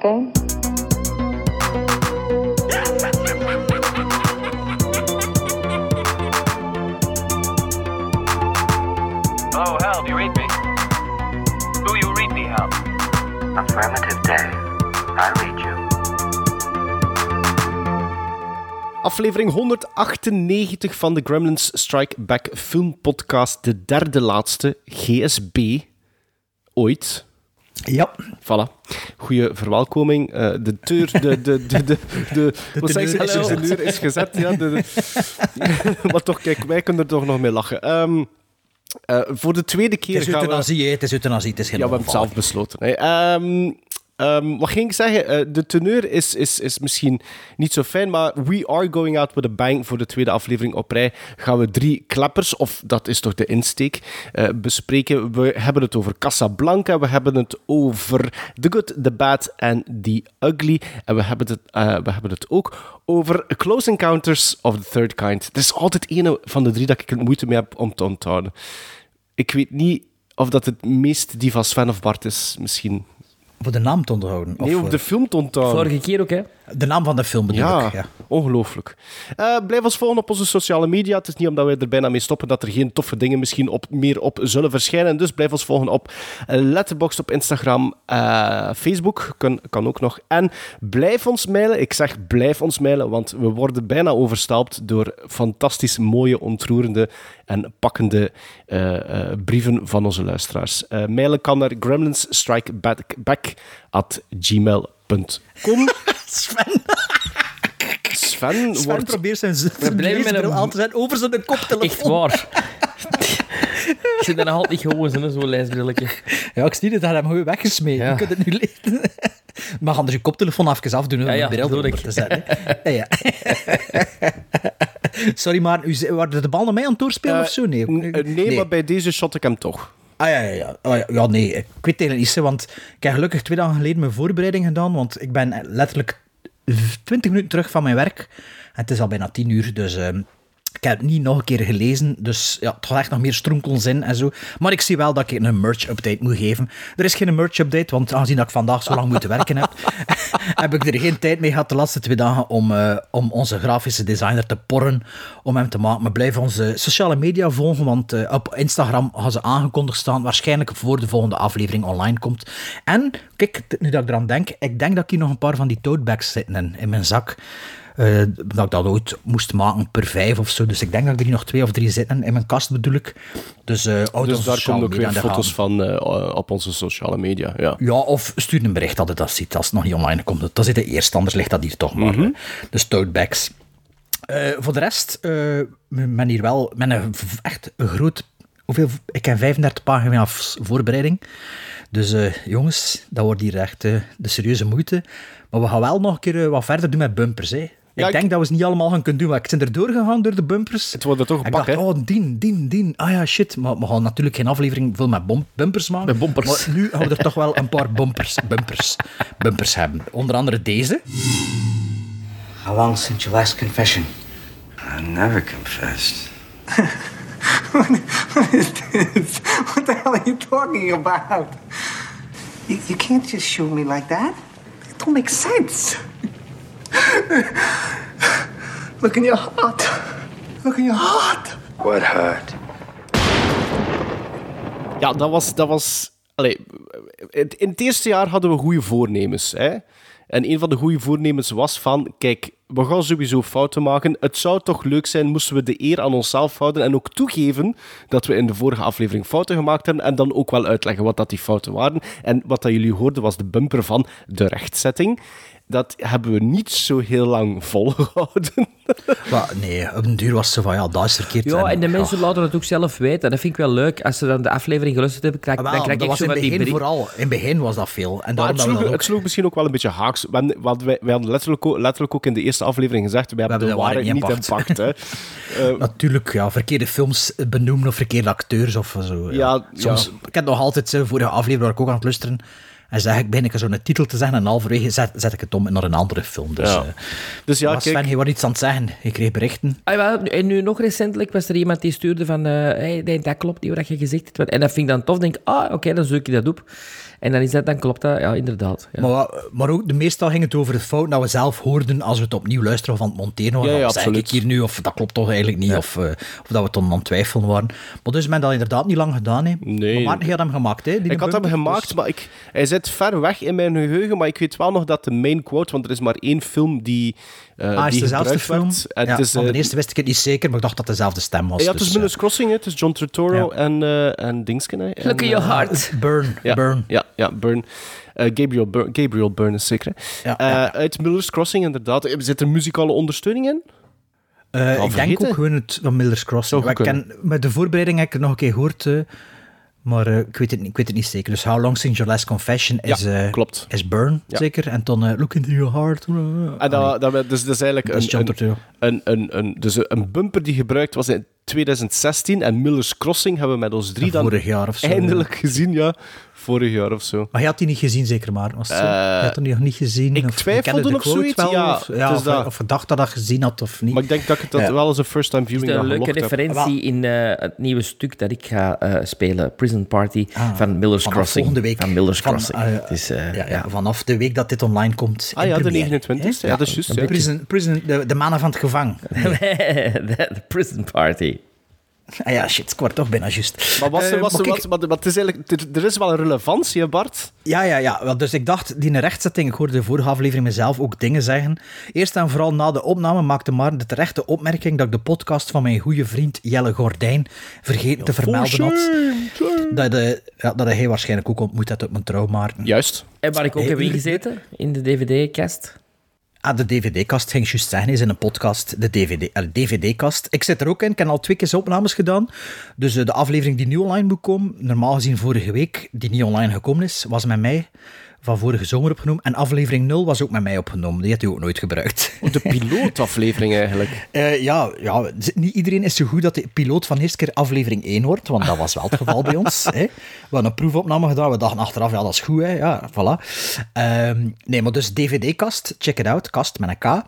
a game? Hello, Hal, do you read me? Do you read me, Hal? Affirmative day. I read you. Aflevering 198 van de Gremlins Strike Back Film Podcast. De derde laatste, GSB. Ooit. Ja, Voilà. Goeie verwelkoming. Eh, de deur, de, de, de, de, de, wat zeg je? De gezet. teneur is gezet, ja. De, maar toch, kijk, wij kunnen er toch nog mee lachen. Ehm, eh, voor de tweede keer het is gaan we... euthanasie, hè. het is euthanasie, het is geen Ja, we hebben het zelf besloten. Hè. Ehm, ehm, wat ging ik zeggen? Eh, de teneur is, is, is misschien niet zo fijn, maar we are going out with a bang. Voor de tweede aflevering op rij gaan we drie klappers, of dat is toch de insteek, eh, bespreken. We hebben het over Casablanca, we hebben het over The Good, The Bad en The Ugly. En we hebben het, eh, we hebben het ook over Close Encounters of the Third Kind. Er is altijd ene van de drie dat ik er moeite mee heb om te onthouden. Ik weet niet of dat het meest die van Sven of Bart is, misschien. Voor de naam te onthouden. Of Nee, om voor- de film te onthouden. Vorige keer ook, hè? De naam van de film bedoel Ja, ik. Ja. ongelooflijk. Eh, blijf ons volgen op onze sociale media. Het is niet omdat wij er bijna mee stoppen dat er geen toffe dingen misschien op, meer op zullen verschijnen. Dus blijf ons volgen op Letterboxd op Instagram, eh, Facebook kan, kan ook nog. En blijf ons mailen. Ik zeg blijf ons mailen, want we worden bijna overstelpt door fantastisch mooie, ontroerende en pakkende eh, brieven van onze luisteraars. Mailen kan naar gremlinsstrikeback at gmail.com. Sven, Sven, Sven wordt probeert zijn, blijven met een- aan te zetten over zijn koptelefoon. Echt waar. ik zit er nog altijd niet gewoon in, zo'n lijstbrilletje. Ja, ik zie het, hij heeft hem gewoon weggesmeten. Ja. Je kunt het nu lezen. Maar anders je koptelefoon even afdoen om Ja, ja, de bril ik. te zetten. hè. Ja, ja. Sorry, maar u waren de bal naar mij aan het doorspelen Eh, of zo? Nee, eh, nee, maar bij deze shot ik hem toch. Ah ja, ja, ja. Oh, ja. ja, nee, ik weet het eigenlijk niet, want ik heb gelukkig twee dagen geleden mijn voorbereiding gedaan, want ik ben letterlijk 20 minuten terug van mijn werk. En het is al bijna 10 uur, dus ehm, ik heb het niet nog een keer gelezen. Dus ja, het gaat echt nog meer stronkels in en zo. Maar ik zie wel dat ik een merch-update moet geven. Er is geen merch-update, want aangezien dat ik vandaag zo lang moeten werken heb, heb ik er geen tijd mee gehad de laatste twee dagen om, eh, om onze grafische designer te porren, om hem te maken. Maar blijf onze sociale media volgen, want eh, op Instagram gaan ze aangekondigd staan, waarschijnlijk voor de volgende aflevering online komt. En, kijk, nu dat ik eraan denk, ik denk dat ik hier nog een paar van die tote bags zitten in, in mijn zak. Eh, dat ik dat ooit moest maken per vijf of zo. Dus ik denk dat ik er hier nog twee of drie zitten in mijn kast bedoel ik. Dus, houd Dus daar komen ook weer de foto's van eh, op onze sociale media. Ja. Ja, of stuur een bericht dat het dat ziet als het nog niet online komt. Dat is het eerst, anders ligt dat hier toch maar. Mhm. hè. Dus voor de rest, ben hier wel met een echt een groot... Hoeveel, ik heb 35 pagina's voorbereiding. Dus jongens, dat wordt hier echt de serieuze moeite. Maar we gaan wel nog een keer wat verder doen met bumpers. Hè. Ja, ik ik- denk dat we ze niet allemaal gaan kunnen doen, maar ik ben er doorgegaan door de bumpers. Het wordt er toch En een pak, dacht, hè? oh, dien, dien, dien. Ah ja, shit. Maar we gaan natuurlijk geen aflevering vol met bom- bumpers maken. Met bumpers. Maar nu gaan we er toch wel een paar bumpers, bumpers, bumpers hebben. Onder andere deze. How long since your last confession? I never confessed. What is this? What the hell are you talking about? You, you can't just shoot me like that. It don't make sense. Look in your heart. Look in your heart. What hurt? Ja, dat was... Dat was allee, het- in het eerste jaar hadden we goede voornemens. Hè? En een van de goede voornemens was van... Kijk, we gaan sowieso fouten maken. Het zou toch leuk zijn moesten we de eer aan onszelf houden en ook toegeven dat we in de vorige aflevering fouten gemaakt hebben en dan ook wel uitleggen wat dat die fouten waren. En wat dat jullie hoorden was de bumper van de rechtzetting. Dat hebben we niet zo heel lang volgehouden. Maar nee, op een duur was het zo van, ja, dat is verkeerd. Ja, en de mensen laten het ook zelf weten. Dat vind ik wel leuk. Als ze dan de aflevering geluisterd hebben, krijg, Ah, dan wel, krijg dat ik was zo in van het die begin vooral. In het begin was dat veel. En Maar daarom het sloeg, het ook... sloeg misschien ook wel een beetje haaks. Hadden, wij, wij hadden letterlijk, ook- letterlijk ook in de eerste aflevering gezegd, we hebben de, de waarheid niet niet pacht. hè. Natuurlijk, ja, verkeerde films benoemen of verkeerde acteurs of zo. Ja. Ja, Soms, Ik heb nog altijd, zo, vorige aflevering waar ik ook aan het luisteren, En zeg ik, ben ik zo'n titel te zeggen en halverwege zet, zet ik het om naar een andere film. Dus, Ja. eh, Dus ja, Sven, kijk, je was iets aan het zeggen. Ik kreeg berichten. Ah, wel, en nu nog recentelijk was er iemand die stuurde van... eh hey, dat klopt niet wat je gezegd hebt. En dat vind ik dan tof. denk ik, ah, oké, dan zoek je dat op. En dan is dat, dan klopt dat, ja, inderdaad. Ja. Maar, maar ook, de meestal ging het over de fout dat we zelf hoorden als we het opnieuw luisteren of aan het monteren waren. Ja, absoluut. ik hier nu, of dat klopt toch eigenlijk niet, of, eh, of dat we het dan aan het twijfelen waren. Maar dus men dat inderdaad niet lang gedaan. Hè. Nee. Maar Maarten, jij had hem gemaakt, hè? die ik had hem gemaakt, dus- maar ik, hij zit ver weg in mijn geheugen. Maar ik weet wel nog dat de main quote, want er is maar één film die, Ah, is die dezelfde gebruikt film? ja, het is, van de eh, eerste wist ik het niet zeker, maar ik dacht dat het dezelfde stem was. ja, het is dus, Miller's Crossing, hè. het is John Turturro Ja. en, eh en Dingsken. hè. Look in your heart. Burn, Ja, Burn. Ja, ja Burn. Gabriel, Bur- Gabriel Byrne is zeker. Ja, Eh. Uit Miller's Crossing, inderdaad. Zit er muzikale ondersteuning in? Eh, ik denk ook gewoon het van Miller's Crossing. Ik ken, met de voorbereiding heb ik het nog een keer gehoord, eh, maar eh, ik, weet het, niet- ik weet het niet zeker. Dus How Long Since Your Last Confession is, Ja, eh, klopt. is Burn, Ja. zeker. En dan eh, Look Into Your Heart. En ah, dat, dat, dus, dat is eigenlijk Dat een, een, een, een, dus een bumper die gebruikt was in 2016. En Miller's Crossing hebben we met ons drie dan Vorig jaar of zo. eindelijk gezien, ja. Vorig jaar of zo. Maar je had die niet gezien, zeker maar. Was het zo? Eh, je had die nog niet gezien. ik of, twijfelde of quote zoiets, Wel, ja, of, ja, of, dat. of je dacht dat dat gezien had of niet. Maar ik denk dat ik dat Ja. wel eens een first-time Het is viewing een dan leuke heb. referentie in eh, het nieuwe stuk dat ik ga eh, spelen, Prison Party, van Miller's Vanaf Crossing. volgende week. Van Miller's Van, Crossing. het is, ja, ja, vanaf de week dat dit online komt. Ah ja, de première, 29e. hè? Ja, dat is juist. ja. Prison, prison, de, de mannen van het gevang. de Prison Party. Ah ja, shit, ik word toch bijna juist. Maar, was er, was er, maar het is eigenlijk, er, er is wel een relevantie, Bart. Ja, ja, ja. Wel, Dus ik dacht, die rechtzetting, ik hoorde de vorige aflevering mezelf ook dingen zeggen. Eerst en vooral na de opname maakte Maarten de terechte opmerking dat ik de podcast van mijn goede vriend Jelle Gordijn vergeten te vermelden had. Dat, eh, ja, dat hij waarschijnlijk ook ontmoet had op mijn trouw, Maarten. Juist. En waar ik ook Hey, heb ingezeten, in de DVD-kast. Ah, de DVD-kast ging juist zeggen, is in een podcast, de DVD, eh, DVD-kast. Ik zit er ook in, ik heb al twee keer opnames gedaan. Dus eh, de aflevering die nu online moet komen, normaal gezien vorige week, die niet online gekomen is, was met mij van vorige zomer opgenomen. En aflevering 0 was ook met mij opgenomen, die had u ook nooit gebruikt. De pilootaflevering eigenlijk. Eh, ja, ja, niet iedereen is zo goed dat de piloot van de eerste keer aflevering 1 wordt, want dat was wel het geval bij ons. Hè. We hadden een proefopname gedaan, we dachten achteraf, ja, dat is goed, hè. ja, voilà. Ehm, nee, maar dus DVD-kast, check it out, kast met een K.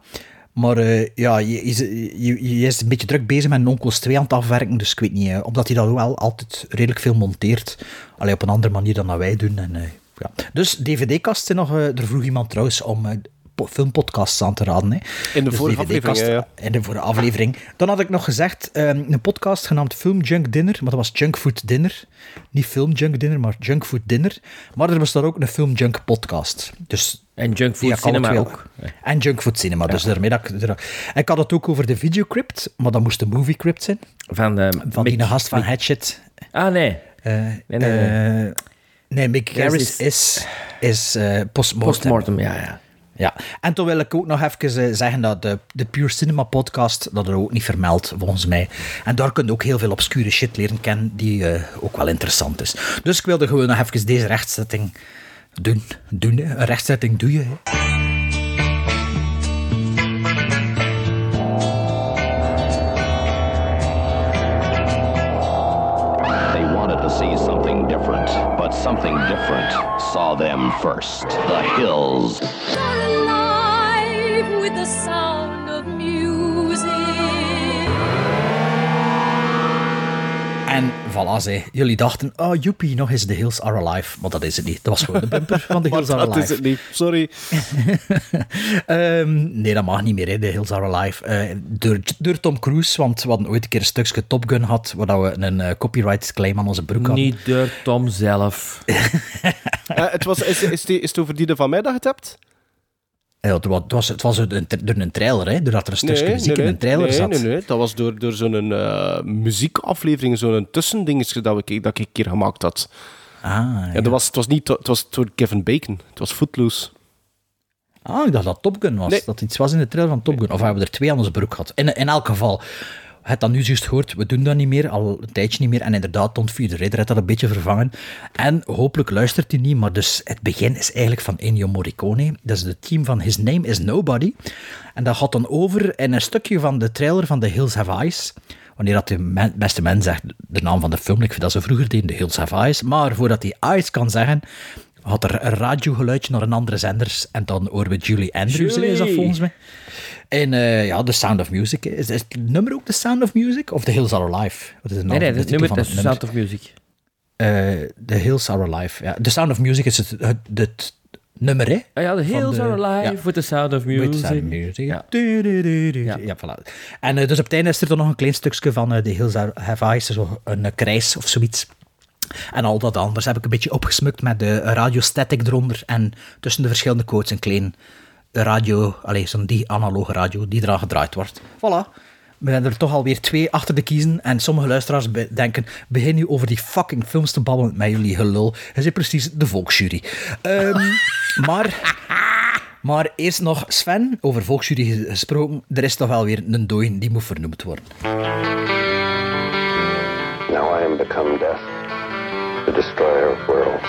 Maar eh, ja, je, je, je, je is een beetje druk bezig met Onkels 2 aan het afwerken, dus ik weet niet, eh, omdat hij dat wel altijd redelijk veel monteert. Alleen op een andere manier dan dat wij doen. En, ja. Dus DVD-kast zijn nog, eh, er vroeg iemand trouwens om eh, po- filmpodcasts aan te raden. Hè. In de Dus vorige aflevering, ja, In de vorige aflevering. Dan had ik nog gezegd, ehm, een podcast genaamd Film Junk Dinner, maar dat was Junk Food Dinner. Niet Film Junk Dinner, maar Junk Food Dinner. Maar er bestaat ook een Film Junk podcast. Dus En Junk Food Cinema ook. En Junk Food Cinema. Dus daarmee dat ik, ik had het ook over de videocrypt, maar dat moest de movie crypt zijn. Van, eh, Van die gast van Hatchet. Ah, nee. Nee, nee, nee. Nee, Mick Garris is- is, eh, postmortem. Postmortem, ja, ja. Ja, en toen wil ik ook nog even eh, zeggen dat de, de Pure Cinema podcast, dat er ook niet vermeld, volgens mij. En daar kun je ook heel veel obscure shit leren kennen, die eh, ook wel interessant is. Dus ik wilde gewoon nog even deze rechtzetting doen. doen hè. Een rechtzetting doe je. hè. Something different saw them first. The hills. En voilà, zei, jullie dachten, oh joepie, nog eens The Hills Are Alive. Maar dat is het niet. Dat was gewoon de bumper van The Maar Hills Are dat Alive. is het niet. Sorry. Ehm, nee, dat mag niet meer, hè, The Hills Are Alive. Eh, door, door Tom Cruise, want we hadden ooit een keer een stukje Top Gun gehad, waar we een eh, copyright claim aan onze broek hadden. Niet door Tom zelf. Eh, het was, is, is, die, is het over die er van mij dat je het hebt? Ja, het was, het was, het was een, door een trailer, hè, doordat er een stukje muziek in een trailer nee, zat. Nee, nee, dat was door, door zo'n eh, muziekaflevering, zo'n tussendingetje dat, we, dat ik een keer gemaakt had. Ah, Ja. dat was, het, was niet, het was door Kevin Bacon. Het was Footloose. ah, ik dacht dat Top Gun was. Nee. Dat iets was in de trailer van Top Gun. Of hebben we er twee aan onze broek gehad. In, in elk geval, je hebt dat nu juist gehoord, we doen dat niet meer, al een tijdje niet meer. En inderdaad, Vierde Ridder heeft dat een beetje vervangen. En hopelijk luistert hij niet, maar dus het begin is eigenlijk van Ennio Morricone. Dat is het team van His Name is Nobody. En dat gaat dan over in een stukje van de trailer van The Hills Have Eyes. Wanneer dat de men- beste man zegt de naam van de film, ik vind dat ze vroeger deden, The Hills Have Eyes. Maar voordat hij Eyes kan zeggen, had er een radiogeluidje naar een andere zenders en dan horen we Julie Andrews, is dat Julie. volgens mij. En eh, ja, The Sound of Music. Is, is het nummer ook The Sound of Music? Of The Hills Are Alive? Wat is naam Nee, nee, titel nummer, het is nummer? Sound of Music. Eh, The Hills Are Alive. Ja. The Sound of Music is het, het, het nummer, hè? Ah ja, The Hills de- Are Alive ja. with the Sound of With the Music. Sound of Music. Ja. Du- du- du- du- Ja. Ja, voilà. En eh, dus op het einde is er dan nog een klein stukje van The Hills Are- Have Eyes, zo een uh, krijs of zoiets. En al dat anders heb ik een beetje opgesmukt met de radiostatic eronder en tussen de verschillende quotes een klein radio, allez, zo'n die analoge radio die eraan gedraaid wordt. Voilà. We zijn er toch alweer twee achter de kiezen en sommige luisteraars denken, begin nu over die fucking films te babbelen met jullie gelul. Je zit precies de volksjury. Ehm, maar... Maar eerst nog Sven, over volksjury ges- gesproken. Er is toch wel weer een dooi die moet vernoemd worden. Now I am become death, the destroyer of worlds.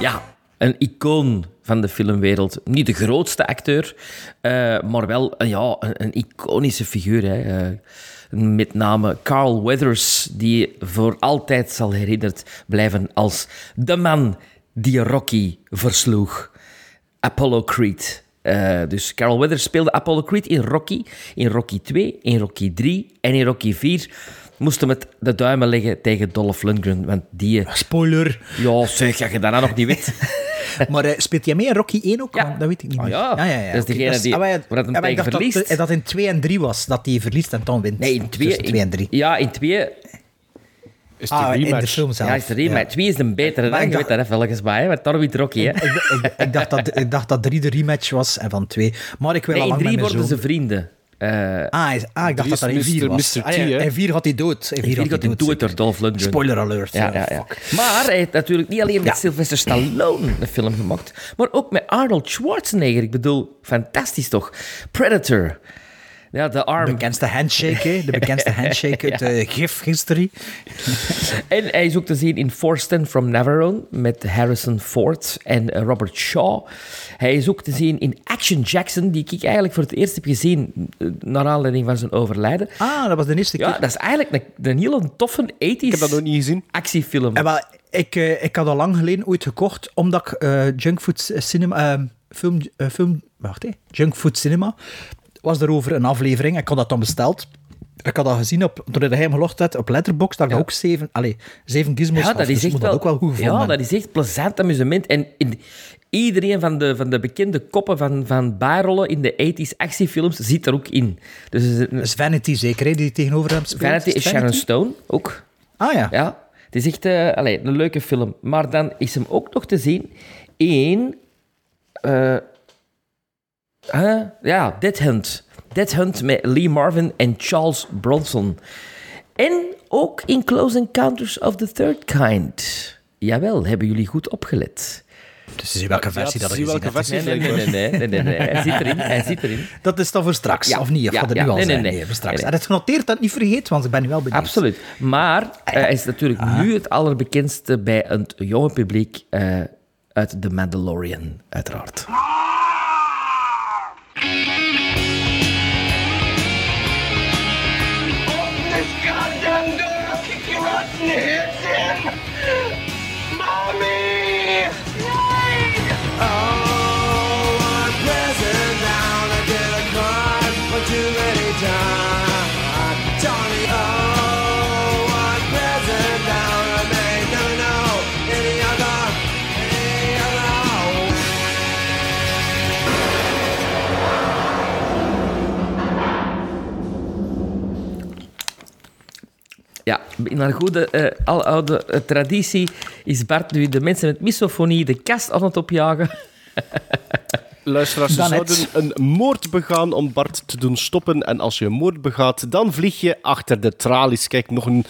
Ja, een icoon van de filmwereld. Niet de grootste acteur, eh, maar wel een, ja, een, een iconische figuur. Hè. Eh, met name Carl Weathers, die voor altijd zal herinnerd blijven als de man die Rocky versloeg. Apollo Creed. Eh, dus Carl Weathers speelde Apollo Creed in Rocky, in Rocky 2, in Rocky 3 en in Rocky 4 moesten het de duimen leggen tegen Dolph Lundgren, want die... Spoiler. Ja, zeg, dat je daarna nog niet weet. Maar eh, speelt jij mee in Rocky 1 ook? Ja. Want Dat weet ik niet Ah, meer. ja. ja, ja, ja. Dat is degene die- ah, maar waar dat maar verliest. Dat, dat in 2 en 3 was, dat hij verliest en dan wint. Nee, in 2 Tussen 2 en 3. Ja, in 2... Is de Ah, in de rematch. film zelf. Ja, is de rematch. 2 is een betere Maar dan, ik weet dacht- dat hè, volgens mij, daar wint Rocky, hè. Ik, ik, ik, dacht dat, ik dacht dat 3 de rematch was en van 2. Maar ik wil Nee, al in lang met 3 mijn worden zoon... ze vrienden. Eh Ah, is- ah, ik dacht dat dat in is 4 Mr. was. Mr. Ah, ja, T, en 4 had hij dood. In 4 4 had hij dood. door Dolph Lundgren. Spoiler alert. Ja, ja, ja. Maar hij heeft natuurlijk niet alleen met Ja. Sylvester Stallone een film gemaakt, maar ook met Arnold Schwarzenegger. Ik bedoel, fantastisch toch? Predator. Ja, de De arm. bekendste handshake, hè? de bekendste handshake uit de gif-history. En hij is ook te zien in Forsten from Navarone met Harrison Ford en eh, Robert Shaw. Hij is ook te zien in Action Jackson, die ik eigenlijk voor het eerst heb gezien eh, naar aanleiding van zijn overlijden. Ah, dat was de eerste keer. Ja, dat is eigenlijk een, een hele toffe 80s Ik heb dat nog niet gezien. actiefilm. En wel, ik, eh, ik had al lang geleden ooit gekocht, omdat ik Junkfood Cinema... film, film... Wacht, hè. Junkfood Cinema was erover een aflevering. Ik had dat dan besteld. Ik had dat gezien op, toen hij hem gelogd had op Letterboxd, dat ik ook zeven, allez, zeven gizmos Ja, dat is echt dat wel, ook wel goed Ja, dat is echt plezant amusement. En in, iedereen van de, van de bekende koppen van, van bijrollen in de 80s actiefilms zit er ook in. Dus is Dat is Vanity zeker, hè, die tegenover hem speelt. Vanity is Sharon Vanity? Stone ook. Ah ja. Ja, het is echt eh, allee, een leuke film. Maar dan is hem ook nog te zien in... eh, huh? Ja, Dead Hunt. Dead Hunt met Lee Marvin en Charles Bronson. En ook in Close Encounters of the Third Kind. Jawel, hebben jullie goed opgelet. Dus zie welke versie Ja, dat zie je welke versie. Nee, nee, nee, nee, nee, nee, nee. Hij zit erin, hij zit erin. Dat is dan voor straks, Ja, of niet? Of gaat ja. nu al Nee, nee, zijn? nee. voor straks. Nee, En het genoteerd dat niet vergeet, want ik ben nu wel benieuwd. Absoluut. Maar eh, hij is natuurlijk nu het allerbekendste bij het jonge publiek eh, uit The Mandalorian, uiteraard. Ja, in goede eh aloude eh, traditie is Bart nu de mensen met misofonie de kast aan het opjagen. Luisteraars, ze zouden een moord begaan om Bart te doen stoppen. En als je een moord begaat, dan vlieg je achter de tralies. Kijk, nog een...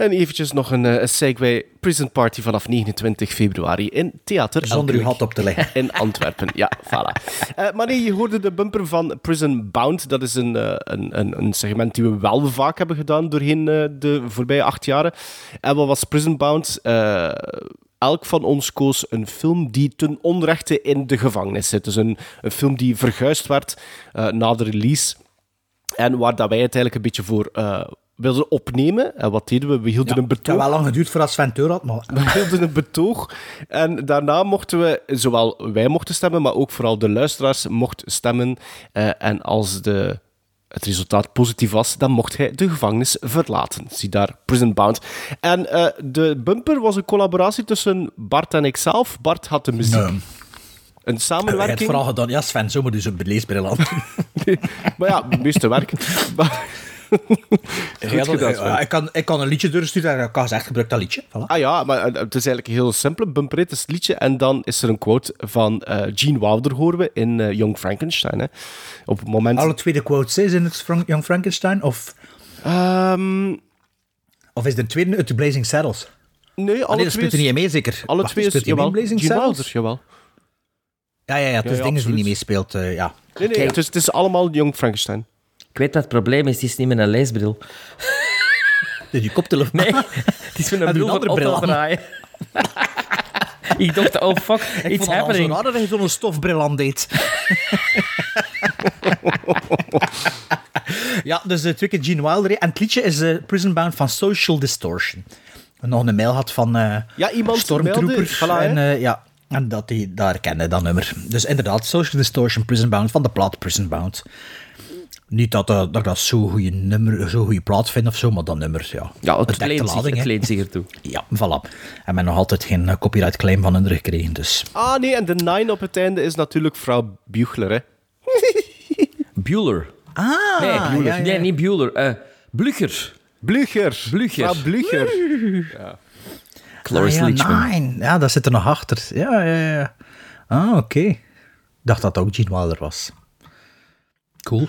En eventjes nog een, eh, een segue. Prison Party vanaf 29 februari in Theater Zonder uw hat op te leggen. in Antwerpen. Ja, voilà. Eh, maar nee, je hoorde de bumper van Prison Bound. Dat is een, eh, een, een, segment die we wel vaak hebben gedaan doorheen de voorbije acht jaren. En wat was Prison Bound? Elk van ons koos een film die ten onrechte in de gevangenis zit. Dus een, een film die verguisd werd na de release. En waar dat wij het eigenlijk een beetje voor wilden opnemen. En wat deden we? We hielden een Het heeft betoog. wel lang geduurd voordat Sven Teur had, maar... We hielden een betoog. En daarna mochten we, zowel wij mochten stemmen, maar ook vooral de luisteraars mochten stemmen. Eh, en als de, het resultaat positief was, dan mocht hij de gevangenis verlaten. Zie daar Prison Bound. En eh, de bumper was een collaboratie tussen Bart en ikzelf. Bart had de muziek. Nee. Een samenwerking. vooral gedaan. Ja, Sven, zo moet dus een leesbril aan. Maar ja, het meeste werk. Maar- Goed Ja, dat- gedaan, Sven. ja, ik, kan, ik kan een liedje doorsturen en ik kan gezegd, gebruik dat liedje. Voilà. Ah ja, maar eh, het is eigenlijk een heel simpele bumper. Het is het liedje en dan is er een quote van eh, Gene Wilder, horen we, in eh, Young Frankenstein. Hè. Op het moment... Alle tweede quotes is in het Frank- Young Frankenstein? Of, Ehm, of is de tweede uit de Blazing Saddles? nee, Ah, alle nee, dat twee speelt er niet in mee, zeker? Alle Wacht, twee is... Jawel, Blazing Gene Saddles? Wilder, jawel. Ja, ja, ja, het is Ja, ja, dingen die niet meespeelt. eh, ja. Nee, nee, het is, het is allemaal Young Frankenstein. Ik weet wat het probleem is, het is niet met een leesbril. Dus je koptelefoon. Nee, het is met een je bril een bril draaien. Ik dacht, oh fuck, Ik it's vond het happening. dat hij zo'n stofbril aan deed. ja, dus uh, twee keer Gene Wilder. En het liedje is eh, Prison Bound van Social Distortion. En nog een mail had van eh Ja, iemand Stormtrooper. voilà, en, eh, ja, en dat hij daar kende, dat nummer. Dus inderdaad, Social Distortion, Prison Bound, van de plaat Prison Bound. Niet dat, eh, dat ik dat zo'n goede nummer, zo'n goede plaat vind of zo, maar dat nummer, ja. Ja, het dekte leent zich, het leent zich ertoe. Ja, voilà. En men nog altijd geen eh, copyright claim van hun gekregen, dus... Ah nee, en de nine op het einde is natuurlijk vrouw Buchler. Hè. Bueller. Ah, Nee, Bueller. ja, ja. nee niet Bueller. eh Blücher. Blücher. Blücher. Vrouw Blücher. Cloris ah, ja. Nine. Ja, dat zit er nog achter. Ja, ja, ja. Ah, oké. Ik dacht dat het ook Gene Wilder was. Cool.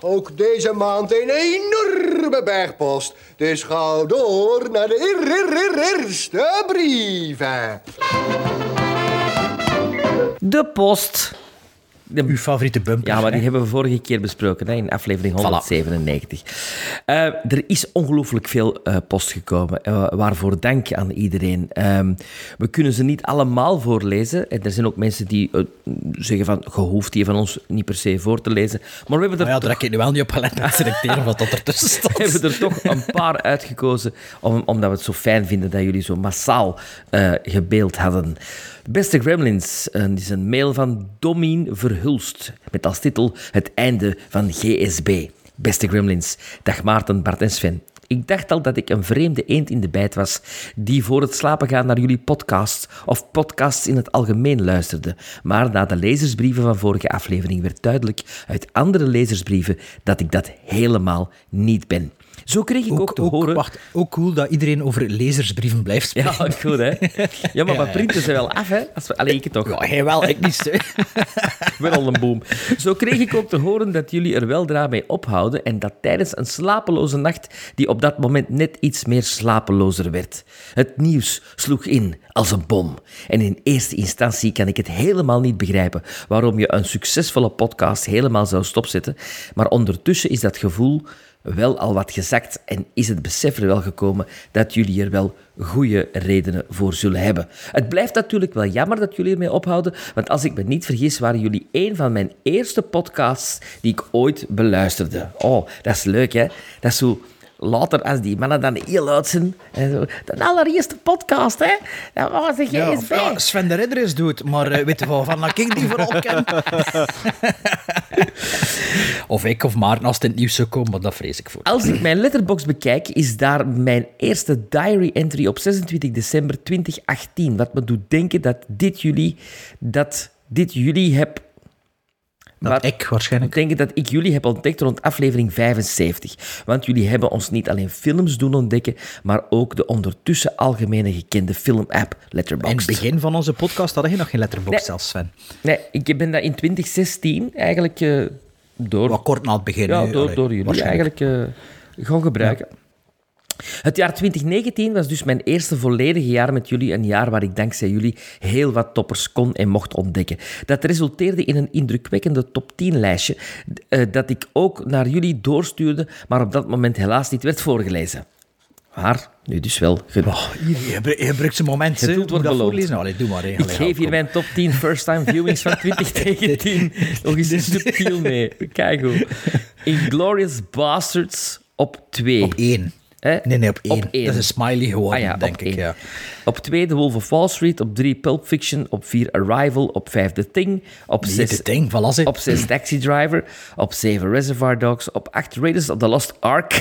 Ook deze maand een enorme bergpost. Dus ga door naar de eer- eer- eer- eerste brieven. De post. De Uw favoriete bumper. Ja, maar die hè? hebben we vorige keer besproken, hè, in aflevering 197. Eh, er is ongelooflijk veel eh, post gekomen, eh, waarvoor dank aan iedereen. Ehm, we kunnen ze niet allemaal voorlezen. En er zijn ook mensen die zeggen van, je hoeft die van ons niet per se voor te lezen. Maar we hebben er Maar ja, toch ik nu wel niet op gelet met selecteren wat dat ertussen staat. we hebben er toch een paar uitgekozen, om, omdat we het zo fijn vinden dat jullie zo massaal gebeeld hadden. Beste Gremlins, eh, is een mail van Domien Verhulst, met als titel Het einde van GSB. Beste Gremlins, dag Maarten, Bart en Sven. Ik dacht al dat ik een vreemde eend in de bijt was die voor het slapen gaan naar jullie podcast of podcasts in het algemeen luisterde. Maar na de lezersbrieven van vorige aflevering werd duidelijk uit andere lezersbrieven dat ik dat helemaal niet ben. Zo kreeg ik ook, te horen... Wacht, ook cool dat iedereen over lezersbrieven blijft spreken. Ja, goed hè. Ja, maar we ja. printen ze wel af hè. Als we... Allee, ik het toch. Ja, hij wel, ik niet. Wel al een boom. Zo kreeg ik ook te horen dat jullie er weldra mee ophouden en dat tijdens een slapeloze nacht die op dat moment net iets meer slapelozer werd. Het nieuws sloeg in als een bom. En in eerste instantie kan ik het helemaal niet begrijpen waarom je een succesvolle podcast helemaal zou stopzetten. Maar ondertussen is dat gevoel wel al wat gezakt en is het besef er wel gekomen dat jullie er wel goede redenen voor zullen hebben. Het blijft natuurlijk wel jammer dat jullie ermee ophouden, want als ik me niet vergis waren jullie een van mijn eerste podcasts die ik ooit beluisterde. Oh, dat is leuk hè? Dat is zo later als die mannen dan heel oud zijn. En zo, de allereerste podcast hè? Dat was de Ja, GSB. ja, Sven de Ridder is dood, maar eh, weet je wel, van dat ik die vooral ken? Of ik of Maarten als het in het nieuws zou komen, maar dat vrees ik voor. Als ik mijn letterbox bekijk, is daar mijn eerste diary entry op 26 december 2018. Wat me doet denken dat dit juli, dat dit juli heb Dat ik waarschijnlijk. Ik denk dat ik jullie heb ontdekt rond aflevering 75. Want jullie hebben ons niet alleen films doen ontdekken, maar ook de ondertussen algemene gekende film-app In Letterboxd. het begin van onze podcast hadden je nog geen letterbox Nee. zelfs, Sven. Nee, ik ben dat in 2016 eigenlijk eh, door... Wat kort na het begin. Ja, door, door jullie eigenlijk eh, gaan gebruiken. Het jaar 2019 was dus mijn eerste volledige jaar met jullie. Een jaar waar ik dankzij jullie heel wat toppers kon en mocht ontdekken. Dat resulteerde in een indrukwekkende top 10 lijstje eh, dat ik ook naar jullie doorstuurde, maar op dat moment helaas niet werd voorgelezen. Maar nu dus wel. Ge- Oh, hier, je je zijn moment. hè. Geduld Moet wordt beloond. voorlezen? Allee, doe maar. hè. Ik geef hier mijn top 10 first-time viewings van 2019 nog eens subtiel mee. Kijk hoe. Inglorious Bastards op 2. Op één. Hè? Nee, nee, op één. Op één. Dat is een smiley geworden, Ah ja, denk ik. één. Ja. Op 2 The Wolf of Wall Street, op 3 Pulp Fiction, op 4 Arrival, op 5 The Thing, op Nee, 6 The Thing, voilà, op 6 Taxi Driver, op 7 Reservoir Dogs, op 8 Raiders of the Lost Ark,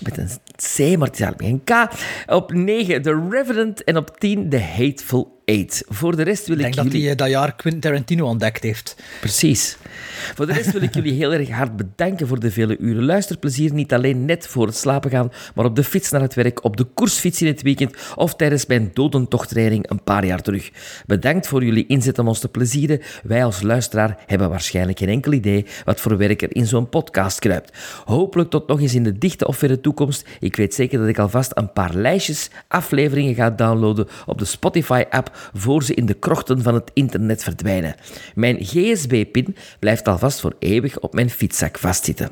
met een C, maar het is eigenlijk een K, op 9 The Revenant en op 10 The Hateful Eight. Voor de rest wil Ik ik, denk dat jullie... hij eh, dat jaar Quentin Tarantino ontdekt heeft. Precies. Voor de rest wil ik jullie heel erg hard bedanken voor de vele uren luisterplezier. Niet alleen net voor het slapen gaan, maar op de fiets naar het werk, op de koersfiets in het weekend of tijdens mijn dodentochttraining een paar jaar terug. Bedankt voor jullie inzet om ons te plezieren. Wij als luisteraar hebben waarschijnlijk geen enkel idee wat voor werk er in zo'n podcast kruipt. Hopelijk tot nog eens in de dichte of verre toekomst. Ik weet zeker dat ik alvast een paar lijstjes, afleveringen ga downloaden op de Spotify-app voor ze in de krochten van het internet verdwijnen. Mijn GSB-pin blijft alvast voor eeuwig op mijn fietszak vastzitten.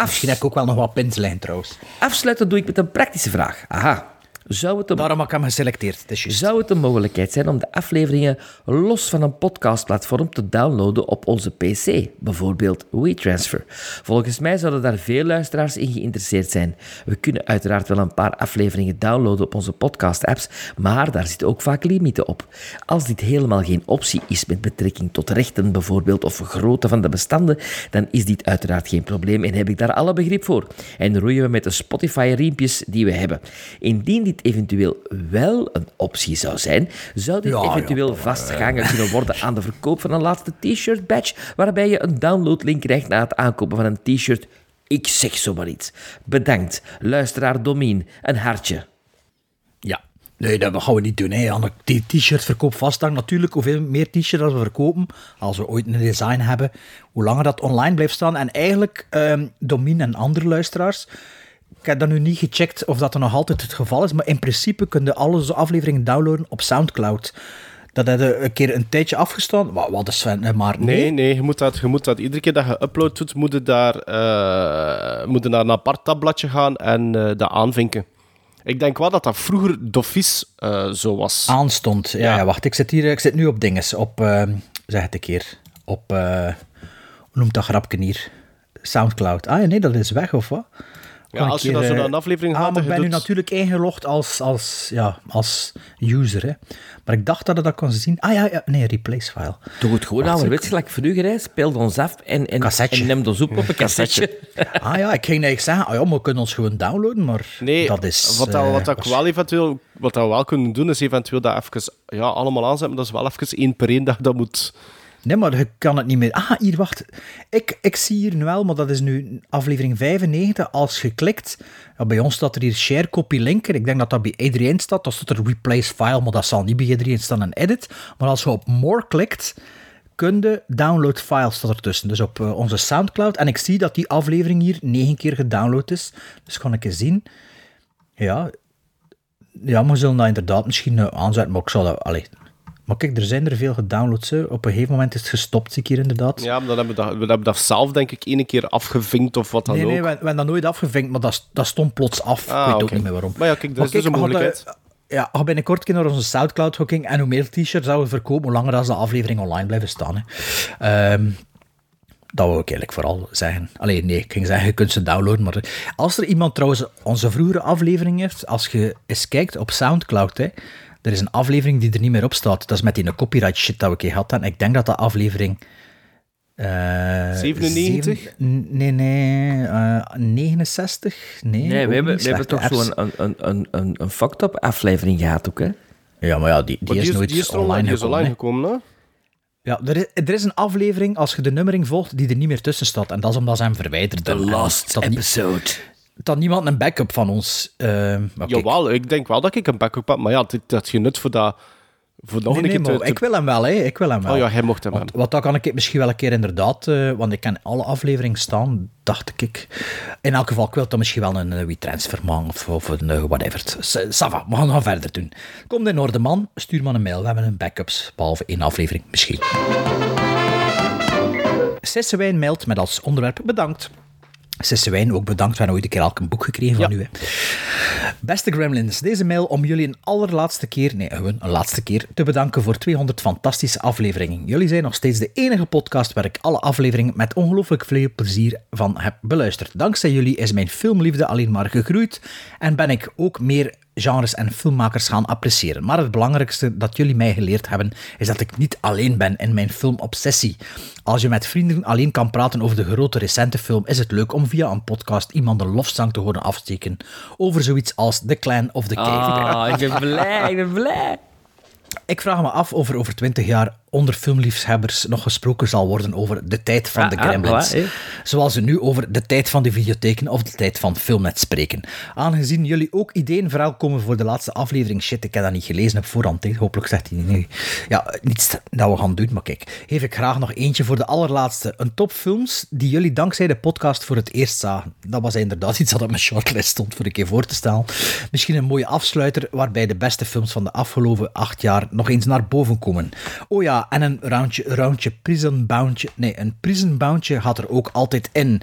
Misschien heb ik ook wel nog wat pins liggen, trouwens. Afsluiten doe ik met een praktische vraag. Aha. Zou het, een, Daarom heb ik hem geselecteerd. Zou het een mogelijkheid zijn om de afleveringen los van een podcastplatform te downloaden op onze PC, bijvoorbeeld WeTransfer? Volgens mij zouden daar veel luisteraars in geïnteresseerd zijn. We kunnen uiteraard wel een paar afleveringen downloaden op onze podcast-apps, maar daar zitten ook vaak limieten op. Als dit helemaal geen optie is met betrekking tot rechten bijvoorbeeld of grootte van de bestanden, dan is dit uiteraard geen probleem en heb ik daar alle begrip voor. En roeien we met de Spotify-riempjes die we hebben. Indien dit eventueel wel een optie zou zijn, zou dit Ja, ja, eventueel vastgehangen kunnen worden aan de verkoop van een laatste t-shirt badge, waarbij je een downloadlink krijgt na het aankopen van een t-shirt. Ik zeg zomaar iets. Bedankt, luisteraar Domien. Een hartje. Ja. Nee, dat gaan we niet doen. Hè. Aan die t-shirt verkoop vasthangen. Natuurlijk, hoeveel meer t-shirts we verkopen, als we ooit een design hebben, hoe langer dat online blijft staan. En eigenlijk, ehm Domien en andere luisteraars, ik heb dat nu niet gecheckt of dat er nog altijd het geval is, maar in principe kun je alle onze afleveringen downloaden op Soundcloud. Dat had een keer een tijdje afgestaan. Wat, wat is Sven? Maar Nee, nee, je moet, dat, je moet dat iedere keer dat je upload doet, moet je, daar, eh, moet je naar een apart tabbladje gaan en eh, dat aanvinken. Ik denk wel dat dat vroeger Doffice eh zo was. aanstond. Ja, Ja. ja. wacht, ik zit hier, ik zit nu op dinges, op, ehm, zeg het een keer, op, hoe noemt dat grapje hier? Soundcloud. Ah ja, nee, dat is weg, of wat? Ja, als ik je dan eh, naar een aflevering Ah, gaat maar en ik je ben nu natuurlijk ingelogd als, als, ja, als user, hè. Maar ik dacht dat ik dat kon zien. Ah ja, ja nee, replace file. Doe het gewoon ouderwets, gelijk vroeger. hè. Speelde ons af en, en, Cassetje. en neem ons op op een cassetje. Ah ja, ik ging eigenlijk zeggen, ah ja, maar we kunnen ons gewoon downloaden, maar Nee, dat is... wat, dat, eh, wat dat wel eventueel, wat dat we wel kunnen doen, is eventueel dat even ja, allemaal aanzetten, maar dat is wel even één per één dat je dat moet... Nee, maar je kan het niet meer. Ah, hier, wacht. Ik, ik zie hier nu wel, maar dat is nu aflevering 95. Als je klikt, bij ons staat er hier share copy linker. Ik denk dat dat bij iedereen staat. Dat staat er replace file, maar dat zal niet bij iedereen staan en edit. Maar als je op more klikt, kun je download files staat ertussen. Dus op eh, onze Soundcloud. En ik zie dat die aflevering hier negen keer gedownload is. Dus kan ik eens zien. Ja, ja, maar we zullen dat inderdaad misschien eh, aanzetten, maar ik zal dat... Allee. Maar kijk, er zijn er veel gedownload. Hè. Op een gegeven moment is het gestopt, zie ik hier inderdaad. Ja, maar dan hebben we dat, we hebben dat zelf, denk ik, één keer afgevinkt of wat dan nee, ook. nee, we, we hebben dat nooit afgevinkt, maar dat, dat stond plots af. Ah, ik weet ook niet meer waarom. Maar ja, kijk, er is dus een mogelijkheid. Ja, ga binnenkort een keer naar onze Soundcloud hooking en hoe meer t-shirts zouden we verkopen, hoe langer als de aflevering online blijven staan. Hè. Ehm, dat wil ik eigenlijk vooral zeggen. Alleen nee, ik ging zeggen, je kunt ze downloaden. Maar als er iemand trouwens onze vroegere aflevering heeft, als je eens kijkt op Soundcloud, hè, er is een aflevering die er niet meer op staat. Dat is met die copyright shit dat we een keer hadden. En ik denk dat dat aflevering Eh, 97? zeven- nee, nee. eh, 69? Nee, Nee, we hebben, we hebben toch zo'n een, een, een, een, een fucked up aflevering gehad ook, hè? Ja, maar ja, die, die, Maar is nooit die is online, die is gekomen, online hè. gekomen, hè? Ja, er is, er is een aflevering, als je de nummering volgt, die er niet meer tussen staat. En dat is omdat ze hem verwijderd The last niet- Dat niemand een backup van ons... eh. Jawel, ik denk wel dat ik een backup heb, maar ja, dit, dat is geen nut voor dat... Voor nog Nee, een nee, keer te- maar te- ik wil hem wel, hè. Ik wil hem wel. Oh ja, hij mocht hem Want, wat dat kan ik misschien wel een keer inderdaad, eh, want ik ken alle afleveringen staan, dacht ik. In elk geval, ik wil dan misschien wel een uh, WeTransfer maken of, of een uh, whatever. Sava, we gaan gaan verder doen. Komt in orde, man. Stuur maar een mail. We hebben een backups, behalve één aflevering misschien. Sissewijn mailt met als onderwerp bedankt. Sissewijn, ook bedankt. We hebben ooit een keer elk een boek gekregen van u. Hè. Beste Gremlins, deze mail om jullie een allerlaatste keer, nee, een laatste keer, te bedanken voor 200 fantastische afleveringen. Jullie zijn nog steeds de enige podcast waar ik alle afleveringen met ongelooflijk veel plezier van heb beluisterd. Dankzij jullie is mijn filmliefde alleen maar gegroeid en ben ik ook meer genres en filmmakers gaan appreciëren. Maar het belangrijkste dat jullie mij geleerd hebben, is dat ik niet alleen ben in mijn filmobsessie. Als je met vrienden alleen kan praten over de grote recente film, is het leuk om via een podcast iemand een lofzang te horen afsteken over zoiets als The Clan of the Cave. Ah, ik ben blij, ik ben blij. Ik vraag me af of er over twintig jaar onder filmliefhebbers nog gesproken zal worden over de tijd van Ah, de ah, Gremlins. voilà. Zoals ze nu over de tijd van de videotheken of de tijd van filmnet spreken. Aangezien jullie ook ideeën vooral komen voor de laatste aflevering, shit, ik heb dat niet gelezen op voorhand. Hopelijk zegt hij niet. Ja, niets dat we gaan doen, maar kijk. Geef ik graag nog eentje voor de allerlaatste. Een top films die jullie dankzij de podcast voor het eerst zagen. Dat was inderdaad iets dat op mijn shortlist stond voor een keer voor te stellen. Misschien een mooie afsluiter waarbij de beste films van de afgelopen acht jaar nog eens naar boven komen. Oh ja, en een roundje, roundje prison. Nee, een prison boundje gaat er ook altijd in.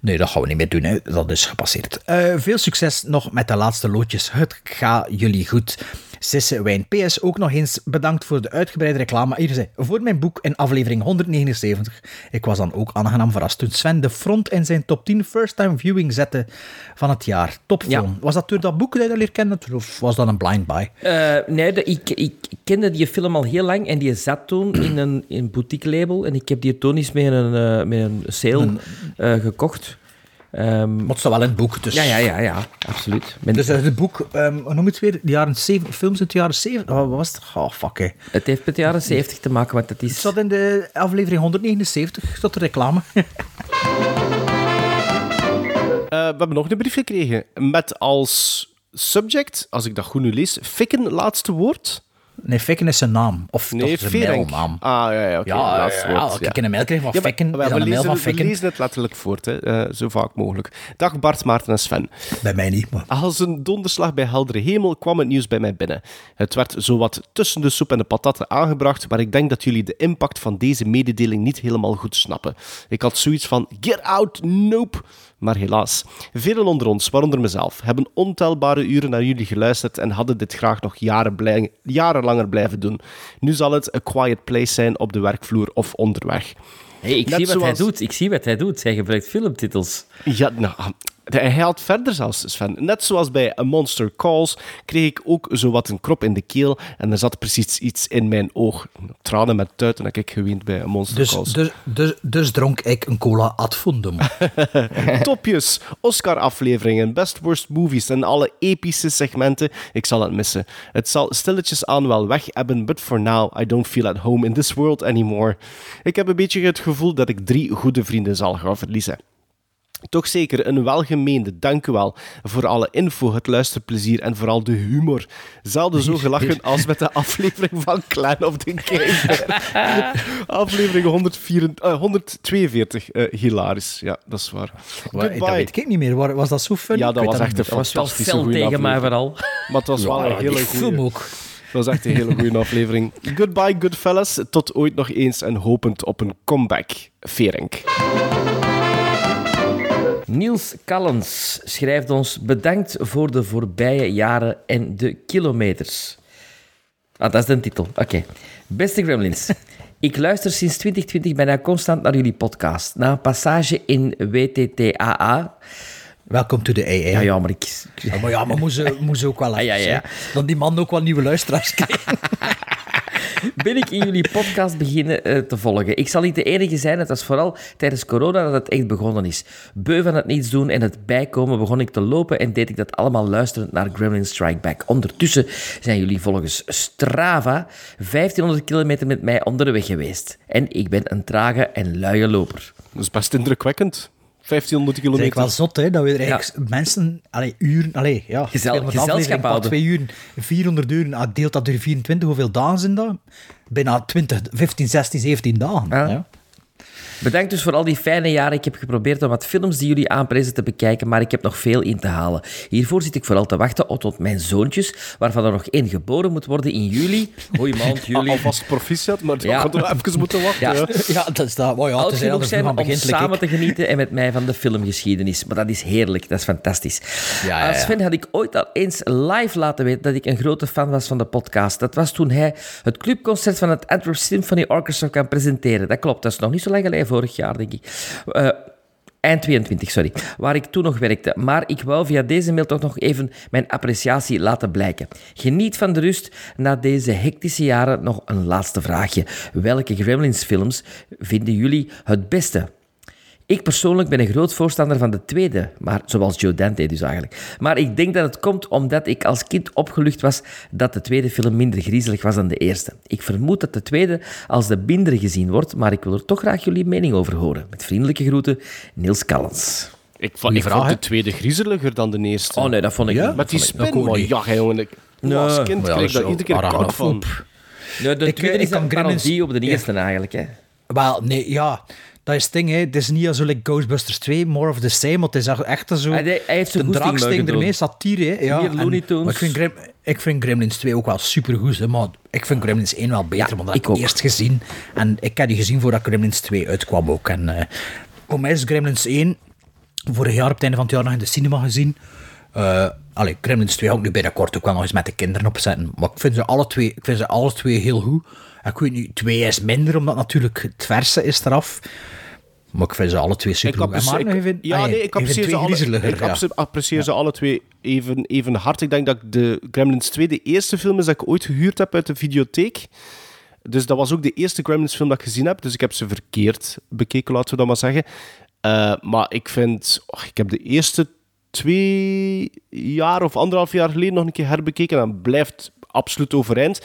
Nee, dat gaan we niet meer doen, hè. dat is gepasseerd. Eh, veel succes nog met de laatste loodjes. Het gaat jullie goed. Sisse Wijn. PS ook nog eens bedankt voor de uitgebreide reclame. Hier zei, voor mijn boek in aflevering 179. Ik was dan ook aangenaam verrast toen Sven de front in zijn top 10 first-time viewing zette van het jaar. Topfilm. Was dat door dat boek dat je dat leer kennen? Of was dat een blind buy? Eh, nee, de- ik, ik kende die film al heel lang en die zat toen in een, in boutique label. En ik heb die toen eens met een, eh, met een sale eh, gekocht. Ehm, Maar het staat wel in het boek, dus... Ja, ja, ja, ja absoluut. Dus eh, het boek, ehm, hoe noem je het weer? De jaren 70, films uit de jaren 70? Oh, wat was het? Oh, fuck, hè. Het heeft met de jaren 70 te maken, want het Het is... zat in de aflevering 179, zat de reclame. Eh, we hebben nog een brief gekregen met als subject, als ik dat goed nu lees, fikken laatste woord. Nee, Fikken is zijn naam. Of Nee, mailnaam. Ah, ja, ja, oké. Ja, laatste ja, woord. als ik in een mail van Ja, Fikken, we lezen, we lezen het letterlijk voort, hè. eh, zo vaak mogelijk. Dag Bart, Maarten en Sven. Bij mij niet, maar... Als een donderslag bij heldere hemel kwam het nieuws bij mij binnen. Het werd zowat tussen de soep en de patatten aangebracht, maar ik denk dat jullie de impact van deze mededeling niet helemaal goed snappen. Ik had zoiets van, get out, nope. Maar helaas, velen onder ons, waaronder mezelf, hebben ontelbare uren naar jullie geluisterd en hadden dit graag nog jaren blij- jarenlanger blijven doen. Nu zal het a quiet place zijn op de werkvloer of onderweg. Hey, ik Net zie wat hij doet. Ik zie wat hij doet. Hij gebruikt filmtitels. Ja, nou, hij gaat verder zelfs, Sven. Net zoals bij A Monster Calls kreeg ik ook zowat een krop in de keel en er zat precies iets in mijn oog. Tranen met tuiten heb ik geweend bij A Monster Dus, Calls. dus, dus, dus dronk ik een cola ad fundum. Topjes, Oscar-afleveringen, best worst movies en alle epische segmenten. Ik zal het missen. Het zal stilletjes aan wel weg hebben, but for now, I don't feel at home in this world anymore. Ik heb een beetje het gevoel dat ik drie goede vrienden zal gaan verliezen. Toch zeker een welgemeende dank u wel voor alle info, het luisterplezier en vooral de humor. Zelden zo gelachen als met de aflevering van Clan of the Cave. aflevering 104, eh, 142. eh, hilarisch, ja, dat is waar. dat Goodbye. weet ik niet meer. Wa- Was dat zo fun? Ja, Ik dat was echt een fantastische goede tegen mij aflevering. vooral. Maar het was wel een hele goede. ook. Dat was echt een hele goede aflevering. Goodbye, Goodfellas. Tot ooit nog eens en hopend op een comeback. Verenk. Niels Callens schrijft ons bedankt voor de voorbije jaren en de kilometers. Ah, dat is de titel. Oké. Beste Gremlins, ik luister sinds 2020 bijna constant naar jullie podcast. Na een passage in WTTAA... Welkom to the AA. Ja, ja, maar ik... Ja, maar ja, maar moest ze, moest ze ook wel even ja, ja. Dan die man ook wel nieuwe luisteraars krijgen. ben ik in jullie podcast beginnen eh, te volgen. Ik zal niet de enige zijn, het was vooral tijdens corona dat het echt begonnen is. Beu van het niets doen en het bijkomen begon ik te lopen en deed ik dat allemaal luisterend naar Gremlin Strike Back. Ondertussen zijn jullie volgens Strava 1500 kilometer met mij onderweg geweest. En ik ben een trage en luie loper. Dat is best indrukwekkend. 1500 Het is kilometer. eigenlijk wel zot, hè, dat we er eigenlijk mensen, allee, uren, allee, ja, Gezel- gezelschap houden. twee uur, 400 uur, ah, deelt dat door 24, hoeveel dagen zijn dat? Bijna 20, 15, 16, 17 dagen. Ja. Bedankt dus voor al die fijne jaren. Ik heb geprobeerd om wat films die jullie aanprijzen te bekijken, maar ik heb nog veel in te halen. Hiervoor zit ik vooral te wachten tot mijn zoontjes, waarvan er nog één geboren moet worden in juli. Hoi maand, juli. Alvast proficiat, maar Ja. gaat nog even moeten wachten. Ja. Dat is dat. Oh ja, genoeg zijn om samen ik. te genieten en met mij van de filmgeschiedenis. Maar dat is heerlijk, dat is fantastisch. Ja, ja, ja. Sven had ik ooit al eens live laten weten dat ik een grote fan was van de podcast. Dat was toen hij het clubconcert van het Antwerp Symphony Orchestra kan presenteren. Dat klopt, dat is nog niet zo lang geleden, vorig jaar denk ik. Eh, Eind 22, sorry. Waar ik toen nog werkte. Maar ik wou via deze mail toch nog even mijn appreciatie laten blijken. Geniet van de rust na deze hectische jaren. Nog een laatste vraagje. Welke Gremlins-films vinden jullie het beste? Ik persoonlijk ben een groot voorstander van de tweede, maar zoals Joe Dante dus eigenlijk. Maar ik denk dat het komt omdat ik als kind opgelucht was dat de tweede film minder griezelig was dan de eerste. Ik vermoed dat de tweede als de minder gezien wordt, maar ik wil er toch graag jullie mening over horen. Met vriendelijke groeten, Niels Callens. Ik, vond, ik vraag, vond de tweede griezeliger dan de eerste. Oh nee, dat vond ik Ja? niet. Met die spin. Ja, jongen. Ik, Nee. Als kind ja, kreeg ik daar iedere keer koud van. Nee, de Ik, tweede is een parodie op de Ja. eerste eigenlijk. Hè. Wel, nee, ja. Dat is het ding, hè. Het is niet als like Ghostbusters 2, more of the same, want het is echt zo... Hij- hij heeft de ermee, satire, hè. Ja, Hier, en- Looney ik, vind Grem, ik vind Gremlins 2 ook wel supergoed, hè, maar ik vind Gremlins 1 wel beter, Ja, want dat ik heb ik ook. eerst gezien. En ik heb die gezien voordat Gremlins 2 uitkwam ook. En voor mij is Gremlins 1 vorig jaar op het einde van het jaar nog in de cinema gezien. Eh allee, Gremlins 2 ga ik nu binnenkort ook wel nog eens met de kinderen opzetten. Maar ik vind ze alle twee, ik vind ze alle twee heel goed. Ik weet niet, 2 is minder, omdat natuurlijk het verse is eraf. Maar ik vind ze alle twee super ik- even, ja, nee, ik apprecieer, ze, alle, ik ja. appre- apprecieer ze alle twee even, even hard. Ik denk dat de Gremlins 2 de eerste film is dat ik ooit gehuurd heb uit de videotheek. Dus dat was ook de eerste Gremlins film dat ik gezien heb. Dus ik heb ze verkeerd bekeken, laten we dat maar zeggen. Eh, maar ik vind... oh, ik heb de eerste twee jaar of anderhalf jaar geleden nog een keer herbekeken. En blijft absoluut overeind.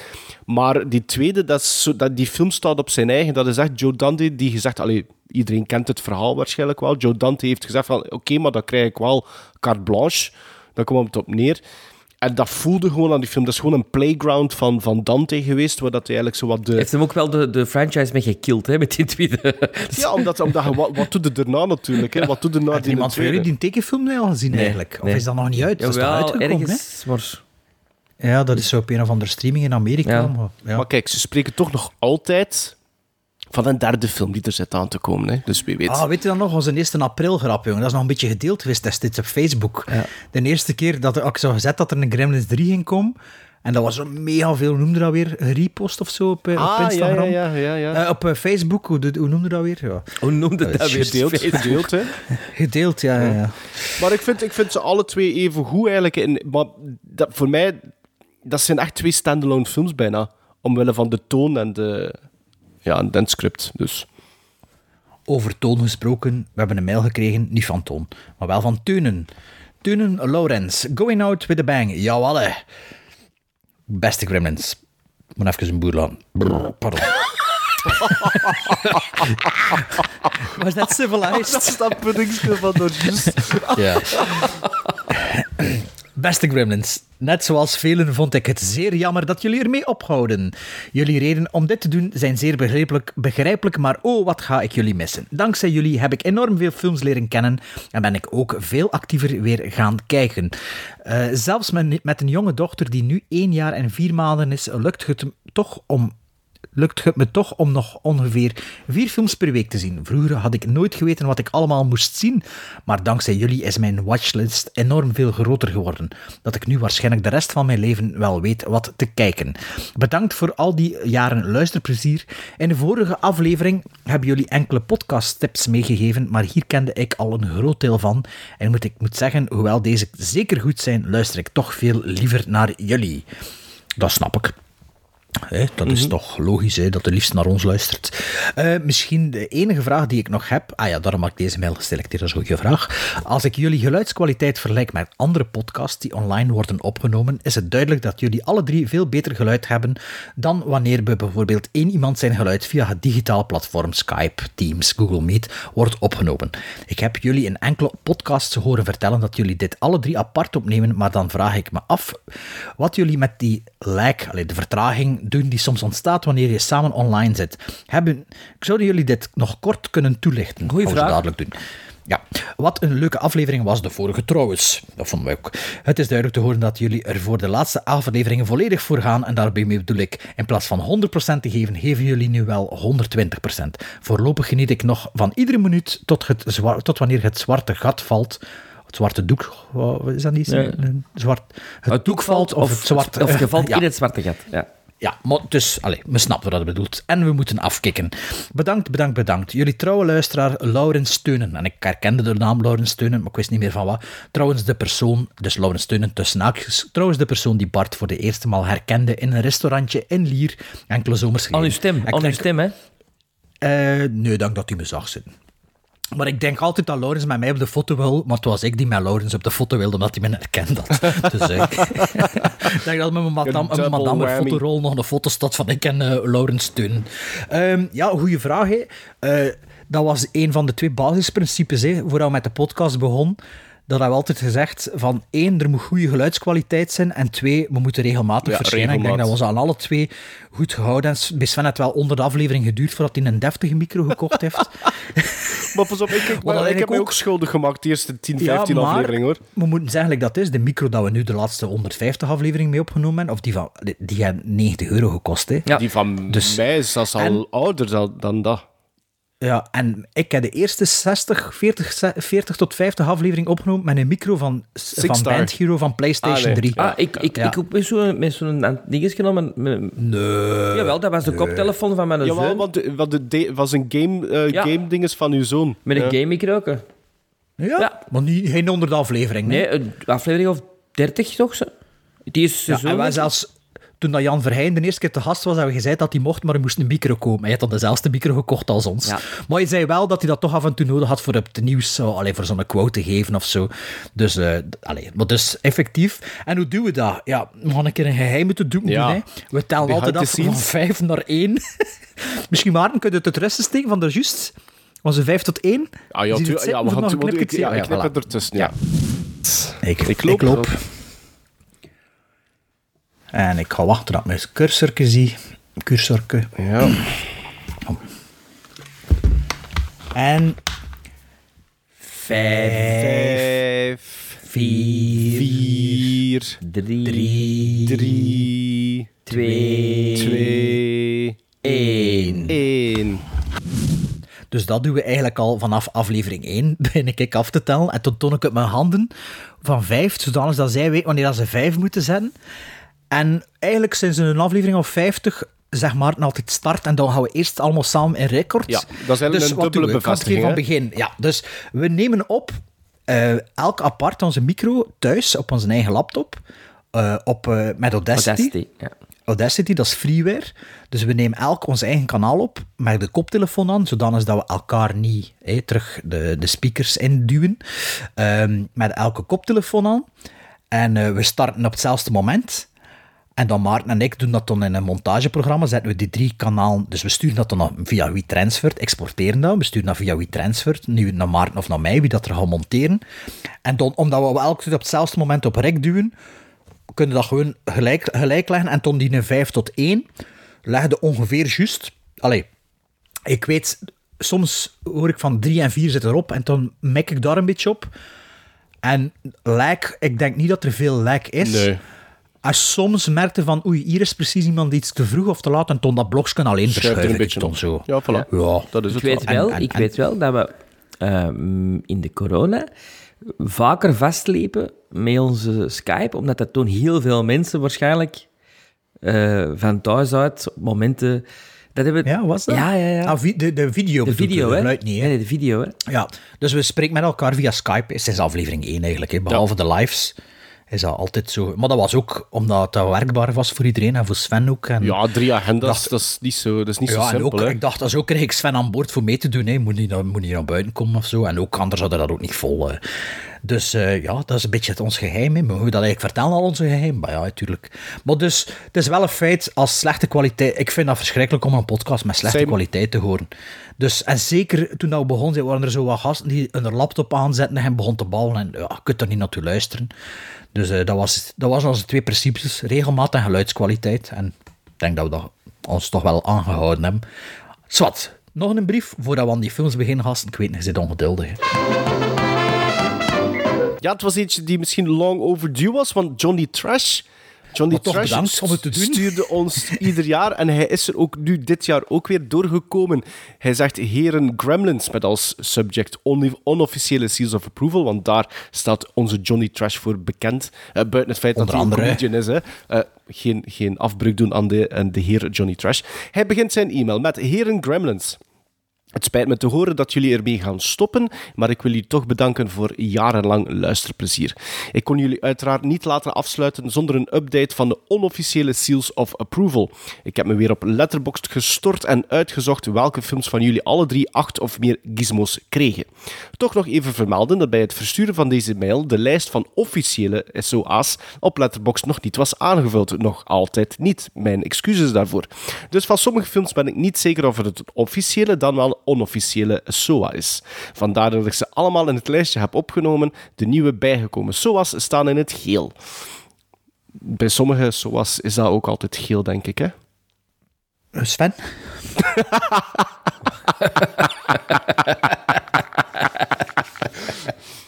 Maar die tweede, dat is zo, dat, die film staat op zijn eigen. Dat is echt Joe Dante die gezegd... Allee, iedereen kent het verhaal waarschijnlijk wel. Joe Dante heeft gezegd van... Oké, maar dan krijg ik wel carte blanche. Dan komt het op neer. En dat voelde gewoon aan die film. Dat is gewoon een playground van, van Dante geweest, waar dat hij eigenlijk zo wat de... Heeft hem ook wel de, de franchise mee gekild, hè, met die tweede. Ja, omdat, omdat wat, wat doet er daarna natuurlijk? Hè? Wat doet er na Had die iemand van jullie die tekenfilm al gezien eigenlijk? Of nee. is dat nog niet uit? Dat is Jawel, uitgekomen, ergens, maar... Ja, dat is zo op een of andere streaming in Amerika. Ja. Maar, ja. Maar kijk, ze spreken toch nog altijd van een derde film die er zit aan te komen. Hè? Dus wie weet. Ah, weet je dan nog, onze eerste april grap, jongen. Dat is nog een beetje gedeeld geweest destijds op Facebook. De eerste keer dat ik zo gezet dat er een Gremlins 3 ging komen. En dat was zo mega veel, hoe noemde dat weer? Repost of zo op, eh, op ah, ja, Instagram? ja, ja. ja, ja. Eh, op eh, Facebook, hoe, hoe noemde dat weer? Ja. Hoe noemde dat weer? gedeeld, gedeeld, hè. Gedeeld, ja, ja, ja. Maar ik vind, ik vind ze alle twee even goed eigenlijk. En, maar dat, voor mij, dat zijn echt twee standalone films bijna. Omwille van de toon en de... Ja, en het script, dus... Over Toon gesproken, we hebben een mail gekregen, niet van Toon, maar wel van Teunen. Teunen Lawrence, going out with a bang. Jawel, hè. Beste Gremlins. Ik moet even een boer laten. Brrr, Pardon. Was dat civilized? Dat is dat puddingske van Dorjus. Ja. Beste Gremlins, net zoals velen vond ik het zeer jammer dat jullie ermee ophouden. Jullie reden om dit te doen zijn zeer begrijpelijk, begrijpelijk, maar oh, wat ga ik jullie missen. Dankzij jullie heb ik enorm veel films leren kennen en ben ik ook veel actiever weer gaan kijken. Eh, zelfs met, met een jonge dochter die nu één jaar en vier maanden is, lukt het toch om lukt het me toch om nog ongeveer vier films per week te zien. Vroeger had ik nooit geweten wat ik allemaal moest zien, maar dankzij jullie is mijn watchlist enorm veel groter geworden, dat ik nu waarschijnlijk de rest van mijn leven wel weet wat te kijken. Bedankt voor al die jaren luisterplezier. In de vorige aflevering hebben jullie enkele podcasttips meegegeven, maar hier kende ik al een groot deel van. En moet ik moet zeggen, hoewel deze zeker goed zijn, luister ik toch veel liever naar jullie. Dat snap ik. Dat is toch logisch hè, dat de liefst naar ons luistert. Eh, misschien de enige vraag die ik nog heb. Ah ja, daarom heb ik deze mail geselecteerd. Dat is een goede vraag. Als ik jullie geluidskwaliteit vergelijk met andere podcasts die online worden opgenomen, is het duidelijk dat jullie alle drie veel beter geluid hebben dan wanneer bij bijvoorbeeld één iemand zijn geluid via het digitale platform Skype, Teams, Google Meet wordt opgenomen. Ik heb jullie in enkele podcasts horen vertellen dat jullie dit alle drie apart opnemen, maar dan vraag ik me af wat jullie met die lag, de vertraging, doen die soms ontstaat wanneer je samen online zit. Hebben, zouden jullie dit nog kort kunnen toelichten? Goeie vraag. zo dadelijk doen. Ja, wat een leuke aflevering was de vorige trouwens. Dat vonden we ook. Het is duidelijk te horen dat jullie er voor de laatste afleveringen volledig voor gaan. En daarbij bedoel ik, in plaats van 100% te geven, geven jullie nu wel 120%. Voorlopig geniet ik nog van iedere minuut tot, het tot wanneer het zwarte gat valt. Het zwarte doek, wat is dat niet? Een zwart, het, doek valt of, het zwarte... Of je valt Ja. in het zwarte gat. Ja. Ja, maar dus, allez, we snappen wat dat bedoelt. En we moeten afkicken. Bedankt, bedankt, bedankt. Jullie trouwe luisteraar, Laurens Steunen. En ik herkende de naam Laurens Steunen, maar ik wist niet meer van wat. Trouwens, de persoon, dus Laurens Steunen tussen haakjes, trouwens de persoon die Bart voor de eerste maal herkende in een restaurantje in Lier, enkele zomers geleden. uw stem, aan uw stem, hè. eh, nee, dank dat hij me zag zitten. Maar ik denk altijd dat Laurens met mij op de foto wil, maar het was ik die met Laurens op de foto wilde, omdat hij me herkend had. Dus ik denk dat met mijn madame, mijn madame fotorol nog een foto staat van ik en eh, Laurens Steun. Ehm, ja, goede vraag. Hè. Eh, dat was een van de twee basisprincipes, hè, voordat we met de podcast begon. Dat hebben we altijd gezegd van één, er moet goede geluidskwaliteit zijn en twee, we moeten regelmatig Ja, verschijnen. Ik denk dat we ze aan alle twee goed gehouden hebben. Bij Sven het wel onder de aflevering geduurd voordat hij een deftige micro gekocht heeft. Maar pas op, ik, ik, eigenlijk heb ook- ook schuldig gemaakt, de eerste 10, Ja, 15 maar afleveringen hoor. We moeten zeggen like dat is. De micro dat we nu de laatste 150 aflevering mee opgenomen hebben, of die van die, die gaan 90 euro gekost. Hè. Ja. Die van Dus- mij is zelfs al en- ouder dan, dan dat. Ja, en ik heb de eerste 60, 40, ze- 40 tot 50 aflevering opgenomen met een micro van, van Star. Band Hero van PlayStation Ah, nee. 3. Ah, ik, ik, Ja. ik ook met zo'n met zo'n dingetje genomen. Met, Nee. jawel, dat was de koptelefoon van mijn Jawel, zoon. want de- want de de- was een game, eh Ja. game dinges van uw zoon. Met een Ja. game ook. hè. Ja, Ja. maar niet, geen onder de aflevering. Nee, een aflevering of 30 toch? Zo. Die is Ja, zo. en wij zelfs, toen dat Jan Verheyen de eerste keer te gast was, hebben we gezegd dat hij mocht, maar hij moest een micro komen. Hij had dan dezelfde micro gekocht als ons. Ja. Maar hij zei wel dat hij dat toch af en toe nodig had voor het nieuws, zo, allee, voor zo'n quote te geven of zo. Dus, eh, allee, maar dus effectief. En hoe doen we dat? Ja, we gaan een keer een geheim moeten doen. Ja. Doen. We tellen Behind altijd af van. 5 naar 1. Misschien, Maarten, kun je het het steken van de juist? Was het 5 tot 1? Ah, ja, het ja, we gaan knipje ja, zien? ik knip voilà. het ertussen, ja. Ik, Ik loop. En ik ga wachten dat ik mijn cursorke zie. Cursorke. Ja. En... Vijf, Vijf, vier, vier, Drie, drie, drie, twee, twee, één. één. Dus dat doen we eigenlijk al vanaf aflevering 1. Begin ik af te tellen. En toen toon ik het met mijn handen van vijf, zodanig dat zij weet wanneer dat ze vijf moeten zetten. En eigenlijk zijn ze een aflevering of 50, zeg maar, altijd start. En dan gaan we eerst allemaal samen in record. Ja, dat is eigenlijk dus een dubbele bevestiging, van begin. Ja, dus we nemen op eh, elk apart onze micro thuis op onze eigen laptop. eh, op, eh, met Audacity. Audacity, ja. Audacity, dat is freeware. Dus we nemen elk ons eigen kanaal op met de koptelefoon aan, zodanig dat we elkaar niet hé, terug de, de speakers induwen. Ehm, met elke koptelefoon aan. En eh, we starten op hetzelfde moment. En dan Maarten en ik doen dat dan in een montageprogramma. Zetten we die drie kanalen. Dus we sturen dat dan via WeTransfer, exporteren dat. We sturen dat via WeTransfer, nu naar Maarten of naar mij, wie dat er gaat monteren. En dan, omdat we keer op hetzelfde moment op rek duwen, kunnen dat gewoon gelijk, gelijk leggen. En toen die een 5 tot 1 legde ongeveer juist. Allee, ik weet, soms hoor ik van 3 en 4 zit erop en dan mek ik daar een beetje op. En lijk, ik denk niet dat er veel lijk is. Nee. En soms merkte van, oei, hier is precies iemand iets te vroeg of te laat en toen dat blokje alleen er verschuiven. een beetje zo. Ja, voilà. Ja. Dat is Ik het weet wel. wel, En- en- ik en- weet wel dat we ehm, in de corona vaker vastliepen met onze Skype, omdat dat toen heel veel mensen waarschijnlijk eh, van thuis uit op momenten... Dat hebben... Ja, was dat? Ja, ja, ja. Ah, vi- de, de video de video, de hè? geluid niet, hè? Nee, nee, de video, hè? Ja, dus we spreken met elkaar via Skype sinds aflevering 1 eigenlijk, hè, behalve de lives. Is dat altijd zo. Maar dat was ook omdat het werkbaar was voor iedereen en voor Sven ook. En Ja, drie agendas, dacht- dat is niet zo, dat is niet ja, zo en simpel. ook, hè. ik dacht, dat ook kreeg ik Sven aan boord voor mee te doen. Hè. Moet, niet, naar- moet niet naar buiten komen of zo. En ook anders hadden dat ook niet vol. hè. Dus eh, ja, dat is een beetje het ons geheim. Hè. Mogen we dat eigenlijk vertellen al onze geheim? Maar ja, natuurlijk. Maar dus, het is wel een feit als slechte kwaliteit. Ik vind dat verschrikkelijk om een podcast met slechte kwaliteit te horen. Dus, en zeker toen dat we begonnen, zijn, waren er zo wat gasten die hun laptop aanzetten en begon te ballen. En ja, je kunt er niet naartoe luisteren. Dus eh, dat, was, dat was onze twee principes: regelmaat en geluidskwaliteit. En ik denk dat we dat ons toch wel aangehouden hebben. Zwat, nog een brief voordat we aan die films beginnen, gasten. Ik weet niet, je zit ongeduldig. Ja, het was eentje die misschien long overdue was, want Johnny Trash... Johnny Trash bedankt om het te doen. stuurde ons ieder jaar en hij is er ook nu dit jaar ook weer doorgekomen. Hij zegt heren Gremlins met als subject on- onofficiële seals of approval, want daar staat onze Johnny Trash voor bekend. Eh, buiten het feit Onder dat hij een comedian is. Hè. Eh, geen, geen afbreuk doen aan de, aan de heer Johnny Trash. Hij begint zijn e-mail met heren Gremlins. Het spijt me te horen dat jullie ermee gaan stoppen, maar ik wil jullie toch bedanken voor jarenlang luisterplezier. Ik kon jullie uiteraard niet laten afsluiten zonder een update van de onofficiële Seals of Approval. Ik heb me weer op Letterboxd gestort en uitgezocht welke films van jullie alle drie acht of meer gizmos kregen. Toch nog even vermelden dat bij het versturen van deze mail de lijst van officiële SOA's op Letterboxd nog niet was aangevuld. Nog altijd niet. Mijn excuses daarvoor. Dus van sommige films ben ik niet zeker of het een officiële dan wel onofficiële SOA is. Vandaar dat ik ze allemaal in het lijstje heb opgenomen. De nieuwe bijgekomen SOA's staan in het geel. Bij sommige SOA's is dat ook altijd geel, denk ik. Hè? Sven?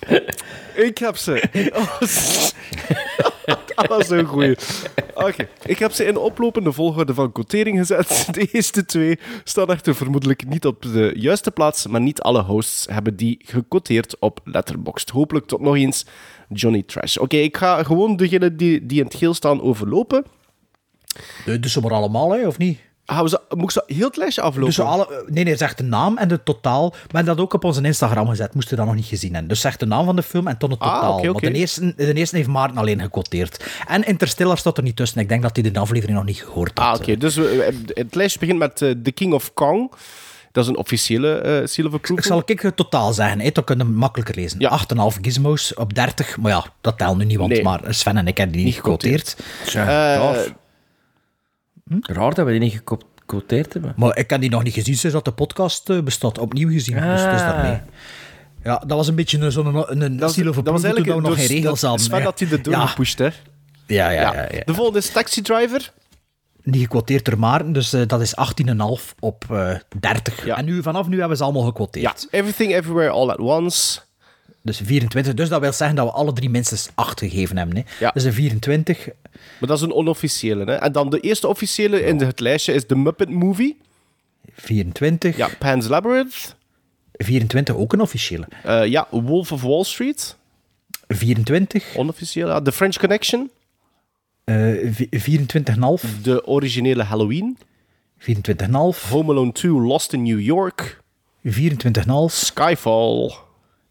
Ik heb ze. dat was een goeie. Oké, ik heb ze in oplopende volgorde van quotering gezet. De eerste twee staan echter vermoedelijk niet op de juiste plaats, maar niet alle hosts hebben die gequoteerd op Letterboxd. Hopelijk tot nog eens Johnny Trash. Oké, ik ga gewoon degenen die, die in het geel staan overlopen. Dus ze maar allemaal, hè, of niet? Gaan we moet ik ze heel het lijstje aflopen? Dus alle, nee, nee, zeg de naam en de totaal. Maar dat ook op onze Instagram gezet, moest je dat nog niet gezien hebben. Dus zeg de naam van de film en tot het Ah, totaal. oké, oké. Maar de eerste, de eerste heeft Maarten alleen gequoteerd. En Interstellar staat er niet tussen. Ik denk dat hij de aflevering nog niet gehoord had. Ah, oké. Dus we- het lijstje begint met eh, The King of Kong. Dat is een officiële eh seal of approval. Ik zal ik het totaal zeggen, hè, dan kunnen we makkelijker lezen. 8,5 gizmos op 30. Maar ja, dat telt nu niet, want Nee. maar Sven en ik hebben die niet gequoteerd. Tja, Eh, tof. Raar dat we die niet gequoteerd hebben. Maar ik heb die nog niet gezien sinds dat de podcast eh, bestaat. Opnieuw gezien. Dus het is Ah. daarmee. Ja, dat was een beetje een, zo'n een, een Dat, dat was toen eigenlijk we nog geen regels dat- hadden. Sven hè. dat hij er door Ja. gepusht, hè? Ja, ja, ja. ja. De volgende is Taxi Driver. Die gequoteerd door Maarten, dus eh, dat is 18,5 op eh 30. En nu, vanaf nu hebben we ze allemaal gequoteerd. Ja, Everything Everywhere All at Once. Dus 24. Dus dat wil zeggen dat we alle drie minstens 8 gegeven hebben. Hè. Ja. Dus een 24. Maar dat is een onofficiële. Hè? En dan de eerste officiële in het lijstje is The Muppet Movie. 24. Ja, Pan's Labyrinth. 24 ook een officiële. Eh, ja, Wolf of Wall Street. 24. Onofficiële. Ja, The French Connection. eh, vi- 24,5. De originele Halloween. 24,5. Home Alone 2 Lost in New York. 24,5. Skyfall.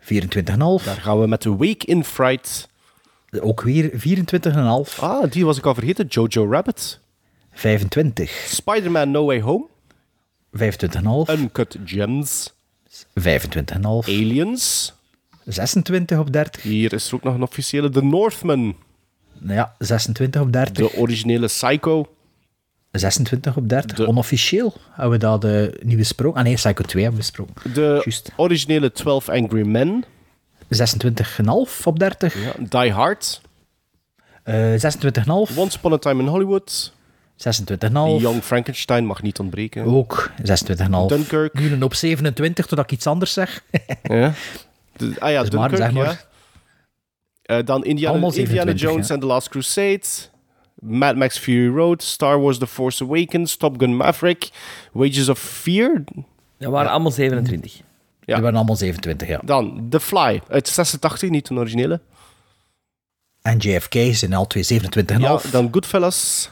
24,5. Daar gaan we met The Wake in Fright. Ook weer 24,5. Ah, die was ik al vergeten. Jojo Rabbit. 25. Spider-Man No Way Home. 25,5. Uncut Gems. 25,5. Aliens. 26 op 30. Hier is er ook nog een officiële. The Northman. Ja, 26 op 30. De originele Psycho. 26 op 30. Onofficieel hebben we dat uh, niet besproken. Ah nee, Psycho 2 hebben we besproken. De originele 12 Angry Men. 26,5 op 30. Ja, Die Hard. Uh, 26,5. Once Upon a Time in Hollywood. 26,5. Young Frankenstein mag niet ontbreken. Ook 26,5. Dunkirk. Nu een op 27, totdat ik iets anders zeg. ja. De, ah ja, Dus maar, Dunkirk, zeg ja. maar. Uh, dan Indiana, Allemaal Indiana 27, Jones ja. and the Last Crusade. Mad Max Fury Road. Star Wars The Force Awakens. Top Gun Maverick. Wages of Fear. Dat waren allemaal 27. Ja. Die waren allemaal 27, ja. Dan The Fly. Uit 86, niet een originele. En JFK zijn al twee 27,5. Ja, dan Goodfellas.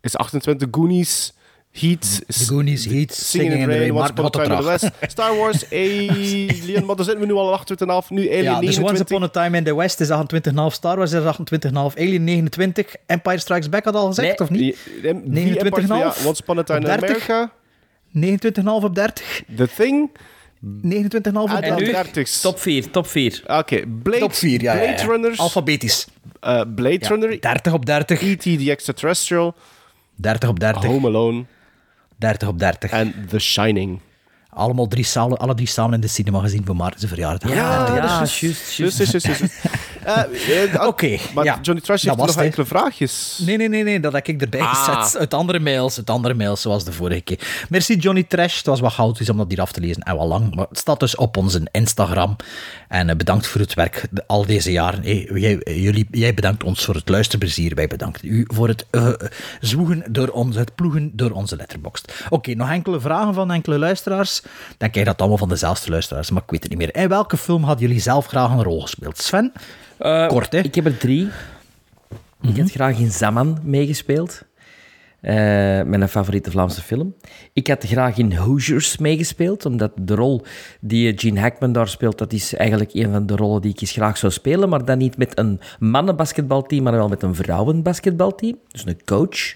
Is 28. Goonies. Heat. The Goonies, Heat, Singing in the Rain, Once Upon a Time in the West. Star Wars, Alien, maar daar zitten we nu al 28,5, nu Alien Ja, dus 29. Once Upon a Time in the West is 28,5, Star Wars is 28,5, Alien 29, Empire Strikes Back had al gezegd, of niet? Die- die Empire- 29,5? Ja, Once Upon a Time Op in 30? America. 29,5 op 30, The Thing. 29,5 op En nu 30. 30. Top 4, top 4. Oké, Blade, Top 4, ja, ja, ja. Blade Runners. Alfabetisch. eh, Blade Ja, Runner. 30 op 30, E.T. The Extraterrestrial. 30 op 30, Home Alone. 30 op 30. En The Shining. Allemaal drie samen, alle drie samen in de cinema gezien voor Maarten's verjaardag. Ja, is juist, Juist, juist. Eh, eh, Oké, Maar ja. Johnny Trash heeft was nog enkele vraagjes. Nee, nee, nee, nee, dat heb ik erbij Ah. gezet. Uit andere mails, uit andere mails, zoals de vorige keer. Merci Johnny Trash, het was wat chaotisch om dat hier af te lezen en wat lang, maar het staat dus op onze Instagram. En eh, bedankt voor het werk de- al deze jaren. Hey, jij, eh, jullie, jij bedankt ons voor het luisterplezier, wij bedanken u voor het eh, zwoegen door ons, het ploegen door onze letterbox. Oké, nog enkele vragen van enkele luisteraars. Dan krijg je dat allemaal van dezelfde luisteraars, maar ik weet het niet meer. In welke film hadden jullie zelf graag een rol gespeeld? Sven? Eh, Kort, hè? Ik heb er drie. Ik had graag in Zaman meegespeeld. Eh, mijn favoriete Vlaamse film. Ik had graag in Hoosiers meegespeeld, omdat de rol die Gene Hackman daar speelt, dat is eigenlijk een van de rollen die ik eens graag zou spelen, maar dan niet met een mannenbasketbalteam, maar wel met een vrouwenbasketbalteam. Dus een coach.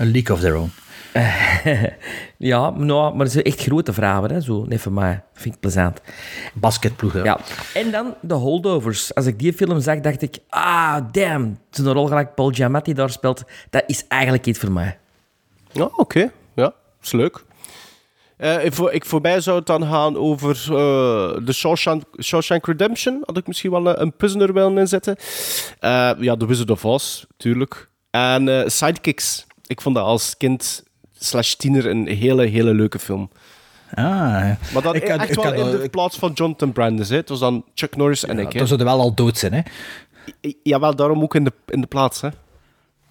A League of Their Own. Ja, nou, maar dat zijn echt grote vragen, hè, zo. Nee, voor mij vind ik plezant. Basketploeg, ja. Ja. En dan de holdovers. Als ik die film zag, dacht ik, ah, damn, zo'n rol gelijk Paul Giamatti daar speelt, dat is eigenlijk iets voor mij. Ja, oké. Ja, is leuk. Eh, ik, voor, ik voorbij zou het dan gaan over eh, de Shawshank, Shawshank Redemption. Had ik misschien wel een, een prisoner willen inzetten. Eh, ja, The Wizard of Oz, tuurlijk. En eh, Sidekicks. Ik vond dat als kind slash tiener een hele, hele leuke film. Ah, ja. Maar dan Ik had- echt ik wel had, in de plaats van Jonathan Brandis. Hè. Het was dan Chuck Norris en ik. hè. Dan zouden wel al dood zijn, hè? Jawel, daarom ook in de, in de plaats. Hè.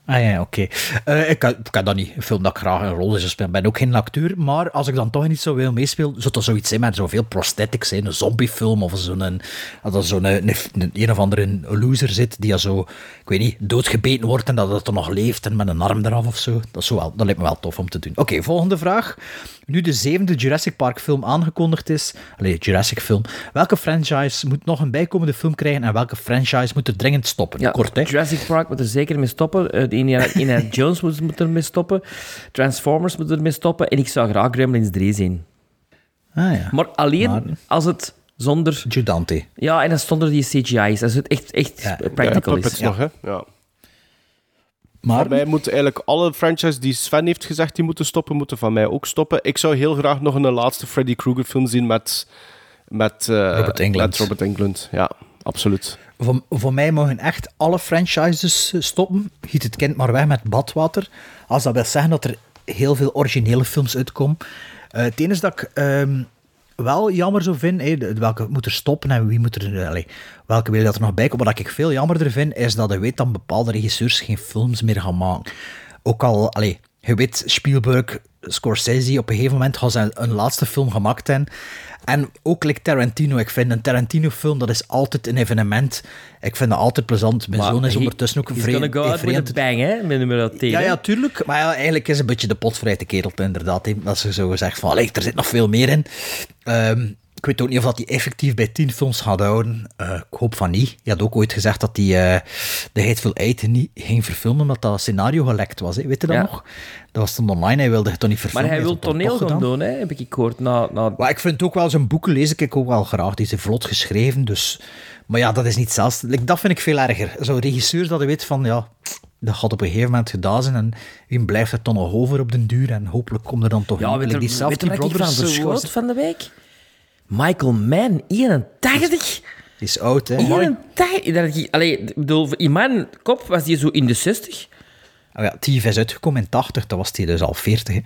Ah ja, oké. Eh, ik, kan, ik kan dat niet. Een film dat ik graag een rol zou spelen. Ik ben ook geen acteur, maar als ik dan toch niet zo wil meespelen, zou dat zoiets zijn met zoveel prosthetics zijn. Een zombiefilm of zo'n... een- Dat er zo'n een, een, een of andere loser zit die ja zo, ik weet niet, doodgebeten wordt en dat het er nog leeft en met een arm eraf of zo. Dat, is zo wel, dat lijkt me wel tof om te doen. Oké, volgende vraag. Nu de zevende Jurassic Park film aangekondigd is, allee, Jurassic film, welke franchise moet nog een bijkomende film krijgen en welke franchise moet er dringend stoppen? Ja, Kort, hè? Jurassic Park moet er zeker mee stoppen. Eh, Indiana, Indiana Jones moet, moet er mee stoppen. Transformers moet er mee stoppen. En ik zou graag Gremlins 3 zien. Ah ja. Maar alleen Maar- als het zonder... Judante. Ja, en als het zonder die CGI is. Als het echt, echt Ja, practical ja, is. nog, hè. Ja. Maar Van mij moeten eigenlijk alle franchises die Sven heeft gezegd die moeten stoppen, moeten van mij ook stoppen. Ik zou heel graag nog een laatste Freddy Krueger film zien met, met, eh, Robert Englund. met Robert Englund. Ja, absoluut. Voor, mij mogen echt alle franchises eh, stoppen. Giet het kind maar weg met badwater. Als dat wil zeggen dat er heel veel originele films uitkomen. Eh het dat ik ehm, wel jammer hè, de- welke moet er stoppen en wie moet er... eh, welke wil dat er nog bij komen. Wat ik veel jammerder vind, is dat je weet dat bepaalde regisseurs geen films meer gaan maken. Ook al... Je weet, Spielberg, Scorsese, op een gegeven moment gaan ze een laatste film gemaakt hebben. En ook like Tarantino. Ik vind een Tarantino-film, dat is altijd een evenement. Ik vind dat altijd plezant. Mijn Maar zoon is he- ondertussen ook een He's gonna vreemd... bang, hè? Met nummer 10. ja, ja, tuurlijk. Maar ja, eigenlijk is het een beetje de potvrije kerel, inderdaad. Dat ze zo gezegd van, er zit nog veel meer in. Ehm, ik weet ook niet of dat hij effectief bij tien films gaat houden. Eh, ik hoop van niet. Je had ook ooit gezegd dat hij eh de Hateful Eight niet ging verfilmen, omdat dat scenario gelekt was. Hè. Weet je dat Ja. nog? Dat was toen online, hij wilde het toch niet Maar verfilmen. hij wil toneel gaan doen, hè? Heb ik gehoord. Na, na... Maar ik vind ook wel, zijn boeken lees ik ook wel graag. Die zijn vlot geschreven, dus... Maar ja, dat is niet zelfs... Dat vind ik veel erger. Zo'n regisseur dat je weet van, ja... Dat gaat op een gegeven moment gedaan zijn en wie blijft er dan nog over op den duur en hopelijk komt er dan toch Ja, weet je die van was- van de week? Michael Mann, 81. Die is oud, hè? 81. Dat ik- Allee, ik bedoel, in mijn kop was die zo in de 60. Oh ja, Thief is uitgekomen in 80, dat was hij dus al 40. Hè.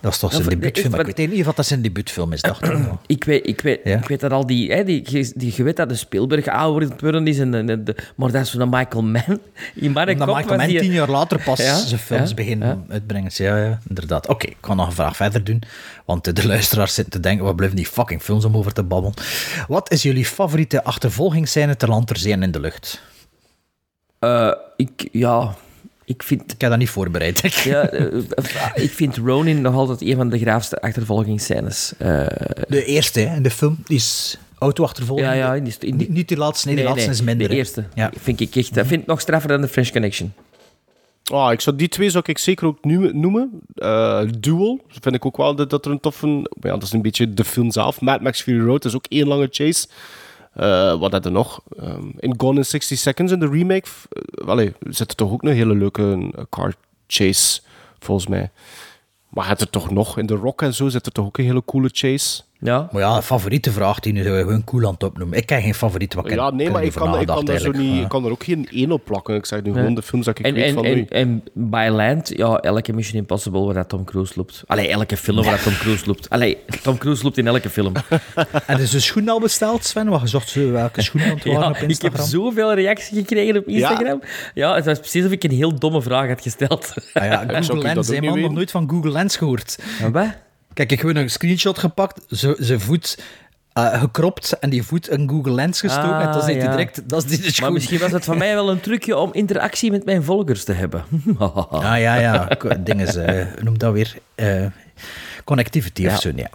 Dat was toch zijn debuutfilm. is- Ik weet niet of dat zijn debuutfilm is, dacht ik. Ik weet, ik weet, Ja. ik weet dat al die, hè, die, die, die... Je weet dat de Spielberg ouder worden is. En, en- en de, maar dat is van Michael Mann. In Michael Mann die... tien jaar later pas Ja, zijn films ja, beginnen uitbrengen. Ja, ja, inderdaad. Oké, ik ga nog een vraag verder doen. Want de luisteraars zitten te denken, wat blijven die fucking films om over te babbelen. Wat is jullie favoriete achtervolgingsscène ter land, ter zee en in de lucht? Eh, ik, ja... Ik, vind, ik heb dat niet voorbereid. ja, uh, ik vind Ronin nog altijd een van de graafste achtervolgingsscènes. Uh, de eerste, hè, in de film, die is auto-achtervolging. Ja, ja. In die, in die, niet, die laatste, nee, die nee, laatste nee, is minder. De eerste, ja. vind ik echt, dat vind ik nog straffer dan de French Connection. Oh, ik zou, die twee zou ik zeker ook nu, noemen. Uh, Duel, vind ik ook wel dat, dat er een toffe... Ja, dat is een beetje de film zelf. Mad Max Fury Road is ook één lange chase. Uh, wat hadden er nog? Um, in Gone in 60 Seconds, in de remake, uh, allee, zit er toch ook een hele leuke car chase, volgens mij. Maar het er toch nog, in de Rock en zo, zit er toch ook een hele coole chase. Ja. Maar ja, favoriete vraag die nu zou je gewoon cool aan het opnoemen. Ik ken geen favoriet wat Ja, nee, maar ik kan, ik, kan er zo niet, ik kan er ook geen één op plakken. Ik zeg nu gewoon de films dat ik en, weet en, van en, nu. En bij Land, ja, elke Mission Impossible waar dat Tom Cruise loopt. Allee, elke film waar dat Tom Cruise loopt. Allee, Tom Cruise loopt in elke film. en is de schoen al besteld, Sven? Wat gezocht ze welke schoen aan het waren ja, op Instagram? Ik heb zoveel reacties gekregen op Instagram. Ja? ja, het was precies of ik een heel domme vraag had gesteld. Ah ja, Google Lens, hè, man. Nog nooit van Google Lens gehoord. Ja, wat? Kijk, ik heb een screenshot gepakt, zijn voet uh, gekropt en die voet in Google Lens gestoken. Ah, en dan zit ja. hij direct, dat is schoen. Maar misschien was het van mij wel een trucje om interactie met mijn volgers te hebben. ah, ja, ja. Ding is, uh, noem dat weer... Uh, connectivity Ja. of zo, ja.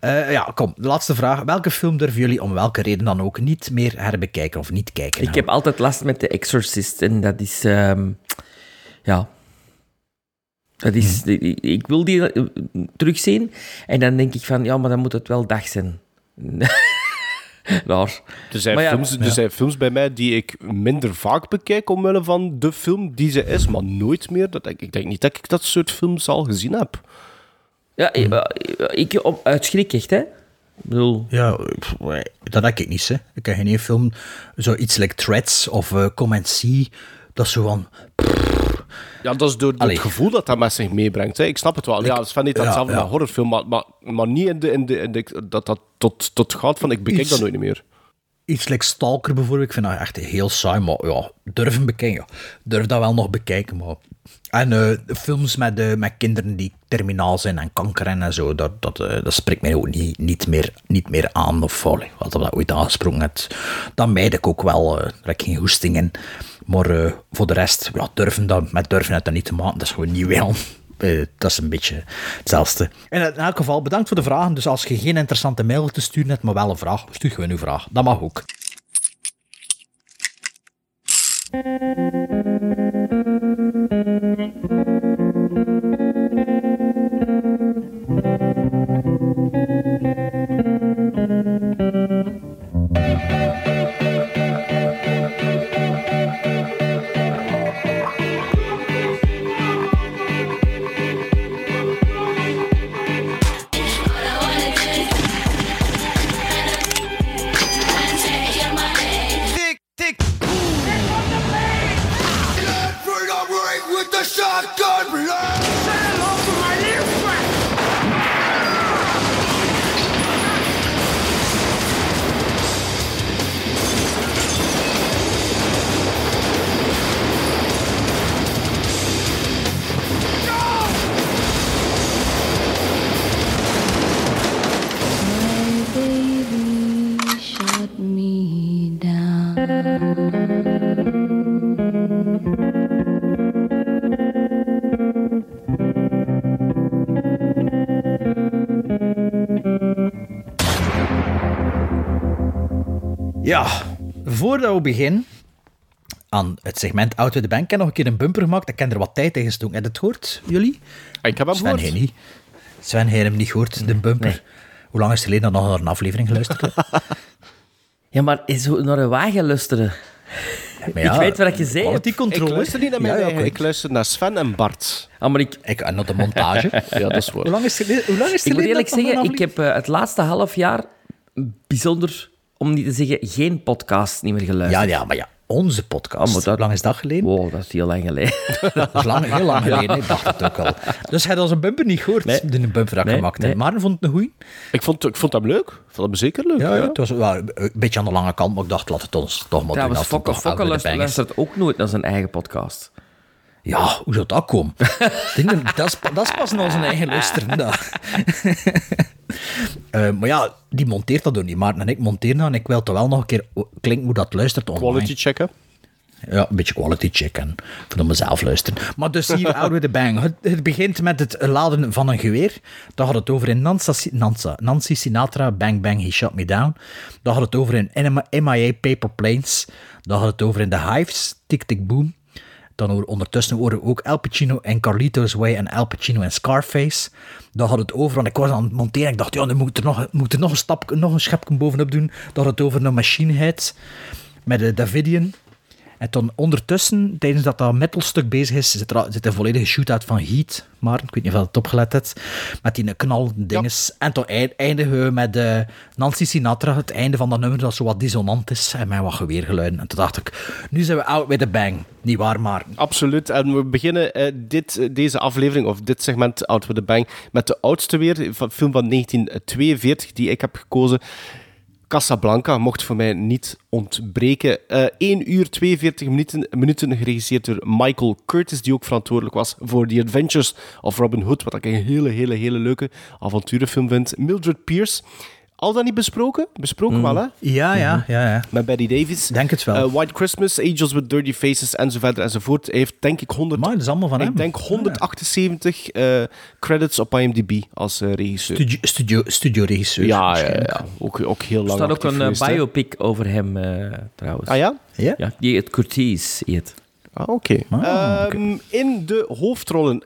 Uh, ja, kom, de laatste vraag. Welke film durven jullie om welke reden dan ook niet meer herbekijken of niet kijken? Ik heb altijd last met The Exorcist en dat is... Um, ja... Dat is, Hm. ik, ik wil die uh, terugzien en dan denk ik van, ja, maar dan moet het wel dag zijn. Raar. Er zijn, ja, films, er ja. zijn films bij mij die ik minder vaak bekijk omwille van de film die ze is, maar nooit meer. Dat, ik, ik denk niet dat ik dat soort films al gezien heb. Ja, ik, uh, ik op, uit schrik echt, hè. Ik bedoel... Ja, dat heb ik niet, hè. Ik heb geen één film, zoiets like Threads of uh, Come and See, dat is zo van... Ja, dat is door, het gevoel dat dat met zich meebrengt. Hè. Ik snap het wel. Ja, het is van niet Ja, hetzelfde ja. met horrorfilm, maar, maar, maar niet in de, in de, in de, dat dat tot, tot gaat van ik bekijk Iets- dat nooit meer. Iets like Stalker bijvoorbeeld, ik vind dat echt heel saai, maar ja, durven bekijken, ja. Durf dat wel nog bekijken, maar... En eh, films met, eh, met kinderen die terminaal zijn en kanker en zo, dat, dat, eh, dat spreekt mij ook niet, niet, meer, niet meer aan. Of allee, wat dat ooit aangesproken hebt, dat mijd ik ook wel. daar heb ik geen hoesting in. Maar voor de rest, ja, durven dat, met durven het dan niet te maken, dat is gewoon niet wel. Dat is een beetje hetzelfde. In elk geval, bedankt voor de vragen. Dus als je geen interessante mail te sturen hebt, maar wel een vraag, stuur gewoon uw vraag. Dat mag ook. Ja, voordat we beginnen aan het segment Out with the Bank, ik heb nog een keer een bumper gemaakt. Ik heb er wat tijd in gestoken. Heb je het gehoord, jullie? Ik heb hem Sven gehoord. niet. Sven heeft hem niet gehoord, de bumper. Hoe lang is het geleden dat nog naar een aflevering geluisterd? Ja, maar zo naar een wagen luisteren. Maar ja, ik weet wat je zei. quality control. Ik luister niet naar mijn Ja, ik luister naar Sven en Bart. Ah, maar ik, Ik en naar de montage. Ja, dat is waar. Hoe lang is het geleden? Hoe lang is het ik moet eerlijk zeggen, ik heb eh, het laatste half jaar bijzonder, om niet te zeggen, geen podcast niet meer geluisterd. Ja, ja, maar ja, onze podcast. Ah, maar dat- Hoe lang is dat geleden? Wow, dat is heel lang geleden. Dat is lang, heel lang geleden, ik dacht het ook al. Dus hij had onze bumper niet gehoord, Nee. de bumper dat Nee, gemaakt nee. Maar vond het een goeie. Ik vond, ik vond hem leuk. Ik vond hem zeker leuk. Ja, Ja, ja. het was wel een beetje aan de lange kant, maar ik dacht, laat het ons toch maar Trouwens, doen. als het Fokke, toch Fokke Out with the luistert, Bang is. luistert ook nooit naar zijn eigen podcast. Ja, hoe zou dat komen? Dingen, dat, is, dat is pas naar zijn eigen luisteren. dat. Eh, maar ja, die monteert dat ook niet. Maarten en ik monteren dat en ik wil toch wel nog een keer klinken hoe dat luistert online. Quality checken. Ja, een beetje quality check en voor mezelf luisteren. Maar dus hier, Out with a Bang. Het, het begint met het laden van een geweer. Dan gaat het over in Nancy, Nancy, Nancy Sinatra, Bang Bang, He Shot Me Down. Dan gaat het over in MIA Paper Planes. Dan gaat het over in The Hives, Tick Tick Boom. Dan ondertussen horen ook Al Pacino en Carlito's Way en Al Pacino en Scarface. Dan had het over, want ik was aan het monteren. Ik dacht, ja, dan moet er nog, moet er nog een stap, nog een schepje bovenop doen. Dan had het over een Machine Head met de Davidian. En dan ondertussen, tijdens dat dat metalstuk bezig is, zit er, zit een volledige shootout van Heat. Maar ik weet niet of je het opgelet hebt. Met die knal dinges. En toen eindigen we met uh, Nancy Sinatra. Het einde van dat nummer dat zo wat dissonant is. En met wat geweergeluiden. En toen dacht ik, nu zijn we out with a bang. Niet waar, maar... Absoluut. En we beginnen uh, dit, deze aflevering, of dit segment Out with a Bang, met de oudste weer. Van film van 1942, die ik heb gekozen. Casablanca mocht voor mij niet ontbreken. Uh, 1 uur 42 minuten, minuten geregisseerd door Michael Curtis, die ook verantwoordelijk was voor The Adventures of Robin Hood, wat ik een hele, hele, hele leuke avonturenfilm vind. Mildred Pierce. Al dan niet besproken? Besproken Mm. wel, hè? Ja, ja, ja, ja. Met Betty Davis. Denk het wel. Uh, White Christmas, Angels with Dirty Faces en zo verder enzovoort. Hij heeft denk ik 100... Maar dat is allemaal van ik hem. denk 178 uh, credits op IMDb als uh, regisseur. Studio, studio, studioregisseur. Ja, ja, ja. Ook, ook heel Er lang staat ook een geweest, biopic over hem, uh, trouwens. Ah ja? Ja? Ja, die het Curtis heet. Ah, oké. Ah. Ehm, in de hoofdrollen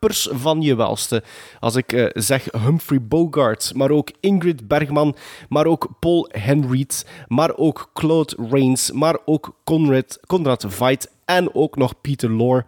klappers van je welste. Als ik eh, zeg Humphrey Bogart, maar ook Ingrid Bergman, maar ook Paul Henreid, maar ook Claude Rains, maar ook Conrad, Conrad Veidt en ook nog Peter Lorre.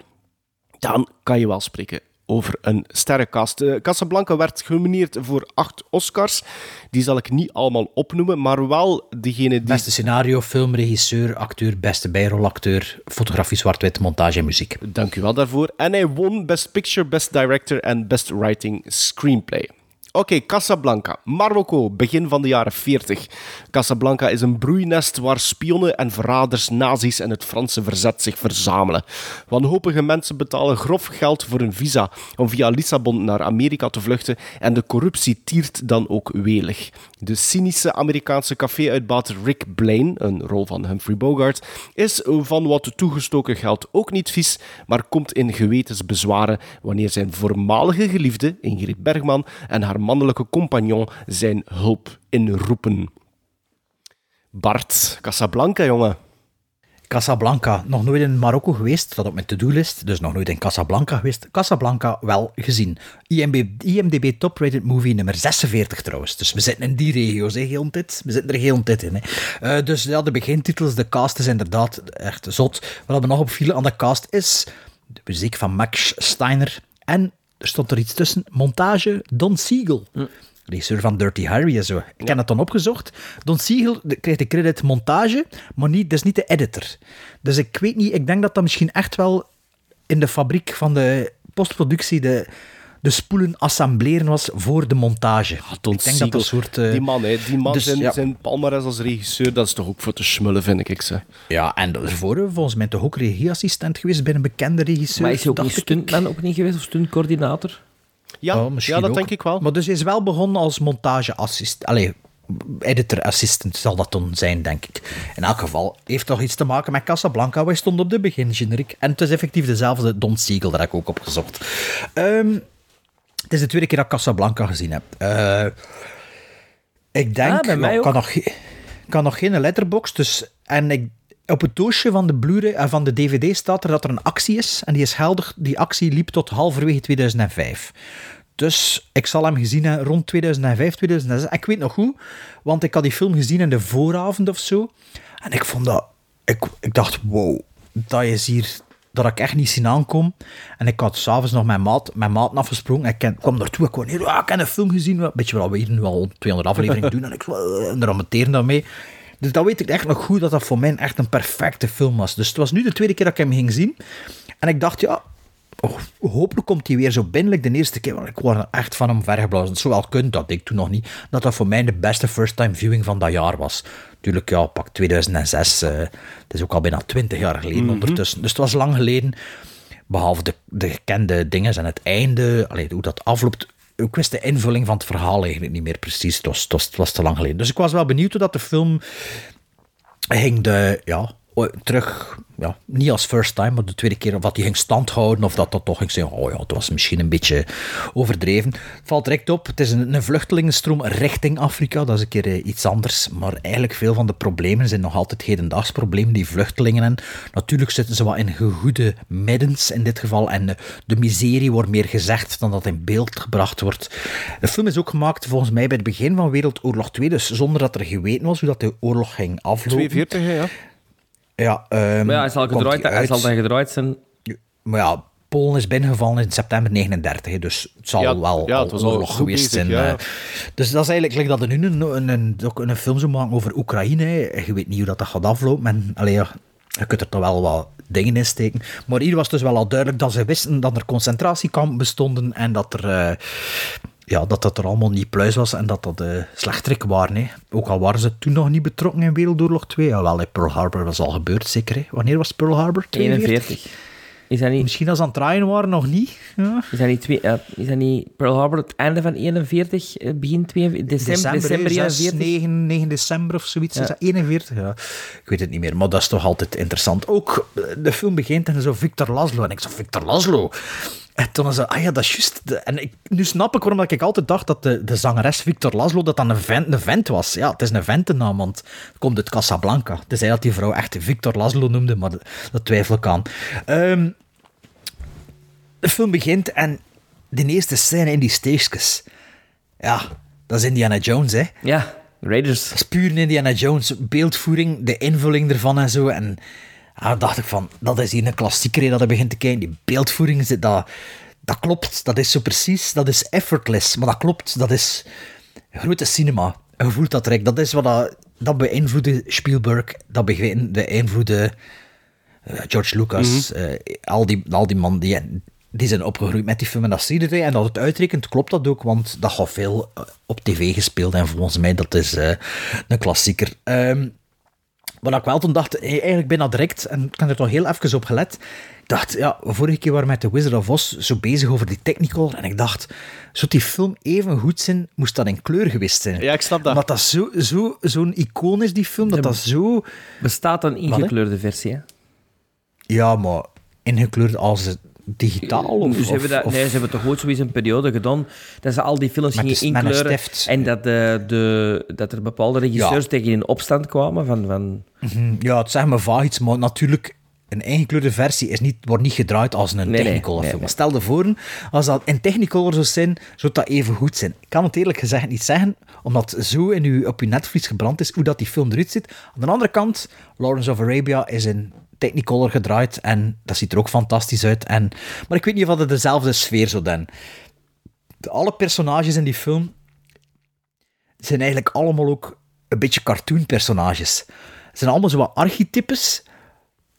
Dan kan je wel spreken over een sterrenkast. Uh, Casablanca werd genomineerd voor acht Oscars. Die zal ik niet allemaal opnoemen, maar wel degene die... Beste scenario, film, regisseur, acteur, beste bijrolacteur, fotografie, zwart-wit, montage en muziek. Dank u wel daarvoor. En hij won Best Picture, Best Director en Best Writing Screenplay. Oké, Casablanca, Marokko, begin van de jaren 40. Casablanca is een broeinest waar spionnen en verraders, nazi's en het Franse verzet zich verzamelen. Wanhopige mensen betalen grof geld voor een visa om via Lissabon naar Amerika te vluchten en de corruptie tiert dan ook welig. De cynische Amerikaanse café-uitbater Rick Blaine, een rol van Humphrey Bogart, is van wat toegestoken geld ook niet vies, maar komt in gewetensbezwaren wanneer zijn voormalige geliefde, Ingrid Bergman, en haar mannelijke compagnon zijn hulp inroepen. Bart, Casablanca, jongen. Casablanca, nog nooit in Marokko geweest, dat op mijn to-do-list, dus nog nooit in Casablanca geweest. Casablanca wel gezien. IMDb, IMDb Top Rated Movie nummer 46 trouwens. Dus we zitten in die regio's, hè, heel dit. We zitten er heel dit in. Hè. Uh, dus ja, de begintitels, de cast is inderdaad echt zot. Wat me nog opviel aan de cast is de muziek van Max Steiner en er stond er iets tussen, montage Don Siegel. Hm regisseur van Dirty Harry en zo. Ik ja. heb het dan opgezocht. Don Siegel krijgt de credit montage, maar niet, dat is niet de editor. Dus ik weet niet, ik denk dat dat misschien echt wel in de fabriek van de postproductie de, de spoelen assembleren was voor de montage. Ja, Don ik denk Siegel, dat dat soort... Uh, die man, hè, die man dus, zijn, ja. zijn palmares als regisseur, dat is toch ook voor te smullen, vind ik. Ze. Ja, en daarvoor volgens mij toch ook regieassistent geweest bij een bekende regisseur. Maar is hij ook een stuntman ook niet geweest, of stuntcoördinator? Ja, oh, ja dat ook. denk ik wel. Maar dus hij is wel begonnen als montageassistent. Allee, editor-assistent zal dat dan zijn, denk ik. In elk geval heeft toch iets te maken met Casablanca. Wij stonden op de begingeneriek. En het is effectief dezelfde Don Siegel, daar heb ik ook opgezocht. Um, het is de tweede keer dat ik Casablanca gezien heb. Uh, ik denk... Ah, mij ik kan nog, kan nog geen letterbox, dus... En ik, op het doosje van de Blu-ray en van de DVD staat er dat er een actie is. En die is geldig. Die actie liep tot halverwege 2005. Dus ik zal hem gezien hebben rond 2005, 2006. Ik weet nog hoe, want ik had die film gezien in de vooravond of zo. En ik vond dat... Ik, ik dacht, wow, dat is hier... Dat ik echt niet zien aankom. En ik had s'avonds nog mijn maat, mijn maat afgesproken. Ik kwam daartoe. Ik kwam hier, ah, ik heb een film gezien. Weet je wel, we hier nu al 200 afleveringen doen. En ik en ramenteren daarmee. Dus dat weet ik echt nog goed, dat dat voor mij echt een perfecte film was. Dus het was nu de tweede keer dat ik hem ging zien. En ik dacht, ja, oh, hopelijk komt hij weer zo binnenlijk de eerste keer. Want ik word er echt van hem vergeblazen. Het zou wel kunnen, dat ik toen nog niet. Dat dat voor mij de beste first-time viewing van dat jaar was. Natuurlijk, ja, pak 2006. Uh, het is ook al bijna 20 jaar geleden mm -hmm. ondertussen. Dus het was lang geleden. Behalve de, de gekende dingen en het einde. Allee, hoe dat afloopt ik wist de invulling van het verhaal eigenlijk niet meer precies. Het was, het was, het was te lang geleden. Dus ik was wel benieuwd hoe dat de film ging de, ja, terug, ja, niet als first time, maar de tweede keer of dat hij ging standhouden of dat dat toch ging zeggen, oh ja, het was misschien een beetje overdreven. Het valt direct op, het is een, een vluchtelingenstroom richting Afrika, dat is een keer eh, iets anders, maar eigenlijk veel van de problemen zijn nog altijd hedendaags problemen, die vluchtelingen hebben. Natuurlijk zitten ze wat in gegoede middens in dit geval en de, de miserie wordt meer gezegd dan dat in beeld gebracht wordt. De film is ook gemaakt volgens mij bij het begin van Wereldoorlog 2, dus zonder dat er geweten was hoe dat de oorlog ging aflopen. 42, hè, ja. Ja, ehm, Maar ja, hij zal, gedraaid, hij zal dan gedraaid zijn. Maar ja, Polen is binnengevallen in september 39, hè, dus het zal Ja, wel ja, het oorlog goed geweest bezig, zijn. ja. eh. Dus dat is eigenlijk like dat er nu een, een, een, een film zou maken over Oekraïne. Je weet niet hoe dat, dat gaat aflopen. En, allee, ja, je kunt er toch wel wat dingen in steken. Maar hier was dus wel al duidelijk dat ze wisten dat er concentratiekampen bestonden en dat er... eh, ja, dat dat er allemaal niet pluis was en dat dat uh, slechterik waren. Hè. Ook al waren ze toen nog niet betrokken in Wereldoorlog 2. Jawel, hè, Pearl Harbor was al gebeurd, zeker. Hè. Wanneer was Pearl Harbor? 41. Is dat niet, Misschien als ze aan het draaien waren, nog niet. Ja. is dat niet, twee, eh, is dat niet Pearl Harbor het einde van 41, eh, begin 42, december, december, hè, 6, 41? 9, 9 december of zoiets. Ja. Is dat 41? Ja, ik weet het niet meer, maar dat is toch altijd interessant. Ook eh, de film begint en zo Victor Laszlo. En ik zo, Victor Laszlo? En toen zei ah ja, dat is juist. De- En ik, nu snap ik waarom dat ik altijd dacht dat de, de zangeres Victor Laszlo dat dan een vent, een vent was. Ja, het is een ventennaam, want het komt uit Casablanca. Het is hij dat die vrouw echt Victor Laszlo noemde, maar dat, dat twijfel ik aan. Ehm, de film begint en de eerste scène in die steegjes. Ja, dat is Indiana Jones, hè. Ja, Raiders. Dat is puur Indiana Jones. Beeldvoering, de invulling ervan en zo. En ja, dan dacht ik van, dat is hier een klassieker dat je begint te kijken. Die beeldvoering, zit- dat, dat klopt. Dat is zo precies. Dat is effortless. Maar dat klopt. Dat is grote cinema. Je voelt dat direct. Dat is wat dat, dat beïnvloedde Spielberg. Dat beïn- beïnvloedde eh, George Lucas. eh, al, die, al die man die, die zijn opgegroeid met die film. En dat zie je. En dat het uitrekent, klopt dat ook. Want dat gaat veel eh, op tv gespeeld. En volgens mij, dat is eh, een klassieker. Ehm wat ik wel toen dacht, eigenlijk bijna direct, en ik heb er toch heel even op gelet. Ik dacht, ja, vorige keer waren we met The Wizard of Oz zo bezig over die Technicolor. En ik dacht, zou die film even goed zijn, moest dat in kleur geweest zijn. Ja, ik snap dat. Omdat dat zo'n zo, zo'n icoon is, die film, dat dat zo... Bestaat een ingekleurde versie, hè? Ja, maar ingekleurd als het digitaal? Of, ze hebben dat, of- nee, ze hebben toch ooit zoiets een periode gedaan dat ze al die films gingen een inkleuren en dat, de, de, dat er bepaalde regisseurs Ja. tegen in opstand kwamen van... van Mhm, Ja, het zegt me vaag iets, maar natuurlijk, een ingekleurde versie is niet, wordt niet gedraaid als een Nee, Technicolor nee, film. nee. Stel je voor, als dat in Technicolor zou zijn, zou dat even goed zijn. Ik kan het eerlijk gezegd niet zeggen, omdat zo in uw, op uw netvlies gebrand is, hoe dat die film eruit ziet. Aan de andere kant, Lawrence of Arabia is in Technicolor gedraaid en dat ziet er ook fantastisch uit. En, maar ik weet niet of dat dezelfde sfeer zijn. De, alle personages in die film zijn eigenlijk allemaal ook een beetje cartoon-personages. Het zijn allemaal zo wat archetypes.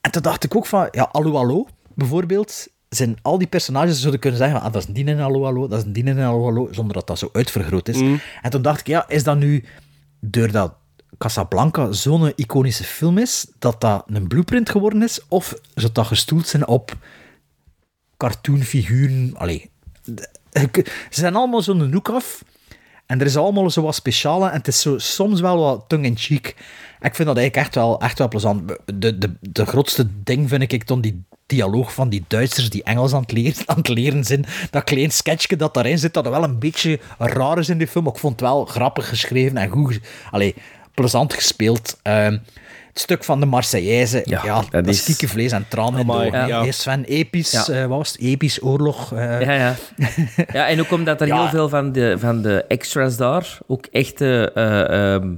En toen dacht ik ook van, ja, Allo Allo, bijvoorbeeld, zijn al die personages zouden kunnen zeggen, ah, dat is een die in Allo Allo, dat is een die in Allo Allo, zonder dat dat zo uitvergroot is. En toen dacht ik, ja, is dat nu, doordat Casablanca zo'n iconische film is, dat dat een blueprint geworden is, of zou dat gestoeld zijn op cartoonfiguren? Allee, ze zijn allemaal zo'n hoek af. En er is allemaal zo wat speciale en het is zo, soms wel wat tongue-in-cheek. Ik vind dat eigenlijk echt wel, echt wel plezant. De, de, de grootste ding vind ik dan die dialoog van die Duitsers die Engels aan het leren, aan het leren zijn. Dat klein sketchje dat daarin zit, dat wel een beetje raar is in die film. Ik vond het wel grappig geschreven en goed, allee, plezant gespeeld. Ehm, het stuk van de Marseillaise, ja, dat, is- is kiekenvlees en tranen in de ja. Ja. Sven, episch, Ja. eh, wat was het? Episch oorlog. eh, ja, ja. ja, en ook omdat er Ja. heel veel van de, van de extras daar ook echte eh, ehm,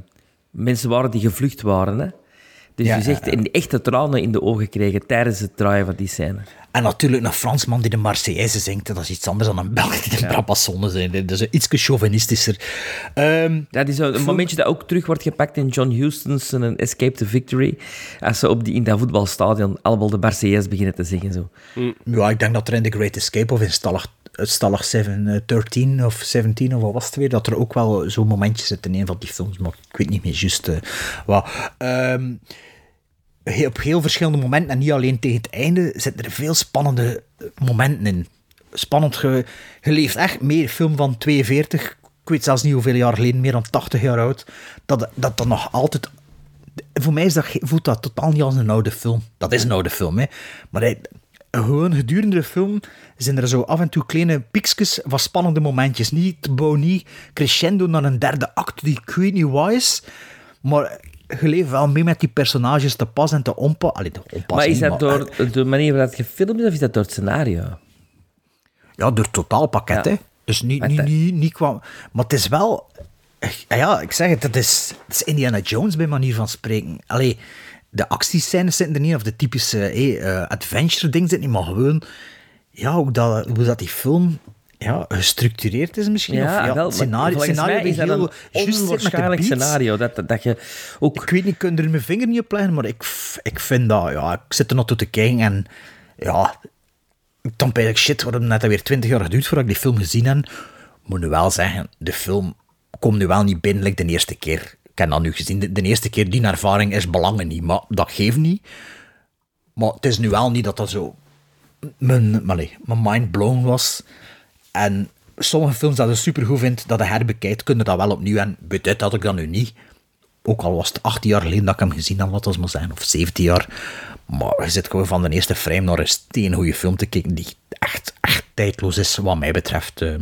mensen waren die gevlucht waren. Hè? Dus Ja, je zegt in echte tranen in de ogen kregen tijdens het draaien van die scène. En natuurlijk een Fransman die de Marseillaise zingt. Dat is iets anders dan een Belg die de Brabassonne zingt. Dat is iets chauvinistischer. Ehm, Dat is een momentje dat ook terug wordt gepakt in John Huston's een Escape to Victory. Als ze op die, in dat voetbalstadion allemaal de Marseillaise beginnen te zingen. Zo. ja, ik denk dat er in The Great Escape of in Stallig, Stallig 7, eh, 13 of 17 of wat was het weer, dat er ook wel zo'n momentje zit in een van die films. Maar ik weet niet meer juist eh, wat. Ehm, op heel verschillende momenten, en niet alleen tegen het einde, zitten er veel spannende eh, momenten in. Spannend, ge, leeft echt meer film van 42, ik weet zelfs niet hoeveel jaar geleden, meer dan 80 jaar oud, dat dat, dat nog altijd voor mij is dat, voelt dat totaal niet als een oude film. Dat is een oude film, hè. Maar gewoon gedurende de film zijn er zo af en toe kleine piekjes van spannende momentjes. Niet bouw niet crescendo naar een derde act die ik weet niet is. Maar je leeft wel mee met die personages te pas en te. Allee, te onpas Maar is dat maar, door de manier waarop het gefilmd is, of is dat door het scenario? Ja, door het totaalpakket, Ja. hè. Dus niet, niet, niet, niet qua... Maar het is wel... Ja, ja, ik zeg het, het is, het is Indiana Jones bij manier van spreken. Allee, de actiescènes zitten er niet, of de typische hey, eh, adventure-ding zit niet, maar gewoon... Ja, hoe dat, hoe dat die film ja, gestructureerd is misschien. Ja, of, ja, wel, scenario, scenario is dat heel een onwaarschijnlijk scenario. Dat, dat, dat je ook... Ik weet niet, ik kan er mijn vinger niet op leggen, maar ik, ik vind dat, ja, ik zit er nog toe te kijken en ja, dan ben ik shit, waarom net weer twintig jaar geduurd voordat ik die film gezien heb. Moet nu wel zeggen, de film komt nu wel niet binnen like de eerste keer. Ik heb dat nu gezien, de, de eerste keer, die ervaring is belangen niet, maar dat geeft niet. Maar het is nu wel niet dat dat zo mijn, maar mijn mind blown was. En sommige films dat ik supergoed vind, dat je herbekijkt, kunnen dat wel opnieuw. En bij dit had ik dat nu niet. Ook al was het 18 jaar geleden dat ik hem gezien had, wat het maar zijn, of 17 jaar. Maar je zit gewoon van de eerste frame naar een steengoede film te kijken die echt, echt tijdloos is, wat mij betreft. Eh,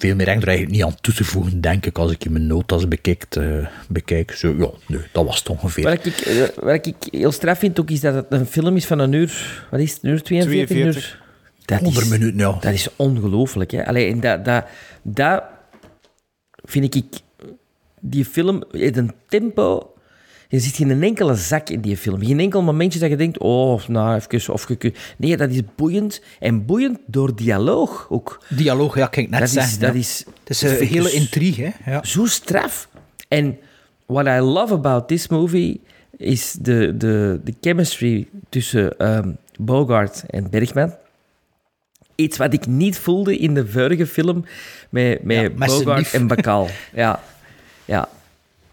veel meer ik er eigenlijk niet aan toe te voegen, denk ik, als ik in mijn notas bekijk. eh, bekijk. Zo, ja, nee, dat was het ongeveer. Wat ik, eh, wat ik heel straf vind ook, is dat het een film is van een uur... Wat is het? Een uur 42? 42. Uur? Dat 100 is, minuten, ja. Dat is ongelooflijk. Hè? Allee, en dat, dat, dat vind ik... Die film heeft een tempo... Je ziet geen enkele zak in die film. Geen enkel momentje dat je denkt... Oh, nou, even... Of je, nee, dat is boeiend. En boeiend door dialoog ook. Dialoog, ja, kan ik net Dat is- zeggen. dat ja. is- het is dat een hele intrigue, hè. Ja. Zo straf. En what I love about this movie is de, de, de chemistry tussen ehm, Bogart en Bergman. Iets wat ik niet voelde in de vorige film met, met Ja, Bogart en Bacall. ja, ja.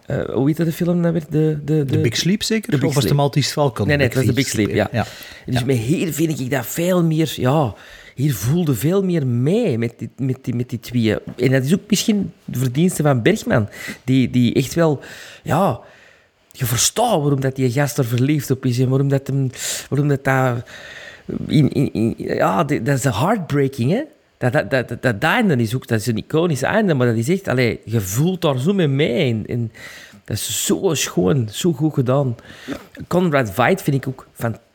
Eh, hoe heet dat de film nou weer? De, de, De Big Sleep zeker? De Big of was het de. Maltese Falcon? Nee, nee, het was de Big Sleep, ja. ja. Dus met hier vind ik dat veel meer... Ja, hier voelde veel meer mee met die, met die, met die twee. En dat is ook misschien de verdienste van Bergman. Die, die echt wel... Ja, je verstaat waarom dat die gast er verliefd op is en waarom dat hem... Waarom dat... dat in, in, in- ja, dat is heartbreaking, hè. Dat, dat, dat, dat, dat einde is ook... Dat is een iconisch einde, maar dat is echt... Allee, je voelt daar zo mee mee. En, dat is zo schoon, zo goed gedaan. Conrad Veidt vind ik ook fantastisch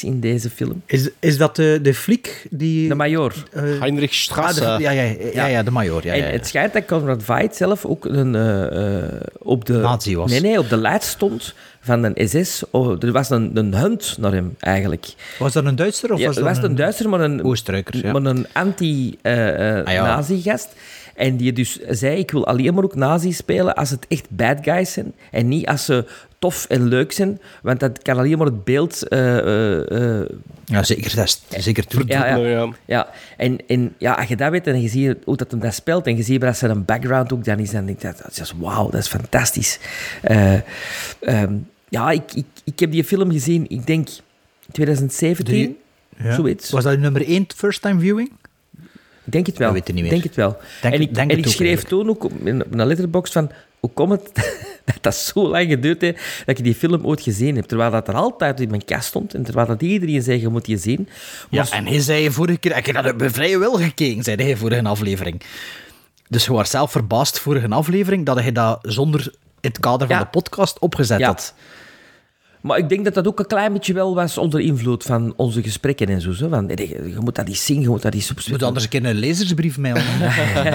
in deze film. Is, is dat de, de fliek die... De Major. eh, Heinrich ah, Strasser. de- ja, ja, ja, ja, de major. Ja, En ja. het schijnt dat Conrad Veidt zelf ook een, eh, eh, op de... Nazi was. Nee, nee, op de lijst stond van een SS. Oh, er was een, een hunt naar hem, eigenlijk. Was dat een Duitser? Of Ja, was het dat was een Duitser, maar een, Oostenrijker, ja. maar een anti-nazi-gast. en die dus zei, ik wil alleen maar ook nazi spelen als het echt bad guys zijn. En niet als ze tof en leuk zijn. Want dat kan alleen maar het beeld... eh, eh, eh, Ja, zeker. Dat is zeker ja, ja. Ja. ja. En, en ja, als je dat weet en je ziet hoe dat hem dat speelt en je ziet dat zijn background ook dan is, dan denk je, dat is wauw, dat is fantastisch. Eh, ehm, ja, ik, ik, ik heb die film gezien, ik denk 2017, Drie- Ja. zoiets. Was dat nummer 1 first time viewing? Ik denk het wel. Dat weet ik niet meer. denk het wel. Denk- en ik, denk en het ik ook schreef eigenlijk. toen ook op een letterbox van, hoe komt het dat dat zo lang geduurd heeft dat ik die film ooit gezien heb. Terwijl dat er altijd in mijn kast stond en terwijl dat iedereen zei, je moet die zien. Ja, en hij zei vorige keer... Ik heb dat bij vrije wil gekeken, zei hij vorige aflevering. Dus je was zelf verbaasd vorige aflevering dat hij dat zonder het kader van Ja. de podcast opgezet Ja. had. Maar ik denk dat dat ook een klein beetje wel was onder invloed van onze gesprekken en zo. zo. Van, je, je moet dat niet zien, je moet dat niet Je moet anders een keer een lezersbrief mailen.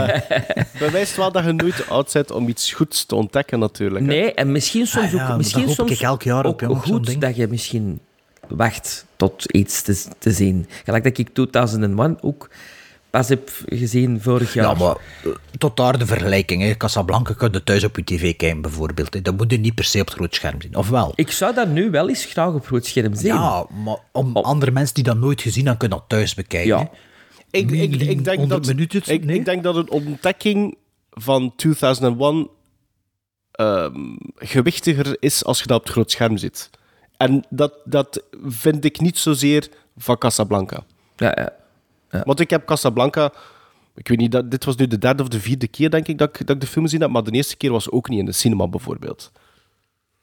Bewijst wel dat je nooit oud bent om iets goeds te ontdekken, natuurlijk. hè. Nee, en misschien soms Ah ja, maar ook, misschien soms ik elk jaar op, ook goed ding. dat je misschien wacht tot iets te, te zien. Gelijk dat ik 2001 ook pas heb gezien vorig jaar. Ja, maar eh, tot daar de vergelijking. Hè. Casablanca kun je thuis op je tv kijken, bijvoorbeeld. hè. Dat moet je niet per se op het groot scherm zien. Of wel? Ik zou dat nu wel eens graag op groot scherm zien. Ja, maar om andere mensen die dat nooit gezien hebben, kunnen dat thuis bekijken. Ja. Ik, ik, ik, denk 100 dat, minuten, ik, nee? ik denk dat een ontdekking van 2001 ehm, gewichtiger is als je dat op het groot scherm ziet. En dat, dat vind ik niet zozeer van Casablanca. Ja, ja. Want ik heb Casablanca... Ik weet niet, dat, dit was nu de derde of de vierde keer, denk ik, dat ik, dat ik de film gezien heb. Maar de eerste keer was ook niet in de cinema, bijvoorbeeld.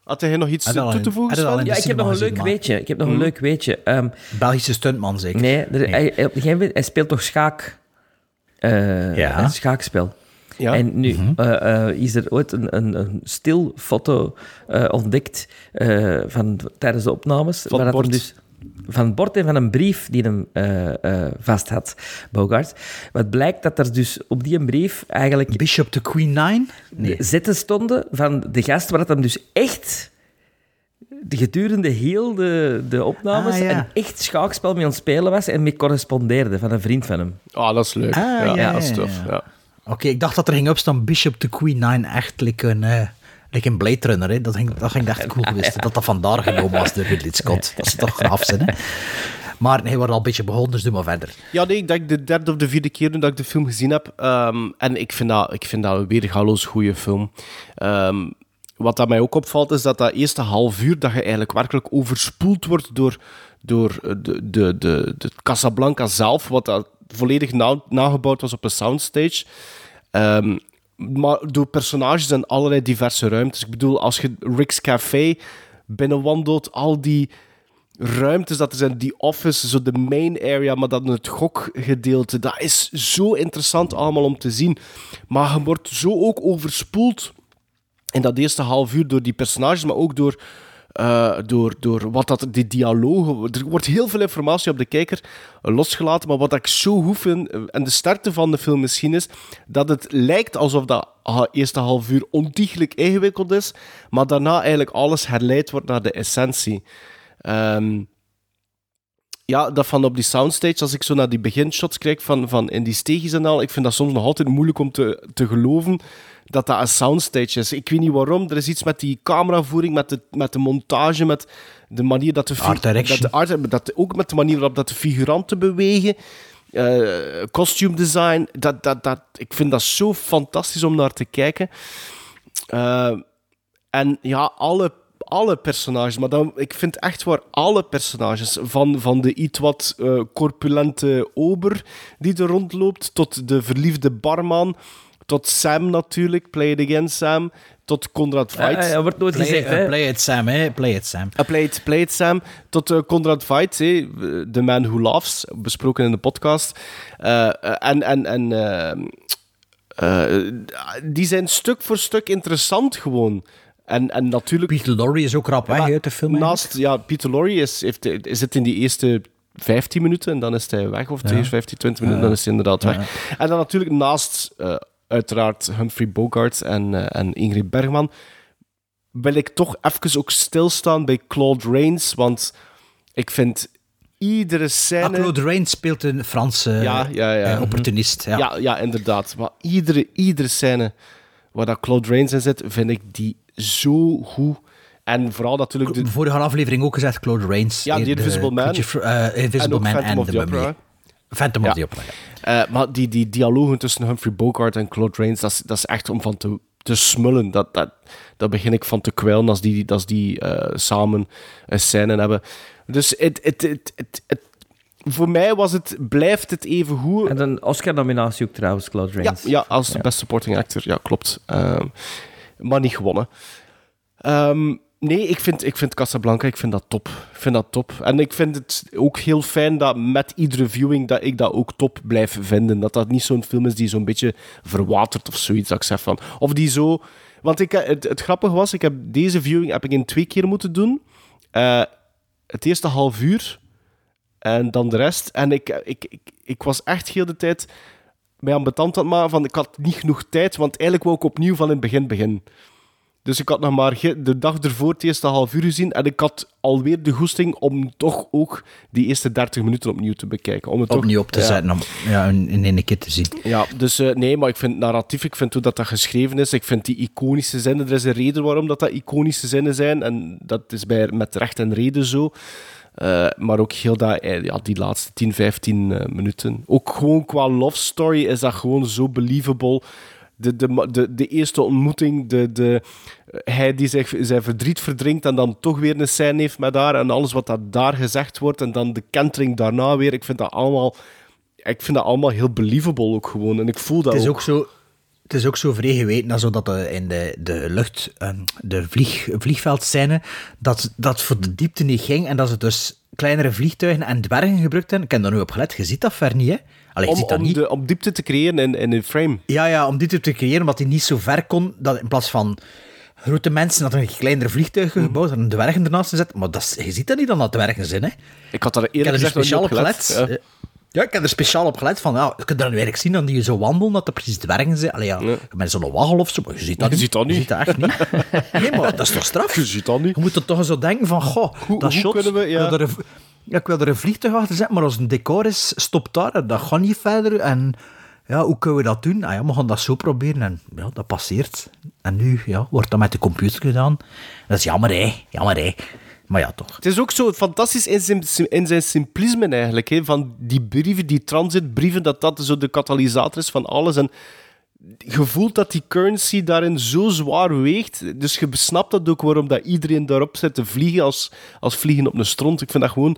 Had hij nog iets toe te voegen? Ja, ik heb nog een leuk weetje. Ik heb nog een Mhm. leuk weetje. Ehm, Belgische stuntman zeker? nee, er- Hij, hij- op een gegeven moment, hij speelt toch schaak? Eh, Ja. Een schaakspel. Ja. En nu Mhm. eh, eh, is er ooit een, een, een stilfoto eh, ontdekt eh, van, tijdens de opnames. Van waar het dus van het bord en van een brief die hem eh, eh, vast had, Bogart. Wat blijkt dat er dus op die brief eigenlijk Bishop to Queen Nine? Nee. zetten stonden van de gast waar dat hem dus echt de gedurende heel de, de opnames Ah, ja. een echt schaakspel mee aan het spelen was en mee correspondeerde van een vriend van hem. Ah, dat is leuk. Ah, ja, ja, dat is tof. ja. Ja. Oké, ik dacht dat er ging opstaan Bishop to Queen Nine, echt like een, eh like een Blade Runner. Hè. Dat, ging, dat ging echt cool geweest. Dat dat vandaar genomen was door Ridley Scott. Dat is toch graaf zijn, hè? Maar hij wordt al een beetje begonnen, dus doe maar verder. Ja, nee, ik denk de derde of de vierde keer nu dat ik de film gezien heb. Ehm, en ik vind dat, ik vind dat een weergaloos goede film. Ehm, wat dat mij ook opvalt, is dat dat eerste half uur dat je eigenlijk werkelijk overspoeld wordt door, door eh, de, de, de, de Casablanca zelf, wat dat volledig na- nagebouwd was op een soundstage. Ehm, maar door personages en allerlei diverse ruimtes. Ik bedoel, als je Rick's Café binnenwandelt, al die ruimtes dat er zijn, die office, zo de main area, maar dan het gokgedeelte, dat is zo interessant allemaal om te zien. Maar je wordt zo ook overspoeld in dat eerste half uur door die personages, maar ook door, eh, door, door wat dat, die dialogen. Er wordt heel veel informatie op de kijker losgelaten, maar wat ik zo goed vind, eh, en de sterkte van de film misschien is, dat het lijkt alsof dat ah, eerste half uur ontiegelijk ingewikkeld is, maar daarna eigenlijk alles herleid wordt naar de essentie. Ehm, ja, dat van op die soundstage, als ik zo naar die beginshots kijk van, van in die steegjes en al, ik vind dat soms nog altijd moeilijk om te, te geloven dat dat een soundstage is. Ik weet niet waarom, er is iets met die cameravoering, met de, met de montage, met de manier dat de... Art direction. Dat de art, dat, ook met de manier waarop dat de figuranten bewegen, eh costume design, dat, dat, dat, ik vind dat zo fantastisch om naar te kijken. Eh, en ja, alle, alle personages, maar dan, ik vind echt waar alle personages, van, van de iets wat eh, corpulente ober die er rondloopt, tot de verliefde barman, tot Sam natuurlijk, Play It Again Sam, tot Conrad Veidt. Ja, ja, wordt nooit Play, gezegd, eh, hè. play it Sam, hè? Play it Sam. Uh, play, it, play it, Sam. Tot eh, Conrad Veidt, hè, The Man Who Laughs, besproken in de podcast. En en, en die zijn stuk voor stuk interessant gewoon. En, en natuurlijk... Peter Lorre is ook rap weg uit de film. Naast, ja, Peter Lorre is, heeft, zit in die eerste 15 minuten en dan is hij weg. Of de eerste 15, 20 minuten, Ja. dan is hij inderdaad Ja. weg. En dan natuurlijk naast, eh, uiteraard, Humphrey Bogart en, eh, en Ingrid Bergman, wil ik toch even ook stilstaan bij Claude Rains, want ik vind iedere scène... Ah, Claude Rains speelt een Franse Ja, ja, ja. eh, opportunist. Ja. Ja, ja, inderdaad. Maar iedere, iedere scène waar dat Claude Rains in zit, vind ik die zo goed. En vooral natuurlijk... De, Vorige aflevering ook gezegd, Claude Rains. Ja, die Invisible Man. Eh, Invisible En Man en the. Opera. Phantom Ja. of the Opera, ja. Eh, maar die, die dialogen tussen Humphrey Bogart en Claude Rains, dat is, dat is echt om van te, te smullen. Dat, dat, daar begin ik van te kwijlen als die, als die eh, samen een scène hebben. Dus het, het, het, het, het- voor mij was het, blijft het even goed. En een Oscar-nominatie ook trouwens, Claude Ja, Rains. ja, als de best supporting actor, ja, klopt. Ehm, maar niet gewonnen. Ehm, nee, ik vind, ik vind Casablanca, ik vind dat top. Vind dat top. En ik vind het ook heel fijn dat met iedere viewing dat ik dat ook top blijf vinden. Dat dat niet zo'n film is die zo'n beetje verwatert of zoiets. Dat ik zeg van, of die zo... Want ik, het, het grappige was, ik heb deze viewing heb ik in twee keer moeten doen. Eh, het eerste half uur en dan de rest. En ik, ik, ik, ik was echt heel de tijd mij aan het maken van ik had niet genoeg tijd, want eigenlijk wou ik opnieuw van in het begin beginnen. Dus ik had nog maar de dag ervoor het eerste half uur gezien en ik had alweer de goesting om toch ook die eerste 30 minuten opnieuw te bekijken. Om het toch- Opnieuw op te Ja. zetten, om ja, in, één keer te zien. Ja, dus eh, nee, maar ik vind narratief, ik vind hoe dat, dat geschreven is, ik vind die iconische zinnen, er is een reden waarom dat, dat iconische zinnen zijn en dat is bij, met recht en reden zo. Eh, maar ook heel dat, eh, ja, die laatste 10, 15 eh, minuten. Ook gewoon qua love story is dat gewoon zo believable. De, de, de, de eerste ontmoeting, de, de, hij die zich zijn verdriet verdrinkt en dan toch weer een scène heeft met haar en alles wat dat daar gezegd wordt en dan de kentering daarna weer. Ik vind dat allemaal, ik vind dat allemaal heel believable ook gewoon. En ik voel dat Het is ook zo... Het is ook zo vrij geweten dat, zo dat de, in de, de lucht, ehm, de vlieg, vliegveldscène, dat, dat voor de diepte niet ging en dat ze dus kleinere vliegtuigen en dwergen gebruikt hebben. Ik heb daar nu op gelet, je ziet dat ver niet, hè? Allee, Om, dat niet. de, om diepte te creëren in, in een frame. Ja, ja, om dit te creëren, omdat hij niet zo ver kon, dat in plaats van grote mensen had een kleinere vliegtuigen Mhm. gebouwd en een dwergen ernaast gezet. Maar dat, je ziet dat niet dan dat dwergen zijn, hè? Ik had daar er gezegd nog speciaal op gelet. Ja. Ik heb er speciaal op gelet van, ja, je kunt dat nu eigenlijk zien dan die zo wandelen, dat er precies dwergen zijn. Allee, ja, met zo'n waggel of zo, maar je ziet dat Je niet. ziet dat niet. Je ziet dat echt niet. Nee, maar dat is toch straf? Je ziet dat niet. Je moet er toch zo denken van, goh, dat hoe shot, kunnen we, ja. er ja, ik wil er een vliegtuig achter zetten, maar als een decor is, stopt daar, dat gaat niet verder. En ja, hoe kunnen we dat doen? Ah ja, we gaan dat zo proberen en ja, dat passeert. En nu ja, wordt dat met de computer gedaan. Dat is jammer, hè. Jammer, hè. Maar ja, toch. Het is ook zo fantastisch in zijn, in zijn simplisme eigenlijk. Hè? Van die brieven, die transitbrieven, dat dat zo de katalysator is van alles. En je voelt dat die currency daarin zo zwaar weegt. Dus je besnapt dat ook waarom dat iedereen daarop zit te vliegen als, als vliegen op een stront. Ik vind dat gewoon,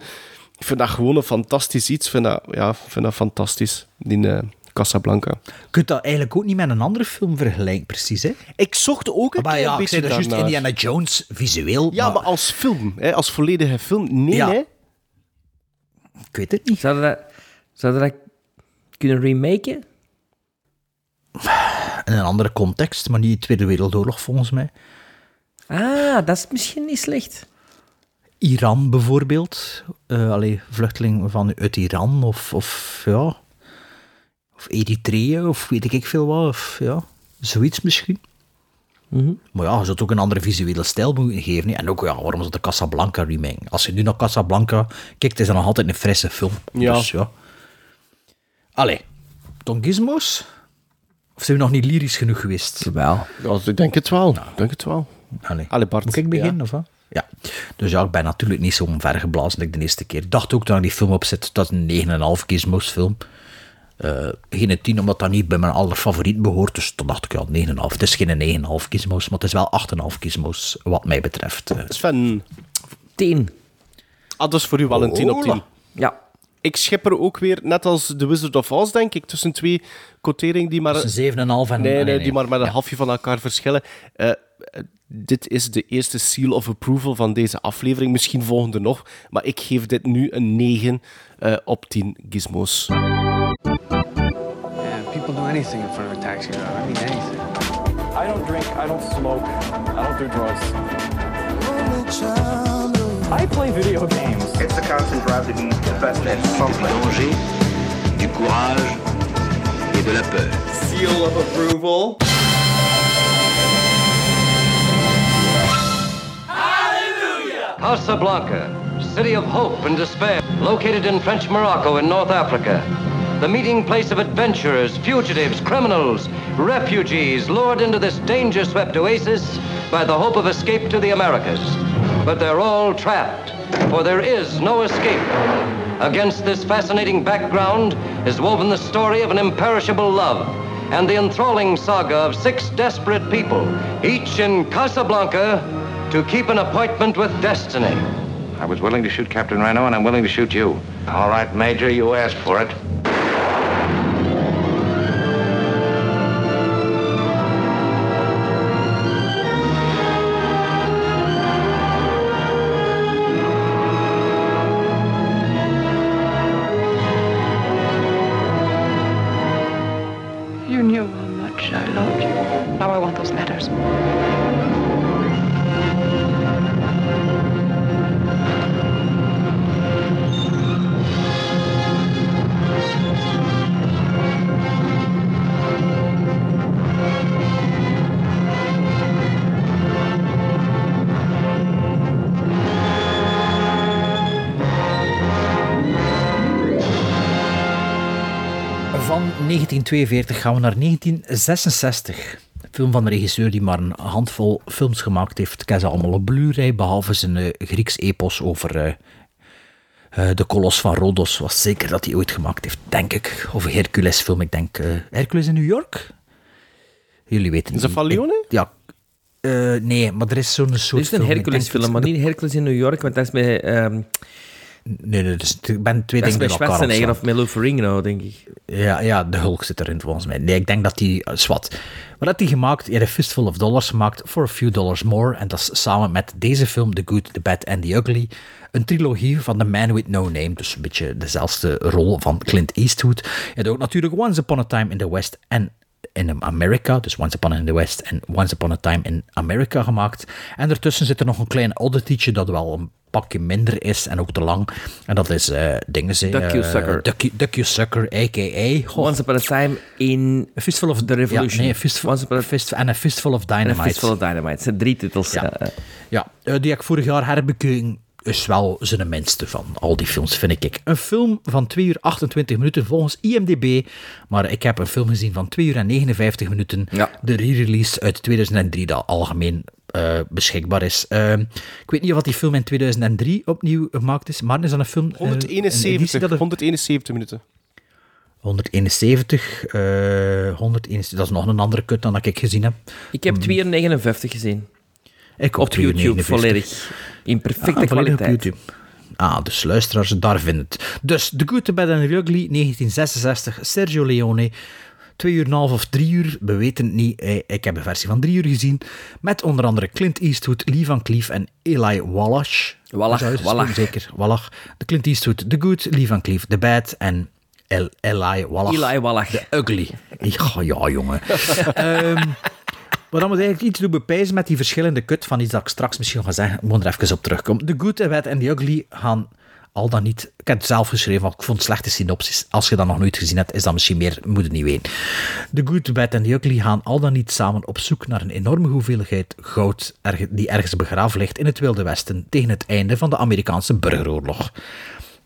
ik vind dat gewoon een fantastisch iets. Ik vind dat, ja, ik vind dat fantastisch, die eh, Casablanca. Je kunt dat eigenlijk ook niet met een andere film vergelijken, precies, hè? Ik zocht ook een Maar ja, ik beetje zei dat juist. Indiana Jones, visueel. Ja, maar als film, hè, als volledige film, nee, Ja. hè. Ik weet het niet. Zouden dat, zouden dat kunnen remaken? In een andere context, maar niet de Tweede Wereldoorlog, volgens mij. Ah, dat is misschien niet slecht. Iran bijvoorbeeld. Eh allee, vluchtelingen van uit Iran of, of ja. Of Eritrea of weet ik veel wat. Of ja, zoiets misschien. Maar ja, je zou ook een andere visuele stijl moeten geven. hè. En ook, ja, waarom is de Casablanca remake? Als je nu naar Casablanca kijkt, is dat nog altijd een frisse film. Ja. Dus ja. Allee, Don Gizmos? Of zijn we nog niet lyrisch genoeg geweest? Wel. Ja, ik denk het wel. Ik denk het wel. Allee. Allee, Bart. Moet ik beginnen, Ja. of wat? Ja. Dus ja, ik ben natuurlijk niet zo vergeblazen als ik de eerste keer. Ik dacht ook toen ik die film opzet, dat is een 9,5 Gizmos film. Eh geen 10, omdat dat niet bij mijn allerfavoriet behoort. Dus toen dacht ik, ja, 9,5. Het is geen 9,5 Gizmos, maar het is wel 8,5 Gizmos, wat mij betreft. Sven, 10. ah, dat is voor u wel een 10 op 10. Hola. Ja. Ik schip er ook weer, net als The Wizard of Oz, denk ik, tussen twee quoteringen die maar... een 7,5 en... Nee, ah, nee, die maar met een halfje van elkaar verschillen. Eh, eh, dit is de eerste seal of approval van deze aflevering. Misschien volgende nog. Maar ik geef dit nu een 9 eh, op 10 gizmos. Yeah, people do anything in front of a taxi driver. I mean, anything. I don't drink, I don't smoke, I don't do drugs. I play video games. It's the constant drive to be the best man. Du danger, du courage et de la peur. Seal of approval. Hallelujah! Casablanca, city of hope and despair, located in French Morocco in North Africa. The meeting place of adventurers, fugitives, criminals, refugees lured into this danger swept oasis by the hope of escape to the Americas. But they're all trapped, for there is no escape. Against this fascinating background is woven the story of an imperishable love and the enthralling saga of six desperate people, each in Casablanca to keep an appointment with destiny. I was willing to shoot Captain Reno, and I'm willing to shoot you. All right, Major, you asked for it. 1942 gaan we naar 1966. Een film van de regisseur die maar een handvol films gemaakt heeft. Ik heb ze allemaal op Blu-ray, behalve zijn eh, Grieks epos over eh, eh, de kolos van Rhodos. Was zeker dat hij ooit gemaakt heeft, denk ik. Of een Hercules film, ik denk eh, Hercules in New York? Jullie weten Is dat niet. van Leone? Ja. Eh, nee, maar er is zo'n soort Er is een film, ik Hercules denk- film, maar niet Hercules in New York, want dat is met... Nee, nee, dus ik ben twee Dat is dingen Schwarzenegger opslaan. of Lou Ferrigno, denk ik. Ja, ja, de Hulk zit erin volgens mij. Nee, ik denk dat die... eh, Zwat. Wat had hij gemaakt? Hij een Fistful of Dollars gemaakt. For a Few Dollars More. En dat is samen met deze film, The Good, The Bad and The Ugly. Een trilogie van The Man With No Name. Dus een beetje dezelfde rol van Clint Eastwood. Hij had ook natuurlijk Once Upon a Time in the West en in America. Dus Once Upon in the West en Once Upon a Time in America gemaakt. En ertussen zit er nog een klein odditytje dat wel een pakje minder is en ook te lang. En dat is eh dingen ze. Duck-you-sucker. Uh, Duck-you-sucker, a.k.a. Goh, Once Upon a Time in A Fistful of the Revolution. Ja, nee, a fistful, Once Upon a- fist, en A Fistful of en Dynamite. A Fistful of Dynamite. Het zijn drie titels. Ja. eh, Ja, eh, die ik vorig jaar herbekeken. Is wel zijn minste van al die films, vind ik. Een film van 2 uur 28 minuten volgens IMDb. Maar ik heb een film gezien van 2 uur en 59 minuten. De re-release uit 2003, dat algemeen eh, beschikbaar is. Eh, ik weet niet of die film in 2003 opnieuw gemaakt is. Maar is dat een film... eh, een editie 171, dat er- 171 minuten. 171, eh 171, dat is nog een andere kut dan dat ik gezien heb. Ik heb 2 uur 59 gezien. Ik Op YouTube 259. volledig. In perfecte Ah, volledig op kwaliteit. YouTube. Ah, dus luisteraars, daar vinden het. Dus The Good, The Bad and the Ugly, 1966, Sergio Leone. Twee uur en een half of drie uur, we weten het niet. Eh, Ik heb een versie van drie uur gezien. Met onder andere Clint Eastwood, Lee Van Cleef en Eli Wallach. Wallach? Zeker, Wallach. De Clint Eastwood, The Good, Lee Van Cleef, The Bad en El Eli Wallach. Eli Wallach. The Ugly. Ja, ja jongen. Ehm, maar dan moet eigenlijk iets doen bepijzen met die verschillende kut van iets dat ik straks misschien ga zeggen. Ik moet er even op terugkomen. The Good, The Bad en The Ugly gaan al dan niet... Ik heb het zelf geschreven, want ik vond slechte synopsis. Als je dat nog nooit gezien hebt, is dat misschien meer... Moet het niet weten. The Good, Bad en The Ugly gaan al dan niet samen op zoek naar een enorme hoeveelheid goud die ergens begraven ligt in het Wilde Westen tegen het einde van de Amerikaanse burgeroorlog.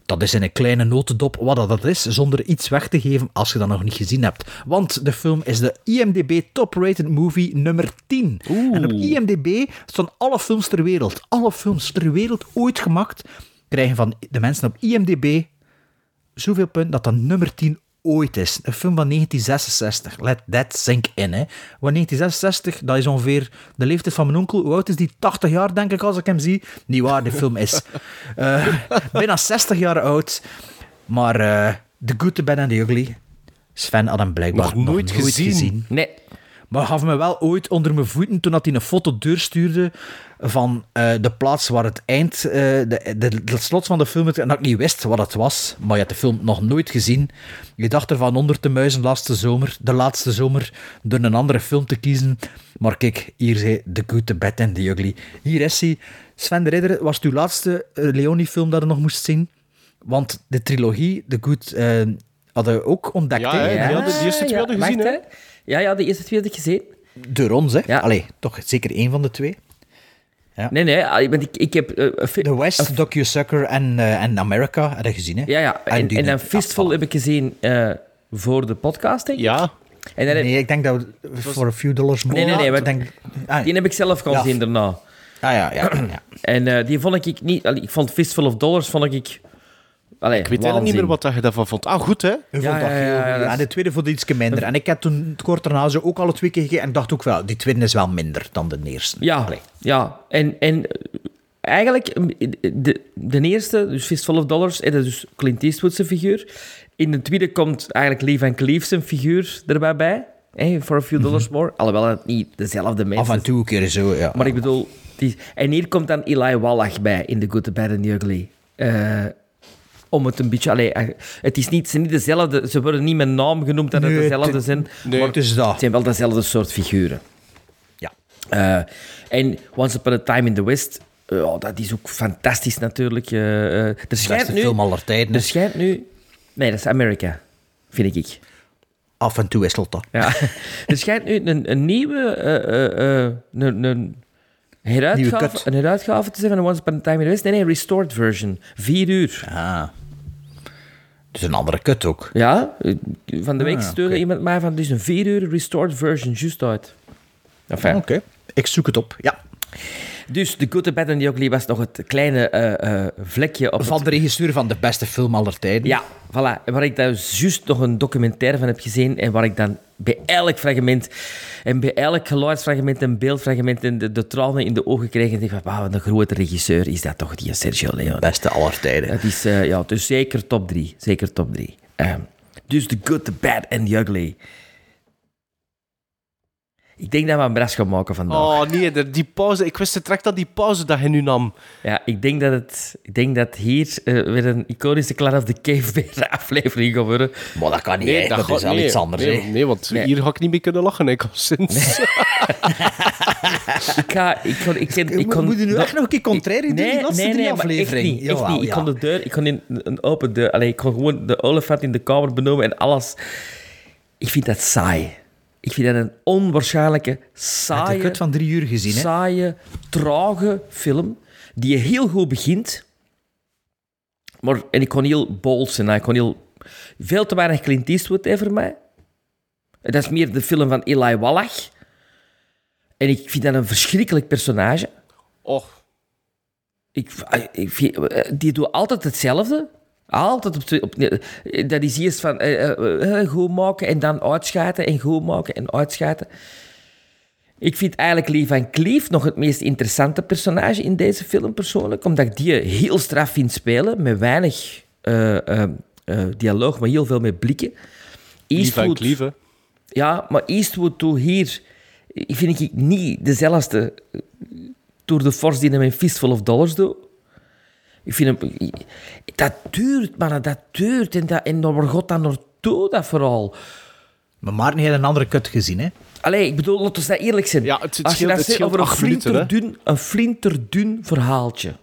Dat is in een kleine notendop wat dat is, zonder iets weg te geven als je dat nog niet gezien hebt. Want de film is de IMDb Top-Rated Movie nummer 10. En op IMDb staan alle films ter wereld. Alle films ter wereld ooit gemaakt krijgen van de mensen op IMDb zoveel punten dat dat nummer 10 ooit is. Een film van 1966. Let that sink in. Hè. Want 1966, dat is ongeveer de leeftijd van mijn onkel. Hoe oud is die? 80 jaar, denk ik, als ik hem zie. Niet waar, de film is eh, bijna 60 jaar oud. Maar eh The Good, The Bad and The Ugly... Sven had hem blijkbaar Nog nooit gezien. Nee. Maar gaf me wel ooit onder mijn voeten toen dat hij een foto doorstuurde van eh, de plaats waar het eind, eh, de, de, het slot van de film, en dat ik niet wist wat het was, maar je had de film nog nooit gezien. Je dacht ervan onder te muizen laatste zomer, de laatste zomer, door een andere film te kiezen. Maar kijk, hier zei The Good, The Bad and The Ugly. Hier is hij. Sven de Ridder, was het uw laatste eh, Leonie-film dat je nog moest zien? Want de trilogie, The Good, eh hadden we ook ontdekt. Ja, hè? die hadden- die eerste twee hadden gezien, hè? Ja, ja, de eerste twee had ik gezien. Door ons, hè? Allee, toch zeker één van de twee. Nee, nee, ah, want ik, ik heb... eh, The West, Docu-Sucker en, eh, en America, heb je gezien, hè? Ja, ja. En, die- en een Fistful heb ik gezien eh, voor de podcast, denk ik. Ja. En dan heb- Nee, ik denk dat we voor a few dollars more... Nee, nee, nee. want denk, ah, die heb ik zelf gaan Ja. zien daarna. ah, ja, ja, ja. En eh, die vond ik niet... allee, Ik vond Fistful of Dollars vond ik... Allee, Ik weet eigenlijk niet meer wat dat je daarvan vond. Ah, goed, hè? Ik vond Ja, dat ja, heel ja, ja, dat de tweede vond ik iets minder. En ik heb toen kort daarna zo ook alle twee keer gekeken en ik dacht ook wel, die tweede is wel minder dan de eerste. Ja, Allee. ja. En, en eh, eigenlijk, eh, de, de eerste, dus Fistful of Dollars, is dus Clint Eastwood's figuur. In de tweede komt eigenlijk Lee Van Cleef zijn figuur erbij bij. Hey, for a few dollars more. Alhoewel het niet dezelfde mensen Af en toe een keer zo, ja. Maar ik bedoel... Die, en hier komt dan Eli Wallach bij in The Good, The Bad and The Ugly. Eh, om het een beetje... Allee, eh, het is niet, ze, zijn niet dezelfde, ze worden niet met naam genoemd dat het Nee, dezelfde zijn. nee, maar het is dat. Het zijn wel dezelfde soort figuren. Ja. Eh, en Once Upon a Time in the West... eh, ja, dat is ook fantastisch natuurlijk. eh, er schijnt nu... film aller tijden. Er schijnt nu... Nee, dat is America, vind ik. Af en toe wisselt dat. Ja. er schijnt nu een, een nieuwe... een, een, heruitgave, een heruitgave te zijn van Once Upon a Time in the West. Nee, nee, restored version. Vier uur. Ah. Het is een andere kut ook. Ja, van de week Ah, stuurde iemand mij van... Het is een vier uur restored version, juist uit. Enfin. Oké, ik zoek het op. Ja. Dus The Good, The Bad and The Ugly was nog het kleine eh, eh, vlekje op Van het- de regisseur van de beste film aller tijden. Ja, voilà. Waar ik daar juist nog een documentaire van heb gezien en waar ik dan bij elk fragment en bij elk geluidsfragment en beeldfragment en de, de tranen in de ogen kreeg en denk van, wauw, wat een grote regisseur is dat toch, die Sergio Leone. Beste aller tijden. Dat is, eh, ja, dus zeker top drie. Zeker top drie. Ehm, dus The Good, The Bad and The Ugly. Ik denk dat we een bras gaan maken vandaag. Oh nee, die pauze. Ik wist direct dat die pauze dat hij nu nam. Ja, ik denk dat, het, ik denk dat hier eh, weer een iconische Clan of the Cave Bear aflevering gaat worden. Maar dat kan niet, hè. dat, is al nee, iets anders. Nee, nee, want Nee. hier ga ik niet meer kunnen lachen. Ik al sinds. Ik ga... Ik kon, ik, ken- ik Mo- kon, moet je nu echt nog een keer contrair doen, die laatste maar echt niet. Echt Jawel, niet. Ik ja. kon de deur... Ik kon in een open deur... Allee, ik kon gewoon de olifant in de kamer benoemen en alles. Ik vind dat saai. Ik vind dat een onwaarschijnlijke, saaie... het van drie uur gezien, hè? saaie, trage film die heel goed begint. Maar, en ik kon heel bold zijn. Ik kon heel... Veel te weinig Clint Eastwood hè, voor mij. Dat is meer de film van Eli Wallach. En ik vind dat een verschrikkelijk personage. Och. Ik, ik vind, die doet altijd hetzelfde. Altijd op, twee- op Dat is eerst van eh, eh, eh, goed maken en dan uitschijten en goed maken en uitschijten. Ik vind eigenlijk Lee Van Cleef nog het meest interessante personage in deze film persoonlijk, omdat ik die heel straf vind spelen, met weinig dialoog, maar heel veel met blikken. Lief en klieven. Ja, maar Eastwood doet hier, vind ik niet dezelfde Tour de Force die hij met Fistful of Dollars doet. Ik vind hem... Dat duurt, man, dat duurt. En, dat, en waar gaat dat naartoe, dat vooral? Maar Maarten heeft een andere kut gezien, hè? Allee, ik bedoel, laten we dat eerlijk zijn. Ja, het, het Als je scheelt, dat het zegt over een acht minuten, flinterdun, een flinterdun verhaaltje.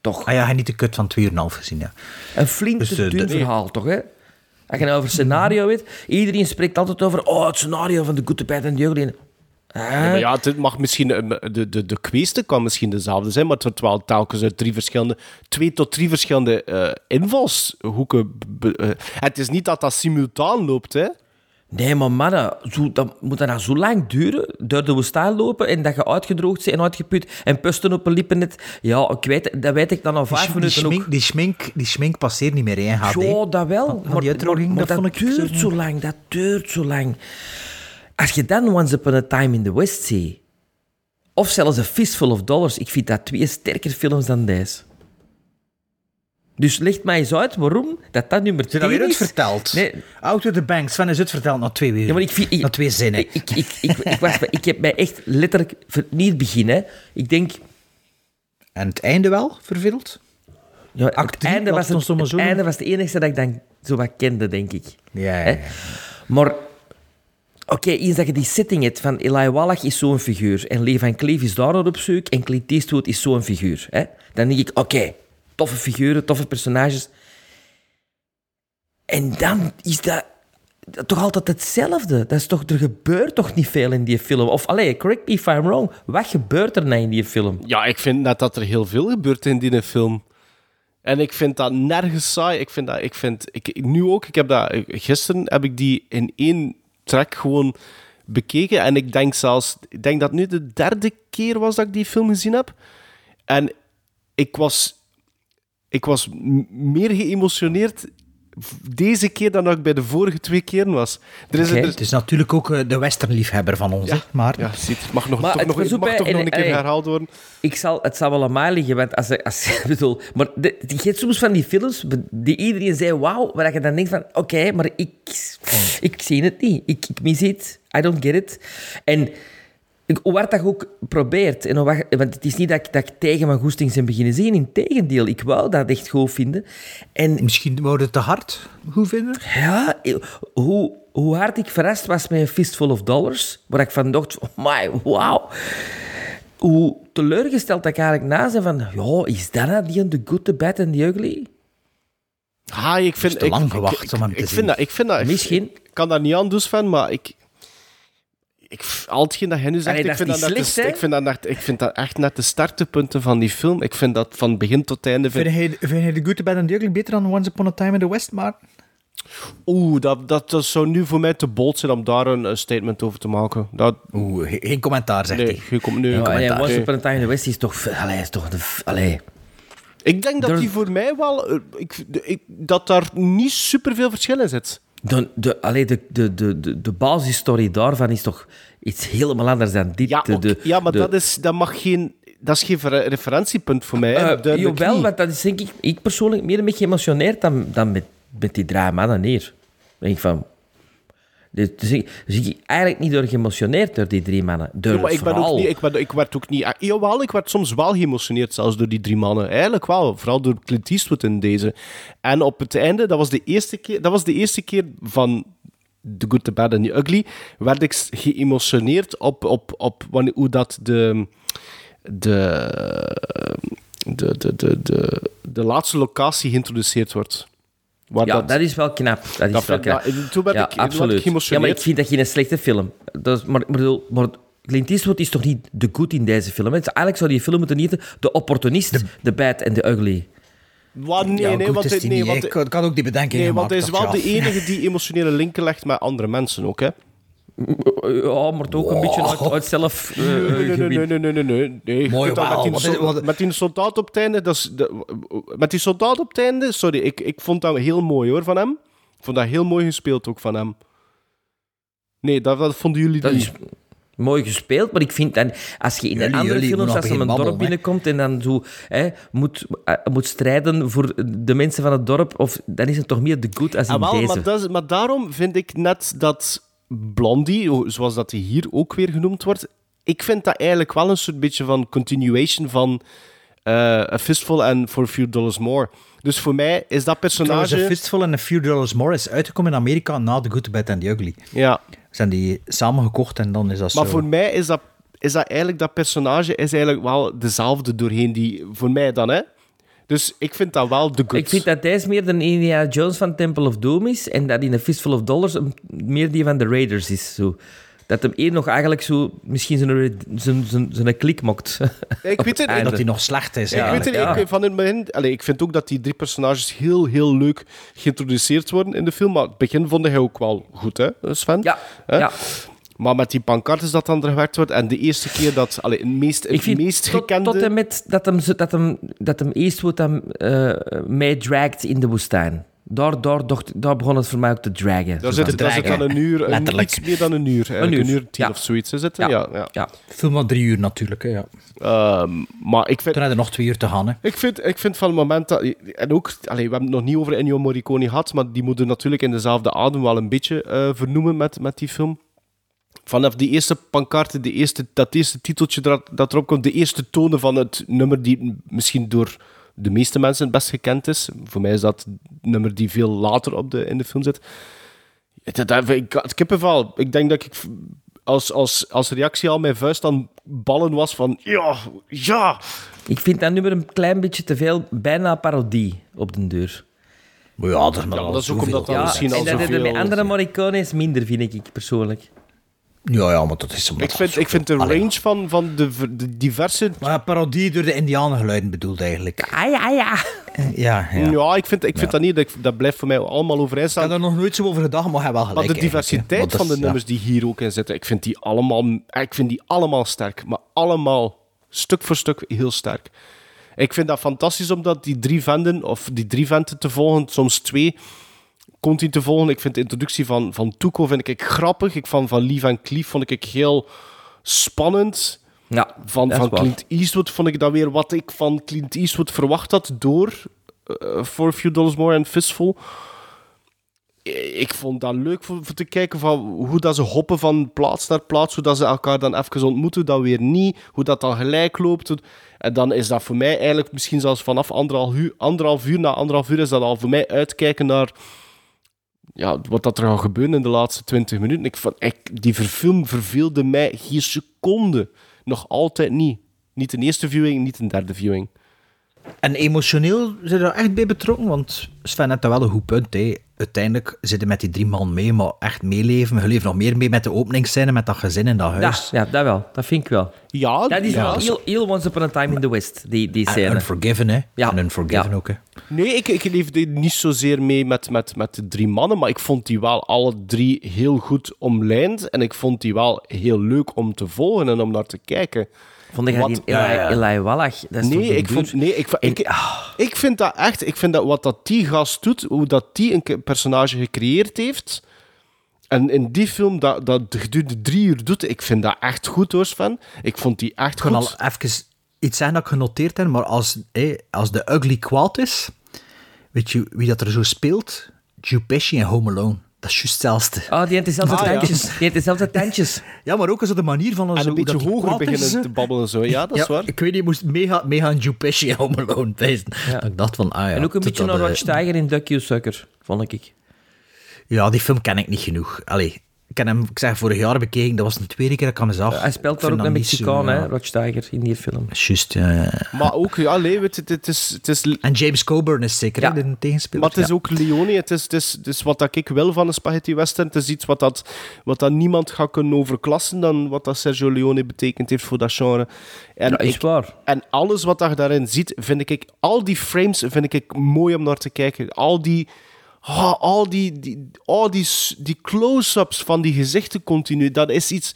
Toch? Ah ja, hij heeft niet de kut van 2,5 gezien, ja. Een flinterdun Dus, eh, de- verhaal, toch? Hè? Als je nou over scenario weet, iedereen spreekt altijd over oh, het scenario van de Good, the Bad and the Ugly. Ja, ja, het mag misschien, de, de, de kweeste kan misschien dezelfde zijn, maar het wordt wel telkens uit drie verschillende, twee tot drie verschillende eh, invalshoeken. be- eh, het is niet dat dat simultaan loopt, hè? Nee, maar mannen, zo, dat, moet dat nou zo lang duren? Door de woestijn lopen en dat je uitgedroogd bent en uitgeput en pusten op een lippennet? Ja, ik weet, dat weet ik dan al vijf sch- die, minuten ook. schmink, die, schmink, die schmink passeert niet meer in HD. Ja, dat wel. Van- van maar die uitdroging, maar, dat maar ik duurt zo lang, dat duurt zo lang. Als je dan Once Upon a Time in the West ziet, of zelfs A Fistful of Dollars, ik vind dat twee sterker films dan deze. Dus leg mij eens uit waarom dat dat nummer Heb je dat twee weer is. uitverteld? Nee, Out of the Bank. Sven is uitverteld na twee uur. ja, maar ik, vind, ik, na twee zinnen. ik, ik, ik, ik, ik was, ik heb mij echt letterlijk niet beginnen. Ik denk, En het einde wel, verveeld? ja, Act het, einde was het het, het einde was het enige dat ik dan zo wat kende, denk ik. Ja, ja. Maar, oké, eens dat je die setting hebt van Eli Wallach is zo'n figuur en Lee Van is daar op zoek en Clint Eastwood is zo'n figuur. Hè? Dan denk ik, oké, toffe figuren, toffe personages. En dan is dat, dat toch altijd hetzelfde. Dat is toch, er gebeurt toch niet veel in die film? Of, allee, correct me if I'm wrong. Wat gebeurt er nou in die film? Ja, ik vind net dat er heel veel gebeurt in die film. En ik vind dat nergens saai. Ik vind dat, ik vind, ik, nu ook, ik heb dat, gisteren heb ik die in één track gewoon bekeken. En ik denk zelfs, ik denk dat nu de derde keer was dat ik die film gezien heb. En ik was, ik was meer geëmotioneerd deze keer dan dat ik bij de vorige twee keren was. Er is, er- Het is natuurlijk ook eh, de westernliefhebber van ons, hè, maar... ja, ziet, het mag nog, Maar toch, het nog, ook mag bij- toch nog en- een keer herhaald worden. Ik zal, het zal wel aan mij liggen, want als, als ik bedoel... Maar de, je hebt soms van die films die iedereen zei wauw, waar je dan denkt van, oké, maar ik, ik zie het niet. Ik, ik mis het. I don't get it. En ik- hoe hard dat je ook probeert, en hoe hard- want het is niet dat ik, dat ik tegen mijn goesting zijn beginnen zien, integendeel, ik wou dat echt goed vinden. En Misschien wordt het te hard. Hoe vinden? ja, hoe, hoe hard ik verrast was met een Fistful of Dollars, waar ik van dacht, oh my, wauw. Hoe teleurgesteld dat ik eigenlijk na zijn van, ja, is dat nou die The Good, The Bad and The Ugly? Ha, ik vind... te ik- lang ik- gewacht ik, om hem ik, te vind zien. Dat, ik vind dat... ik- Misschien. Ik kan daar niet aan doen, Sven, maar ik... ik al hetgeen dat hij nu zegt, Allee, ik, vind dat de- ik, vind dat net, ik vind dat echt net de startpunten van die film. Ik vind dat van begin tot einde... Vind, Vind je, vind je The Good, The Bad and The Ugly beter dan Once Upon a Time in the West, maar... Oeh, dat, dat, dat zou nu voor mij te bold zijn om daar een, een statement over te maken. Dat... Oeh, ge- geen commentaar, zegt nee, hij. Geen com- nee, Ja, commentaar. en Once. Upon a Time in the West is toch... Allee, is toch de... Allee. Ik denk dat die voor mij wel... eh, Ik, de- ik, dat daar niet superveel verschil in zit. De, de, allee, de, de, de, de, basisstory daarvan is toch iets helemaal anders dan dit. Ja, de, ja maar de- dat, is, dat mag geen... Dat is geen referentiepunt voor mij. Duidelijk jawel, want dat is denk ik, ik persoonlijk meer een beetje geëmotioneerd dan, dan met, met die drie mannen neer. denk ik van... Dus, dus ik, eigenlijk niet door geëmotioneerd door die drie mannen. Door Ja, ik, ben ook niet, ik, ben, ik werd ook niet... ah, Jawel, ik werd soms wel geëmotioneerd, zelfs door die drie mannen. Eigenlijk wel, vooral door Clint Eastwood in deze. En op het einde, dat was de eerste keer, dat was de eerste keer van The Good, The Bad and The Ugly, werd ik geëmotioneerd op, op, op wanneer, hoe dat de... De, de, de, de, de, de laatste locatie geïntroduceerd wordt. Ja, dat, is wel knap. Dat is Dat wel knap. ja, toen werd ik- absoluut. Ja, maar ik vind dat geen slechte film. Dat is, maar, maar, bedoel, maar Clint Eastwood is toch niet de good in deze film? hè? Dus Eigenlijk zou die film moeten heten De Opportunist, The Bad and the Ugly. Wat, nee, Ja, nee, want, nee, niet, want hè. Ik kan- ook die bedenking Nee, want hij is wel de enige die emotionele linken legt met andere mensen ook, hè? Ja, maar toch een beetje uit, uit zelf... eh, Nee, nee, nee, nee, nee, nee, nee, nee. nee. je Mooi met, die wat sol- is- wat- met die soldaat op het einde, dat is met die soldaat op het einde, sorry, ik, ik vond dat heel mooi hoor van hem. Ik vond dat heel mooi gespeeld ook van hem. Nee, dat, dat vonden jullie Dat niet. is mooi gespeeld, maar ik vind dan, als je in Jullie- andere jullie films, als nog een dorp binnenkomt en dan zo hè, moet, eh, moet strijden voor de mensen van het dorp, of, dan is het toch meer de good als in Ah, wel, deze. maar, dat maar daarom vind ik net dat Blondie, zoals dat hij hier ook weer genoemd wordt, ik vind dat eigenlijk wel een soort beetje van continuation van eh A Fistful and For a Few Dollars More. Dus voor mij is dat Trouwens, personage... A Fistful and a Few Dollars More is uitgekomen in Amerika na The Good, The Bad and The Ugly. Ja, Zijn die samengekocht en dan is dat maar zo... voor mij is dat, is dat eigenlijk, dat personage is eigenlijk wel dezelfde doorheen die, voor mij dan, hè. Dus ik vind dat wel de good. Ik vind dat deze meer de Indiana Jones van Temple of Doom is en dat in A Fistful of Dollars meer die van de Raiders is. Zo. Dat hem één nog eigenlijk zo misschien zijn, zijn, zijn, zijn klik mokt. Ik weet het, Einde. dat hij nog slecht is. Ik ja. weet het, ja. ik, van het begin, ik vind ook dat die drie personages heel, heel leuk geïntroduceerd worden in de film. Maar het begin vond hij ook wel goed, hè, Sven? Ja, Hè? ja. Maar met die pancartes dat dan gewerkt wordt en de eerste keer dat, allee, het meest, Ik het vind meest tot, gekende... tot en met dat hem, dat hem, dat hem Eastwood hem draagt in de woestijn. Daar, daar, daar, daar begon het voor mij ook te dragen. Daar zit, daar zit dan een uur, een, Letterlijk. iets meer dan een uur. Een uur, Een uur tien ja. of zoiets is het. Ja. Ja. Ja, Ja. Film van drie uur natuurlijk. Hè, ja. Ehm, maar ik vind, Toen hadden er nog twee uur te gaan. Hè. Ik vind, ik vind van het moment dat... En ook, allee, we hebben het nog niet over Ennio Morricone gehad, maar die moeten natuurlijk in dezelfde adem wel een beetje eh, vernoemen met, met die film. Vanaf die eerste pancarte, de eerste, dat eerste titeltje dat, dat erop komt, de eerste tonen van het nummer die misschien door de meeste mensen het best gekend is. Voor mij is dat het nummer die veel later op de, in de film zit. Het, dat, ik had kippenvel. Ik denk dat ik als, als, als reactie al mijn vuist aan ballen was van ja, ja. Ik vind dat nummer een klein beetje te veel, bijna parodie op de deur. Maar ja, dat Ja, dat is ook omdat dat Ja, misschien en al dat zoveel... er met andere Morricone's minder, vind ik persoonlijk. Ja, ja, maar dat is omdat Ik vind, ik vind de range van, van de, de diverse... Maar parodie door de indianengeluiden bedoeld eigenlijk. Ah ja, ja. Ja, ja. Ja, ik vind, ik vind dat niet. Dat, dat blijft voor mij allemaal overeen Ik heb staan. daar nog nooit zo over gedacht, maar hij wel gelijk. Maar de diversiteit van de is- nummers die hier ook in zitten, ik vind die allemaal, ik vind die allemaal sterk. Maar allemaal, stuk voor stuk, heel sterk. Ik vind dat fantastisch om dat die drie venten, of die drie venten te volgen, soms twee, continu te volgen. Ik vind de introductie van, van Tuco vind ik grappig. Ik van, van Lee Van Cleef vond ik heel spannend. Ja, Van, van waar. Clint Eastwood vond ik dat weer wat ik van Clint Eastwood verwacht had door eh, For a Few Dollars More en Fistful. Ik vond dat leuk voor, voor te kijken van hoe dat ze hoppen van plaats naar plaats, hoe dat ze elkaar dan even ontmoeten, dat weer niet, hoe dat dan gelijk loopt. En dan is dat voor mij eigenlijk misschien zelfs vanaf anderhalf uur, anderhalf uur na anderhalf uur is dat al voor mij uitkijken naar ja, wat dat er gaat gebeuren in de laatste 20 minuten. Ik vond, ik, die verfilm verveelde mij geen seconde. Nog altijd niet. Niet de eerste viewing, niet de derde viewing. En emotioneel zijn er echt bij betrokken, want Sven heeft daar wel een goed punt. Hè. Uiteindelijk zitten met die drie man mee, maar echt meeleven. Je leeft nog meer mee met de openingsscène, met dat gezin in dat huis. ja, dat wel. Dat vind ik wel. Ja, Dat is ja, wel heel, heel Once Upon a Time in the West, die, die En scène. Unforgiven, hè. Ja. En Unforgiven Ja. ook, hè. Nee, ik, ik leefde niet zozeer mee met, met, met de drie mannen, maar ik vond die wel alle drie heel goed omlijnd. En ik vond die wel heel leuk om te volgen en om naar te kijken. Vond ik Wat- die Eli, Wallach? Dat is Nee, ik, vond, nee ik, ik, ik vind dat echt, ik vind dat wat dat die gast doet, hoe dat die een personage gecreëerd heeft, en in die film dat, dat gedurende drie uur doet, ik vind dat echt goed hoor Sven. Ik vond die echt Ik kan al goed. even iets zeggen dat ik genoteerd heb, maar als, hé, als de ugly kwaad is, weet je wie dat er zo speelt? Joe Pesci en Home Alone. Dat is juist hetzelfde. Oh, die heeft dezelfde Ah, ja. Die heeft dezelfde tandjes. Ja, maar ook zo de manier van... En zo, een beetje hoger beginnen te babbelen zo. Ja, dat is Ja, waar. Ik weet niet, ik moest mega, mega aan Joe Pesci en Home Alone wijzen. Ja. Dat ik dacht van, ah ja. en ook een beetje naar eh, Watch Tiger in Duck You Sucker, vond ik. Ja, die film ken ik niet genoeg. Allee, ik heb hem, ik zeg, vorig jaar bekeken. Dat was de tweede keer dat ik hem zag. Hij speelt daar ook een Mexicaan, hè, Watch Tiger, in die film. Juist, ja, ja. Maar ook, ja, nee, weet je, het, het is, het is En James Coburn is zeker Ja. de tegenspeler. Maar het is Ja. ook Leone. Het is, het, is, het is wat dat ik wil van een spaghetti western. Het is iets wat, dat, wat dat niemand gaat kunnen overklassen dan wat dat Sergio Leone betekend heeft voor dat genre. En, Ja, is ik- waar. en alles wat je daarin ziet, vind ik... Al die frames vind ik mooi om naar te kijken. Al die... al die, die, die, die close-ups van die gezichten continu, dat is iets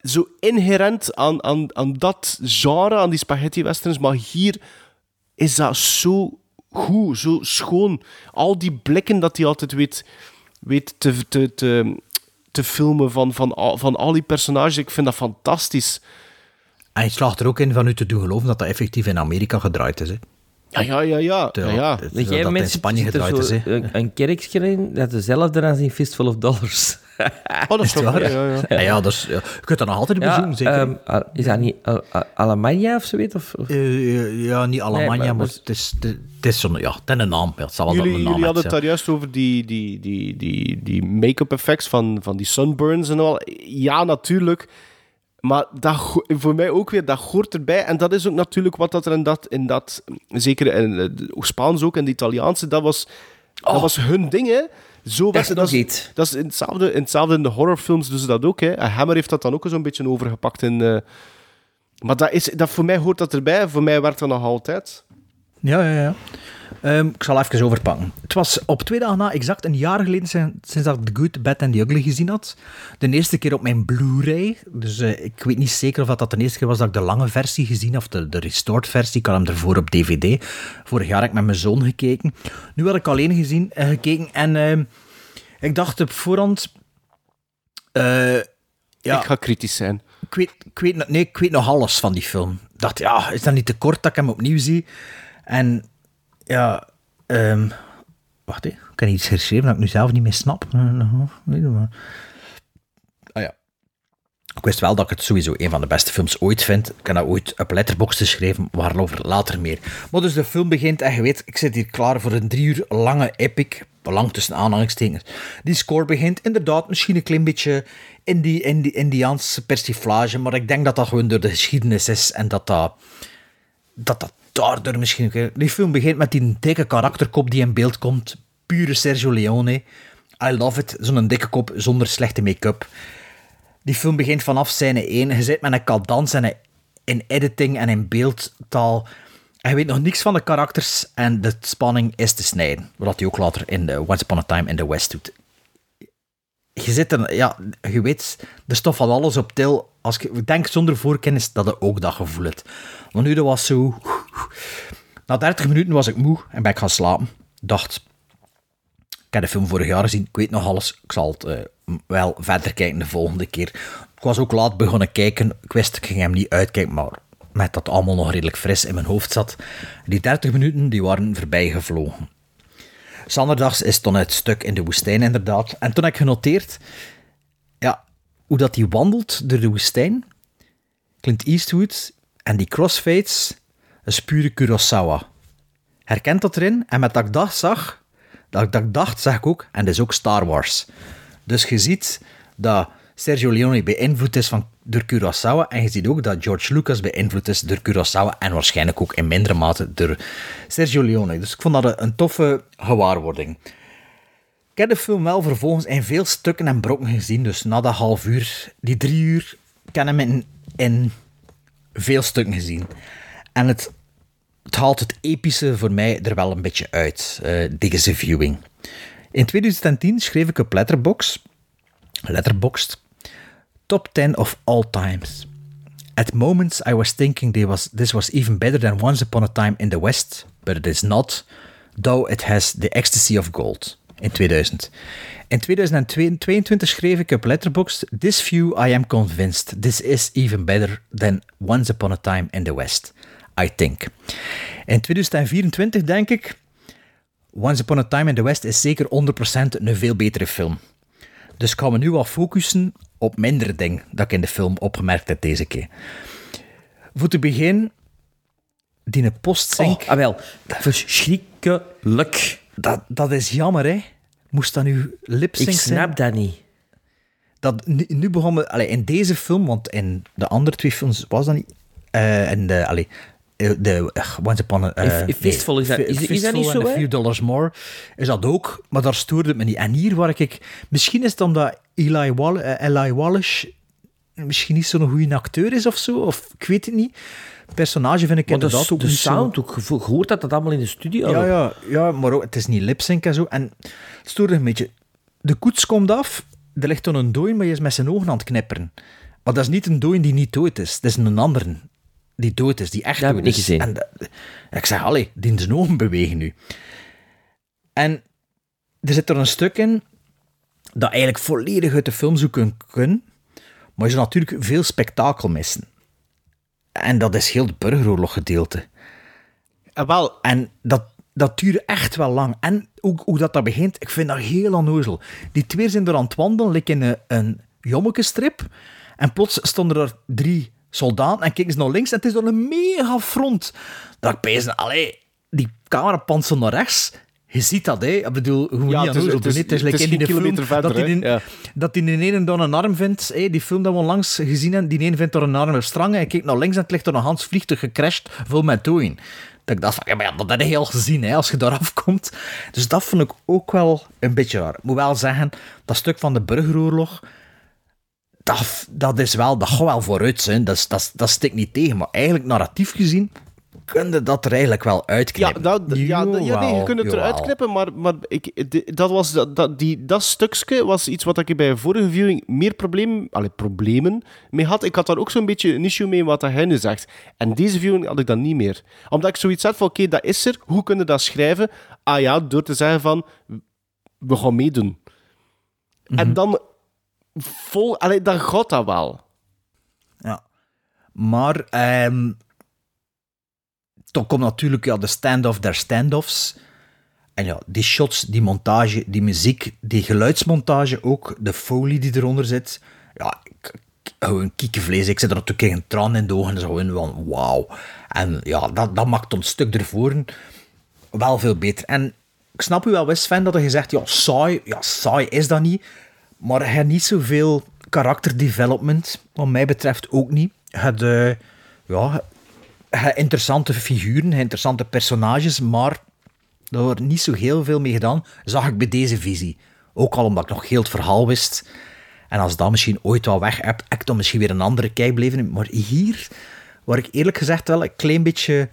zo inherent aan, aan, aan dat genre, aan die spaghetti westerns. Maar hier is dat zo goed, zo schoon. Al die blikken dat hij altijd weet, weet te, te, te, te filmen van, van, al, van al die personages. Ik vind dat fantastisch. En je slaagt er ook in van u te doen geloven dat dat effectief in Amerika gedraaid is. Hè. Ja, ja, ja. ja. ja, ja. Een dat gegeven in Spanje gedraaid zo is. Hè. een, een kerkje in, dat dezelfde als in Fistful of Dollars. Oh, dat is Is waar? ja, ja. Ja, ja, dat is, ja. Je kunt dat nog altijd bezoeken, zeker. ehm, Al- is dat niet Al- Al- Alemania of zoiets? Of, of- Eh, ja, niet Alemania, Nee, maar- maar, het is, het is zo'n, ja, het is een naam. Ja, het zal wel Jullie, een naam jullie hadden het ja. daar juist over die, die, die, die, die make-up effects van, van die sunburns en al. Ja, natuurlijk. Maar dat, voor mij ook weer, dat hoort erbij. En dat is ook natuurlijk wat dat er in dat, in dat zeker in het Spaans ook en de Italiaanse, dat was, dat was hun ding, hè. Zo Dat dat is, dat is in hetzelfde, in hetzelfde in de horrorfilms doen ze dat ook, hè. Hammer heeft dat dan ook zo'n beetje overgepakt in... eh, maar dat is, dat voor mij hoort dat erbij. Voor mij werkt dat nog altijd. Ja, ja, ja. Ehm, ik zal even overpakken. Het was op twee dagen na exact een jaar geleden sin- sinds dat ik The Good, Bad and the Ugly gezien had. De eerste keer op mijn Blu-ray. Dus eh, ik weet niet zeker of dat, dat de eerste keer was dat ik de lange versie gezien of de, de restored versie. Ik had hem ervoor op DVD. Vorig jaar heb ik met mijn zoon gekeken. Nu had ik alleen gezien, eh, gekeken en ehm, ik dacht op voorhand... eh, ja, Ik ga kritisch zijn. ik weet, ik, weet, nog- nee, ik weet nog alles van die film. Ik dacht, ja, is dat niet te kort dat ik hem opnieuw zie? En ja, ehm, wacht, hè. ik heb iets geschreven dat ik nu zelf niet meer snap. Eh, weet je maar. Ah ja. Ik wist wel dat ik het sowieso een van de beste films ooit vind. Ik heb dat ooit op Letterboxd geschreven, waarover later meer. Maar dus de film begint en je weet, ik zit hier klaar voor een drie uur lange epic. Lang tussen aanhalingstekens. Die score begint inderdaad misschien een klein beetje in die, in die Indiaanse persiflage, maar ik denk dat dat gewoon door de geschiedenis is en dat dat, dat, dat daardoor misschien... Die film begint met die dikke karakterkop die in beeld komt. Pure Sergio Leone. I love it. Zo'n dikke kop zonder slechte make-up. Die film begint vanaf scène 1. Je zit met een cadans en een- in editing en in beeldtaal. En je weet nog niks van de karakters en de spanning is te snijden. Wat hij ook later in de Once Upon a Time in the West doet. Je zit er, ja, je weet, er stof van alles op til. Als ik denk zonder voorkennis dat je ook dat gevoel hebt. Maar nu dat was zo. Na 30 minuten was ik moe en ben ik gaan slapen. Dacht, ik heb de film vorig jaar gezien, ik weet nog alles. Ik zal het eh, wel verder kijken de volgende keer. Ik was ook laat begonnen kijken. Ik wist, ik ging hem niet uitkijken, maar met dat allemaal nog redelijk fris in mijn hoofd zat. Die 30 minuten die waren voorbij gevlogen. Zanderdags is dan het stuk in de woestijn, inderdaad. En toen heb ik genoteerd, hoe dat hij wandelt door de woestijn. Clint Eastwood en die crossfades, is pure Kurosawa. Herkent dat erin? En met dat ik dat zag, dat ik dat dacht, zag ik ook, en dat is ook Star Wars. Dus je ziet dat Sergio Leone beïnvloed is van, door Kurosawa, en je ziet ook dat George Lucas beïnvloed is door Kurosawa, en waarschijnlijk ook in mindere mate door Sergio Leone. Dus ik vond dat een, een toffe gewaarwording. Ik heb de film wel vervolgens in veel stukken en brokken gezien. Dus na dat half uur, die drie uur, ik hem in, veel stukken gezien. En het, haalt het epische voor mij er wel een beetje uit, eh deze viewing. In 2010 schreef ik op Letterboxd, Letterboxd, Top 10 of all times. At moments I was thinking was, this was even better than Once Upon a Time in the West, but it is not, though it has the ecstasy of gold. In 2000. In 2022 schreef ik op Letterboxd, This view I am convinced, this is even better than Once Upon a Time in the West, I think. In 2024 denk ik, Once Upon a Time in the West is zeker 100% een veel betere film. Dus ik me nu al focussen op minder dingen dat ik in de film opgemerkt heb deze keer. Voor te beginnen, die postzink... Oh, ah, wel. Verschrikkelijk. Dat, dat is jammer, hè. Moest dat nu lipsync Ik zijn? snap dat niet. Dat, nu, nu begon me... Allee, in deze film, want in de andere twee films was dat niet... eh in de... Allee, eh, de ach, Once Upon a... Fistful is dat- is- is dat niet zo? Few Dollars More is dat ook, maar daar stoorde het me niet. En hier waar ik... Misschien is het omdat Eli, Wall, Eli Wallace misschien niet zo'n goede acteur is of zo, of ik weet het niet. Personage vind ik Maar de, inderdaad ook de zo- sound, ook gevo- gehoord dat dat allemaal in de studio ja, ja, ja, maar ook, het is niet lipsync en zo. En het stoorde een beetje. De koets komt af, er ligt dan een dooi, maar je is met zijn ogen aan het knipperen. Maar dat is niet een dooi die niet dood is. Dat is een ander die dood is, die echt Dat dood niet gezien. En dat- ik zeg, allee, die zijn ogen bewegen nu. En er zit er een stuk in dat eigenlijk volledig uit de film zou kunnen kunnen, maar je zou natuurlijk veel spektakel missen. En dat is heel het burgeroorlog gedeelte. En, wel, en dat, dat duurde echt wel lang. En ook hoe dat, dat begint, ik vind dat heel onnozel. Die twee zijn er aan het wandelen, like in een, een jommekenstrip. En plots stonden er drie soldaten en keken ze naar links en het is dan een mega front. Dat ik bezig, allee, die camerapan zo naar rechts. Je ziet dat, hè. Ik bedoel, hoe Ja, niet onnozel het is- doen, hè. Het is like in die film verder, dat hij hè. in, Ja. dat hij in ene dan een arm vindt. Hè, die film dat we onlangs gezien hebben, die ene vindt door een arm een strang. Hij kijkt naar links en het ligt door een Hans vliegtuig gecrashed, vol met dooien. Dat ik dacht van, ja, maar ja, dat heb je al gezien, hè, als je daar afkomt. Dus dat vond ik ook wel een beetje raar. Ik moet wel zeggen, dat stuk van de burgeroorlog, dat, dat is wel, dat gaat wel vooruit zijn. Dat, dat, dat stikt niet tegen. Maar eigenlijk, narratief gezien, kun je dat er eigenlijk wel Ja, uitknippen. dat, ja, d- ja, nee, je kunt het Jawel, eruit jawel. knippen, maar, maar ik, dat, was, dat, dat, die, dat stukje was iets wat ik bij een vorige viewing meer probleem, allee, problemen mee had. Ik had daar ook zo'n beetje een issue mee wat hij nu zegt. En deze viewing had ik dat niet meer. Omdat ik zoiets had van, oké, dat is er. Hoe kun je dat schrijven? Ah ja, door te zeggen van, we gaan meedoen. En dan, vol, allee, dan gaat dat wel. Ja. Maar ehm dan komt natuurlijk ja, de stand-off der stand-offs. En ja, die shots, die montage, die muziek, die geluidsmontage ook, de folie die eronder zit. Ja, ik, gewoon kiekenvlees. Ik zit er natuurlijk een traan in de ogen. Zo gewoon van wauw. En ja, dat, dat maakt een stuk ervoor wel veel beter. En ik snap u wel, West Sven, dat je zegt, ja, saai. Ja, saai is dat niet. Maar hij niet zoveel karakterdevelopment, wat mij betreft ook niet. Het, eh, ja, interessante figuren, interessante personages, maar daar wordt niet zo heel veel mee gedaan, zag ik bij deze visie. Ook al omdat ik nog heel het verhaal wist. En als dat misschien ooit wel weg heb, heb ik dan misschien weer een andere kijk beleven. Maar hier word ik eerlijk gezegd wel een klein beetje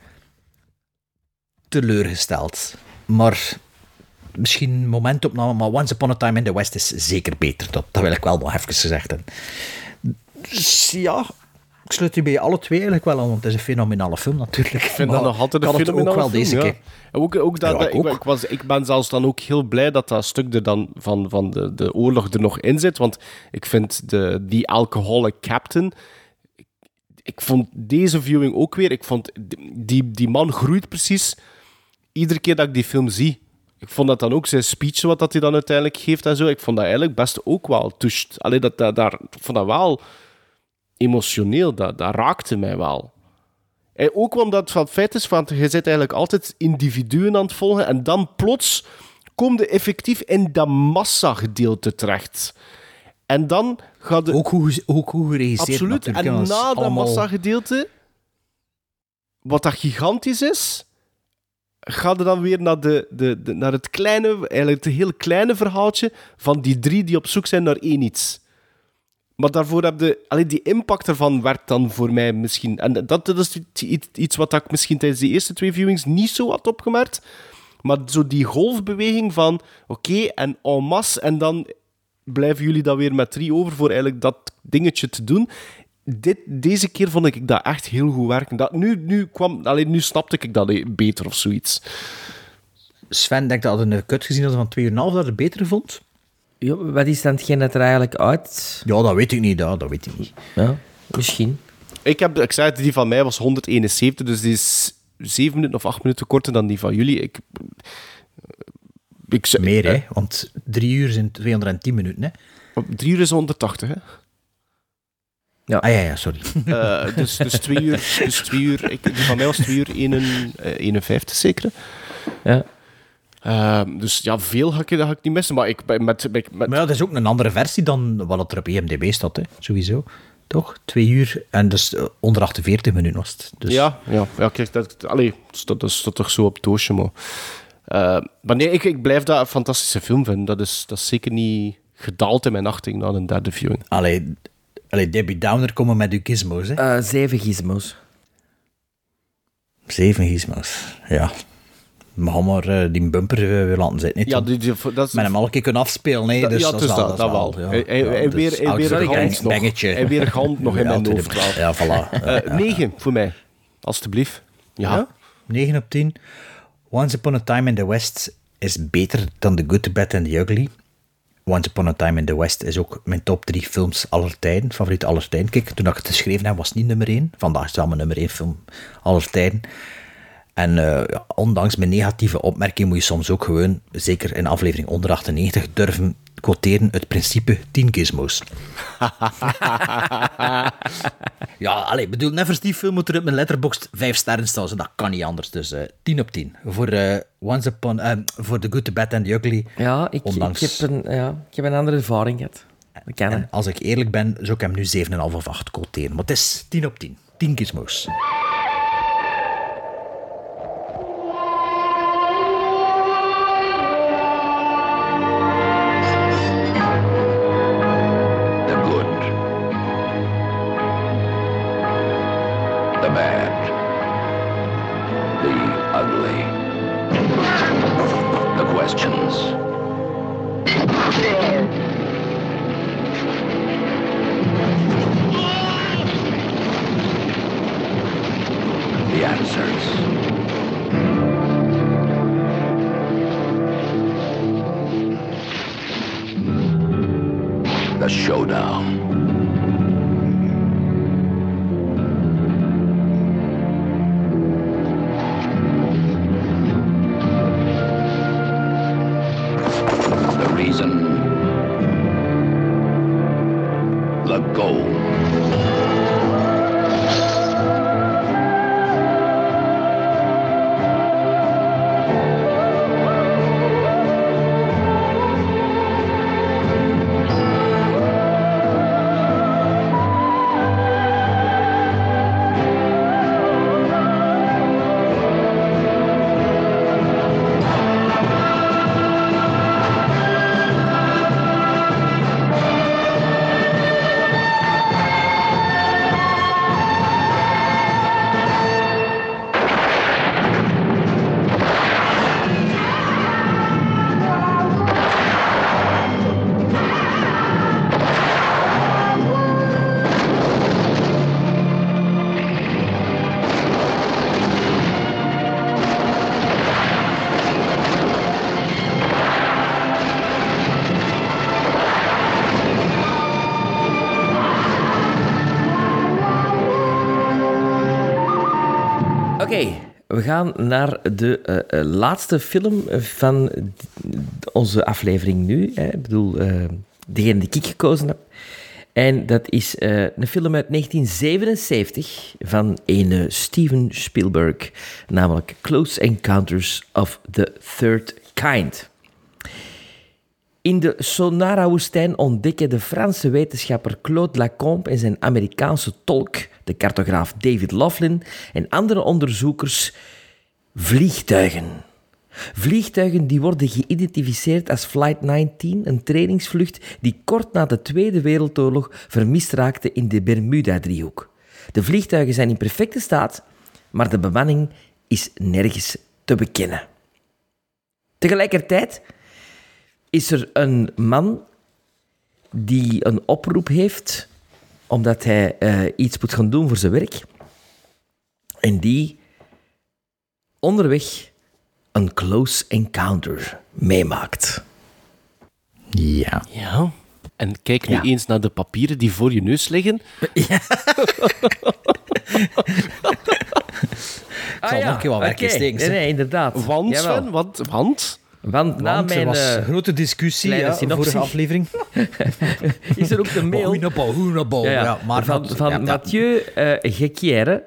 teleurgesteld. Maar misschien momentopname, maar Once Upon a Time in the West is zeker beter. Dat, dat wil ik wel nog even gezegd hebben. Dus ja, ik sluit u bij alle twee eigenlijk wel aan, want het is een fenomenale film natuurlijk. Ik vind dat nog altijd een het ook fenomenale wel film, deze ja. keer. En Ook, ook dat, Ja, ik ik, ook. ik was, ik ben zelfs dan ook heel blij dat dat stuk er dan van, van de, de oorlog er nog in zit. Want ik vind de, die alcoholic captain... Ik, vond deze viewing ook weer... Ik vond die, die man groeit precies iedere keer dat ik die film zie. Ik vond dat dan ook zijn speech, wat dat hij dan uiteindelijk geeft en zo. Ik vond dat eigenlijk best ook wel touched. Allee, dat, dat, daar, ik vond dat wel emotioneel. Dat, dat raakte mij wel. En ook omdat het van het feit is, van, je zit eigenlijk altijd individuen aan het volgen en dan plots kom je effectief in dat massagedeelte terecht. En dan gaat de... Ook hoe, ook hoe geregisseerd Absoluut. En na dat allemaal- massagedeelte, wat dat gigantisch is, ga je dan weer naar, de, de, de- naar het kleine, eigenlijk het heel kleine verhaaltje van die drie die op zoek zijn naar één iets. Maar daarvoor heb je... Allee, die impact ervan werkt dan voor mij misschien... En dat, dat is iets, wat ik misschien tijdens die eerste twee viewings niet zo had opgemerkt. Maar zo die golfbeweging van... Oké, en en masse, en dan blijven jullie dan weer met drie over voor eigenlijk dat dingetje te doen. Dit, deze keer vond ik dat echt heel goed werken. Dat, nu, nu, kwam, alleen nu snapte ik dat beter of zoiets. Sven denkt dat hij een kut gezien had van 2,5 dat hij het beter vond. Ja, wat is dan hetgeen dat er eigenlijk uit... Ja, dat weet ik niet. Dat, dat weet ik niet. Ja, misschien. Ik, heb, ik zei het, die van mij was 171, dus die is 7 minuten of 8 minuten korter dan die van jullie. Ik, Meer, eh, hè? Want 3 uur zijn 210 minuten, hè? Op 3 uur is 180, hè? Ja. Ah ja, ja, sorry. Eh, dus, dus 2 uur, dus twee uur ik, die van mij was 2 uur 1, eh, 51 zeker. Ja. Ehm, dus ja, veel ga ik, dat ga ik niet missen. Maar ik, met, met, met, Maar ja, dat is ook een andere versie dan wat het er op IMDb staat, hè? Sowieso. Toch? 2 uur en dus eh, onder 48 minuten was het. Dus... Ja, ja, ja kijk, dat, allee, dat, dat staat toch zo op het doosje, maar... eh, maar nee, ik, ik blijf dat een fantastische film vinden. Dat is, dat is zeker niet gedaald in mijn achting na een derde viewing. Allee, allee, Debbie Downer komen met uw gizmos, hè? Eh, zeven gizmos. Zeven gizmos, ja. We gaan maar eh, die bumper eh, weer laten zitten, hè, Ja, die, die, dat is, Met hem al een keer kunnen afspelen, nee. Dat- Dus ja, dat, dus is dat- wel, ja. Hij dus weer- elke weer een nog. bangetje. Hij weer nog in mijn hoofd. Ja, voilà. Ja, Eh, ja. 9 voor mij, alstublieft. Ja. Ja? 9 op 10. Once Upon a Time in the West is beter dan The Good, The Bad and The Ugly. Once Upon a Time in the West is ook mijn top 3 films aller tijden, favoriet aller tijden. Kijk, toen ik het geschreven heb, was het niet nummer 1. Vandaag is het wel mijn nummer 1 film aller tijden. En eh, ja, ondanks mijn negatieve opmerking moet je soms ook gewoon, zeker in aflevering onder 98, durven quoteren het principe 10 gizmos. Ja, allee, ik bedoel, Never Steve film moet er op mijn letterbox 5 sterren staan, dat kan niet anders. Dus eh 10 op 10. Voor, eh Once Upon, voor The Good, The Bad and The Ugly. Ja, ik, Ondanks- ik, heb een, ja, ik heb een andere ervaring gehad. En als ik eerlijk ben, zou ik hem nu 7,5 of 8 quoteren. Maar het is 10 op 10. 10 gizmos. Gaan naar de eh, eh, laatste film van onze aflevering nu. Hè. Ik bedoel, eh, degene die ik gekozen heb. En dat is een film uit 1977 van een Steven Spielberg, namelijk Close Encounters of the Third Kind. In de Sonara-woestijn ontdekken de Franse wetenschapper Claude Lacombe en zijn Amerikaanse tolk, de cartograaf David Laughlin, en andere onderzoekers Vliegtuigen. Vliegtuigen die worden geïdentificeerd als Flight 19, een trainingsvlucht die kort na de Tweede Wereldoorlog vermist raakte in de Bermuda-driehoek. De vliegtuigen zijn in perfecte staat, maar de bemanning is nergens te bekennen. Tegelijkertijd is er een man die een oproep heeft omdat hij eh, iets moet gaan doen voor zijn werk. En die onderweg een close encounter meemaakt. Ja. Ja. En kijk nu Ja. eens naar de papieren die voor je neus liggen. Ik zal nog een keer wat werk in Ah, oké. steken, Nee, inderdaad. Want, Jawel. Sven, want, want... Want na Want mijn was eh, grote discussie, ja, synopsis vorige aflevering. is er ook de mail hoenebal. Ja, Ja, maar van, ja, ja. Mathieu eh Gequière.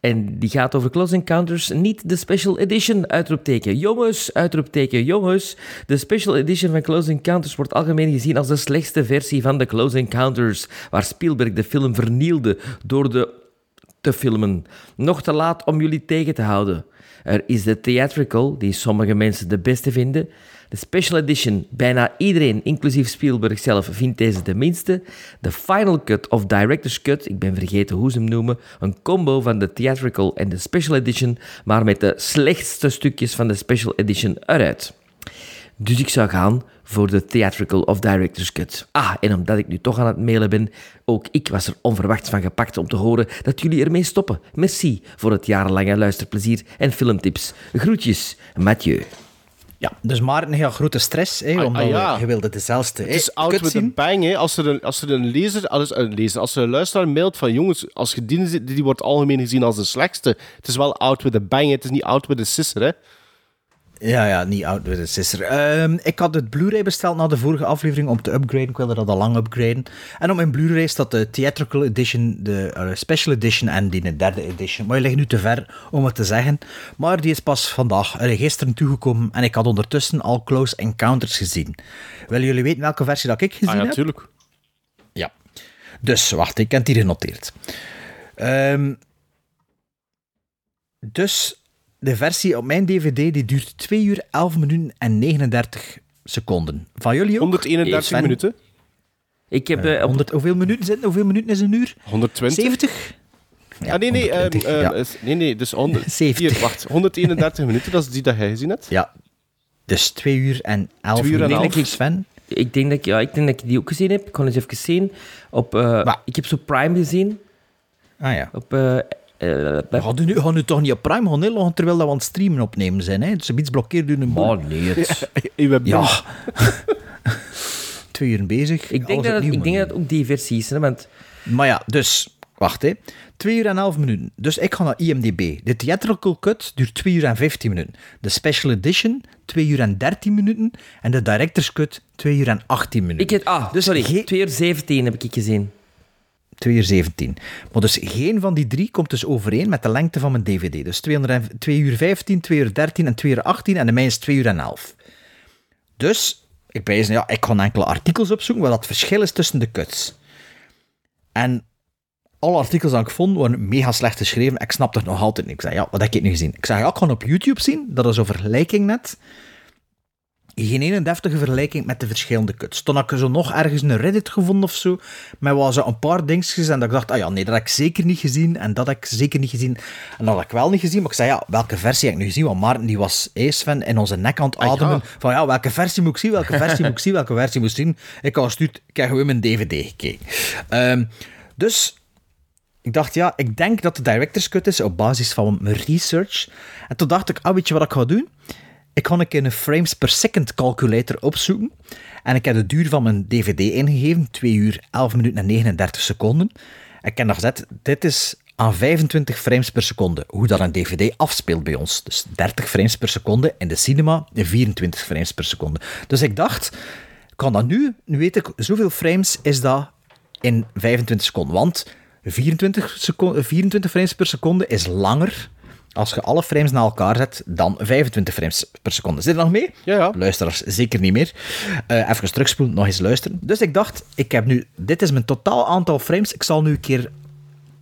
En die gaat over Close Encounters, niet de special edition, uitroepteken. Jongens, uitroepteken, jongens. De special edition van Close Encounters wordt algemeen gezien als de slechtste versie van de Close Encounters, waar Spielberg de film vernielde door de te filmen. Nog te laat om jullie tegen te houden. Er is de theatrical, die sommige mensen de beste vinden. De special edition, bijna iedereen, inclusief Spielberg zelf, vindt deze de minste. De final cut of director's cut, ik ben vergeten hoe ze hem noemen, een combo van de theatrical en de special edition, maar met de slechtste stukjes van de special edition eruit. Dus ik zou gaan voor de theatrical of director's cut. Ah, en omdat ik nu toch aan het mailen ben, ook ik was er onverwachts van gepakt om te horen dat jullie ermee stoppen. Merci voor het jarenlange luisterplezier en filmtips. Groetjes, Mathieu. Ja, dus Maarten heeft grote stress, hè, Ah, omdat ah, ja. je wilde dezelfde. Het is out with a bang, hè. Als er een, als er een lezer, als, een lezer, als er een luisteraar mailt van jongens, als je die, die wordt algemeen gezien als de slechtste. Het is wel out with a bang, hè. het is niet out with a sisser, hè. Ja, ja, niet oud with a sister. Ehm, ik had het Blu-ray besteld na de vorige aflevering om te upgraden. Ik wilde dat al lang upgraden. En op mijn Blu-ray staat de Theatrical Edition, de eh, Special Edition en die de derde edition. Maar je ligt nu te ver om het te zeggen. Maar die is pas vandaag, eh, gisteren toegekomen. En ik had ondertussen al Close Encounters gezien. Willen jullie weten welke versie dat ik gezien Ah ja, heb? natuurlijk. Ja. Dus, wacht, ik heb het hier genoteerd. Ehm, dus, de versie op mijn dvd die duurt 2 uur 11 minuten en 39 seconden. Van jullie ook? 131 Sven? minuten. Ik heb Eh, eh, op 100, hoeveel minuten zitten? Hoeveel minuten is een uur? 120. 70? ah, nee, nee, ehm, 120, ehm, ja. is- nee, nee, dus 100, 70. Hier, wacht, 131 minuten, dat is die dat jij gezien hebt. Ja. Dus 2 uur en 11 Twee uur en minuten. half. Sven? Ik denk, dat ik, ja, ik denk dat ik die ook gezien heb. Ik kon eens even zien. Op, eh, ik heb zo Prime gezien. Ah ja. Op, We gaan nu, gaan nu toch niet op Prime gaan inloggen terwijl dat we aan het streamen opnemen zijn. Hè? Dus iets blokkeert u een boel. Oh, nee. Het... Uw Ja. Twee uur bezig. Ik denk, dat het, ik denk dat het ook die versie is. Hè, want Maar ja, dus, wacht hè. 2 uur en 11 minuten. Dus ik ga naar IMDb. De theatrical cut duurt 2 uur en 15 minuten. De special edition 2 uur en 13 minuten. En de director's cut 2 uur en 18 minuten. ik heb, ah, Dus sorry, geen- 2 uur 17 heb ik gezien. 2 uur 17. Maar dus geen van die drie komt dus overeen met de lengte van mijn DVD. Dus 200 en- 2 uur 15, 2 uur 13 en 2 uur 18. En de mijne is 2 uur en 11. Dus ik ben ja, ik ga enkele artikels opzoeken wat het verschil is tussen de cuts. En alle artikels die ik vond waren mega slecht geschreven. Ik snap er nog altijd niet. Ik zei, ja, wat heb ik nu gezien? Ik zei, ja, ik op YouTube zien. Dat is een vergelijking net. Geen ene deftige vergelijking met de verschillende cuts. Toen had ik zo nog ergens een Reddit gevonden of zo, met wel zo een paar dingetjes en dat ik dacht, ah ja, nee, dat heb ik zeker niet gezien en dat heb ik zeker niet gezien. En dat had ik wel niet gezien, maar ik zei, ja, welke versie heb ik nu gezien? Want Maarten die was, hey Sven, in onze nek aan het ademen, van ja, welke versie moet ik zien, welke versie moet ik zien, welke versie moet ik zien? Ik had gestuurd, ik heb gewoon mijn DVD gekeken. Ehm, dus ik dacht, ja, ik denk dat de director's cut is op basis van mijn research. En toen dacht ik, ah, weet je wat ik ga doen? Ik ga een frames per second calculator opzoeken. En ik heb de duur van mijn DVD ingegeven, 2 uur, 11 minuten en 39 seconden. En ik heb dan gezet, dit is aan 25 frames per seconde, hoe dat een DVD afspeelt bij ons. Dus 30 frames per seconde, in de cinema 24 frames per seconde. Dus ik dacht, kan dat nu, nu weet ik, zoveel frames is dat in 25 seconden. Want 24, seco- 24 frames per seconde is langer als je alle frames naar elkaar zet dan 25 frames per seconde. Zit je nog mee? Ja, ja. Luisteraars, zeker niet meer. Eh even terugspoelen, nog eens luisteren. Dus ik dacht, ik heb nu, dit is mijn totaal aantal frames. Ik zal nu een keer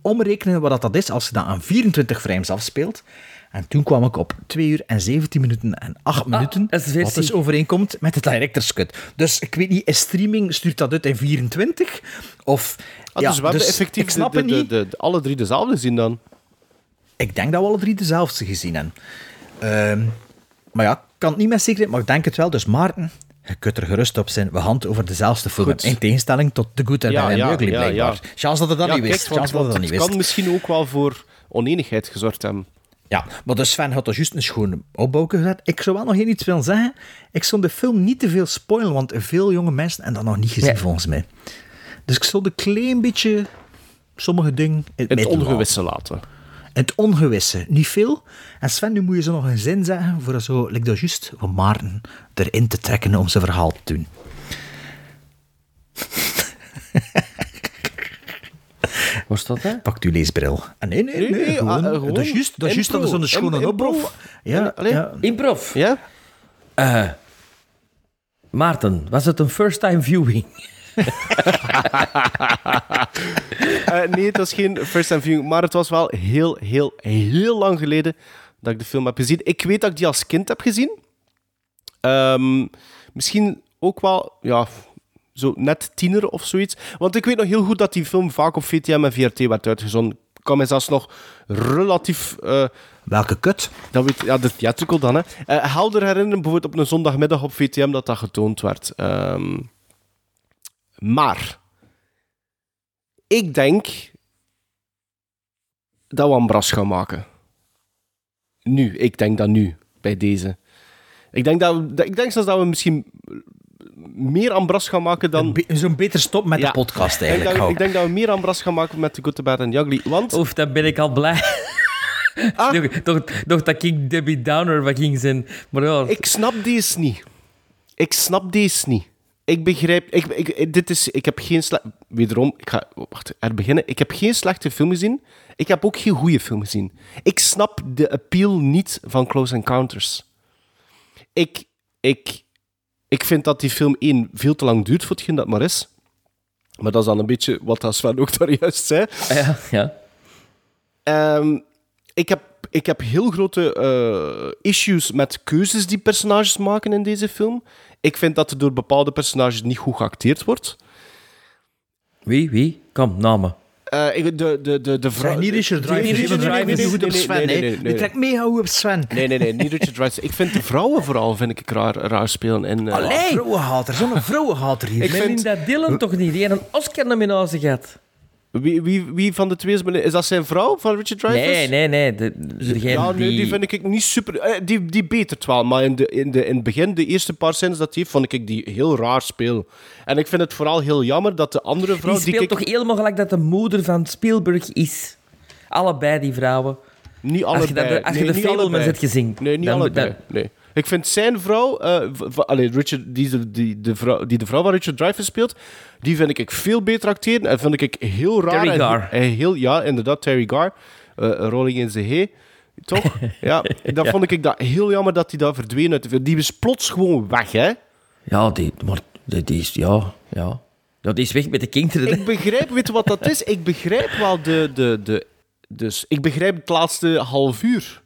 omrekenen wat dat is als je dat aan 24 frames afspeelt. En toen kwam ik op 2 uur en 17 minuten en 8 minuten. dat is de versie. Wat dus overeenkomt met de director's cut. Dus ik weet niet, is streaming stuurt dat uit in 24? Of... Ah, ja, dus hebben dus effectief ik snap de, de, de- alle drie dezelfde zien dan. Ik denk dat we alle drie dezelfde gezien hebben. Ehm, maar ja, ik kan het niet met zekerheid, maar ik denk het wel. Dus Maarten, je kunt er gerust op zijn. We handelen over dezelfde film. Goed. In tegenstelling tot The Good, and Ja, ja, Ugly, ja, blijkbaar. ja. Chance dat het dat niet kijk, wist. want- Chance dat het dat niet wist. kan misschien ook wel voor oneenigheid gezorgd hebben. Ja, maar dus Sven had er juist een schone opbouw gezet. Ik zou wel nog één iets willen zeggen. Ik zou de film niet te veel spoilen, want veel jonge mensen hebben dat nog niet gezien, Nee. volgens mij. Dus ik zou een klein beetje sommige dingen in het, Het ongewisse laten. Het ongewisse, niet veel. En Sven, nu moet je zo nog een zin zeggen voor zo, like dat juist, van Maarten erin te trekken om zijn verhaal te doen. Was dat, hè? Pakt uw leesbril. Ah, nee, nee, nee. Nee, nee, gewoon, ah, eh, gewoon dat is juist, dat is juist dat is impro. zo'n schone Im- opbouw. Ja, Allee. ja. Improv. Ja? Eh, Maarten, was het een first time viewing? Eh, nee, het was geen first time viewing, maar het was wel heel, heel, heel lang geleden dat ik de film heb gezien. Ik weet dat ik die als kind heb gezien. Ehm, misschien ook wel, ja, zo net tiener of zoiets. Want ik weet nog heel goed dat die film vaak op VTM en VRT werd uitgezonden. Ik kan me zelfs nog relatief... eh, Welke kut? dat weet, ja, de theatrical dan, hè. Eh, helder herinneren, bijvoorbeeld op een zondagmiddag op VTM, dat dat getoond werd. Ehm, maar... Ik denk dat we een bras gaan maken. Nu, ik denk dat nu, bij deze. Ik denk, dat we, ik denk zelfs dat we misschien meer ambras gaan maken dan... Be- Zo'n beter stop met Ja. de podcast Ik denk, eigenlijk. dat, ik denk dat we meer ambras gaan maken met The Good, The Bad and The Ugly. Want... Oef, dan ben ik al blij. Ah. Toch, toch, toch dat ik Debbie Downer wat ging zijn. Maar ja, Ik snap deze niet. Ik snap deze niet. Ik begrijp... Ik, ik, dit is, ik heb geen slecht... Wederom, ik ga wacht, er beginnen. Ik heb geen slechte film gezien. Ik heb ook geen goede film gezien. Ik snap de appeal niet van Close Encounters. Ik, ik, ik vind dat die film één veel te lang duurt voor hetgeen dat maar is. Maar dat is dan een beetje wat dat Sven ook daar juist zei. ja, ja. Ehm, ik, heb, ik heb heel grote eh, issues met keuzes die personages maken in deze film. Ik vind dat er door bepaalde personages niet goed geacteerd wordt. Wie, wie? Kom, namen. Eh, ik- de, de, de, de vrouw... Niet Richard nee, goed op nee, Sven, nee, nee, hè. nee, Die nee. trekt mega goed op Sven. Nee, nee, nee, niet Richard. Ik vind de vrouwen vooral vind ik raar, raar spelen. In, eh, Allee! Vrouwenhater, zo'n vrouwenhater hier. Ik vind- Melinda Dillon toch niet? Die heeft een Oscar-nominatie gehad. Wie, wie, wie van de twee is... Is dat zijn vrouw, van Richard Dreyfuss? Nee, nee, nee. De, degene Ja, nee, die... die vind ik niet super... eh, Die, die betert wel, maar in, de, in, de, in het begin, de eerste paar scènes dat hij heeft, vond ik die heel raar speel. En ik vind het vooral heel jammer dat de andere vrouw... Die speelt ik- toch helemaal gelijk dat de moeder van Spielberg is. Allebei die vrouwen. Niet Als je, allebei. dat, als je Nee, de allebei. hebt gezien. Nee, niet dan- allebei. dan- nee. Ik vind zijn vrouw, eh, allee, Richard, die, de- die, de vrouw, die de vrouw van Richard Dreyfuss speelt, die vind ik veel beter acteren en vind ik heel raar. Terry en- Garr. en heel, ja, inderdaad, Terry Gar. eh Rolling in the Hay. Toch? ja, dat Ja. vond ik dat heel jammer dat hij daar verdween uit de film. Die is plots gewoon weg, hè? Ja, die, maar die, is... Ja, ja. Die is weg met de kinderen. Ik begrijp, weet je wat dat is? Ik begrijp wel de, de, de... Dus ik begrijp het laatste half uur.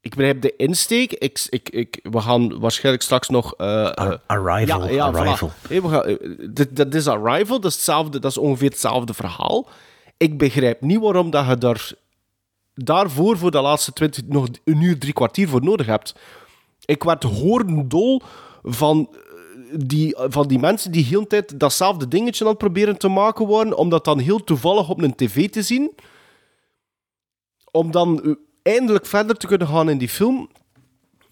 Ik begrijp de insteek. Ik, ik, ik, we gaan waarschijnlijk straks nog... eh, eh, Arrival, ja, ja, Arrival. voilà. Hey, we gaan, eh, dit- dat is Arrival, dat is, hetzelfde, dat is ongeveer hetzelfde verhaal. Ik begrijp niet waarom dat je daar, daarvoor voor de laatste 20, nog een uur, drie kwartier voor nodig hebt. Ik werd horendol van die, van die mensen die heel de tijd datzelfde dingetje aan het proberen te maken waren, om dat dan heel toevallig op een tv te zien. Om dan eindelijk verder te kunnen gaan in die film.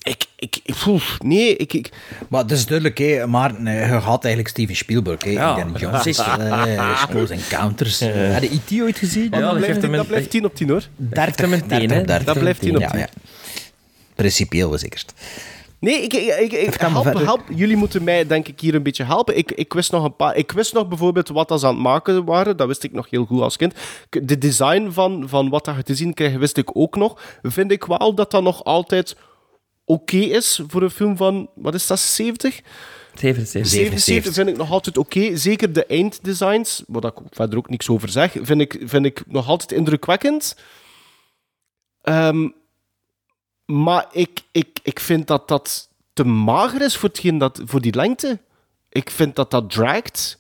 Ik, ik, ik voel, nee, ik, ik, Maar het is duidelijk, hè, Maarten, eh, je had eigenlijk Steven Spielberg, hè, Ja. Indiana Jones, eh, Close Encounters. Uh, had je E.T. ooit gezien? Ja, dat, dat blijft, dat blijft 10 op 10 hoor. 30, meteen, 30, hè. 30. Dat blijft 10 op Ja, 10. ja. Principieel was ik Nee, ik, ik, help, jullie moeten mij denk ik hier een beetje helpen. Ik, ik wist nog een paar. Ik wist nog bijvoorbeeld wat dat ze aan het maken waren. Dat wist ik nog heel goed als kind. De design van, van wat dat je te zien krijgt, wist ik ook nog. Vind ik wel dat dat nog altijd oké is voor een film van, wat is dat, 70? 77. 77 vind ik nog altijd oké. Zeker de einddesigns, waar ik verder ook niks over zeg, vind ik, vind ik nog altijd indrukwekkend. Ehm, maar ik, ik, ik vind dat dat te mager is voor, dat, voor die lengte. Ik vind dat dat dragt.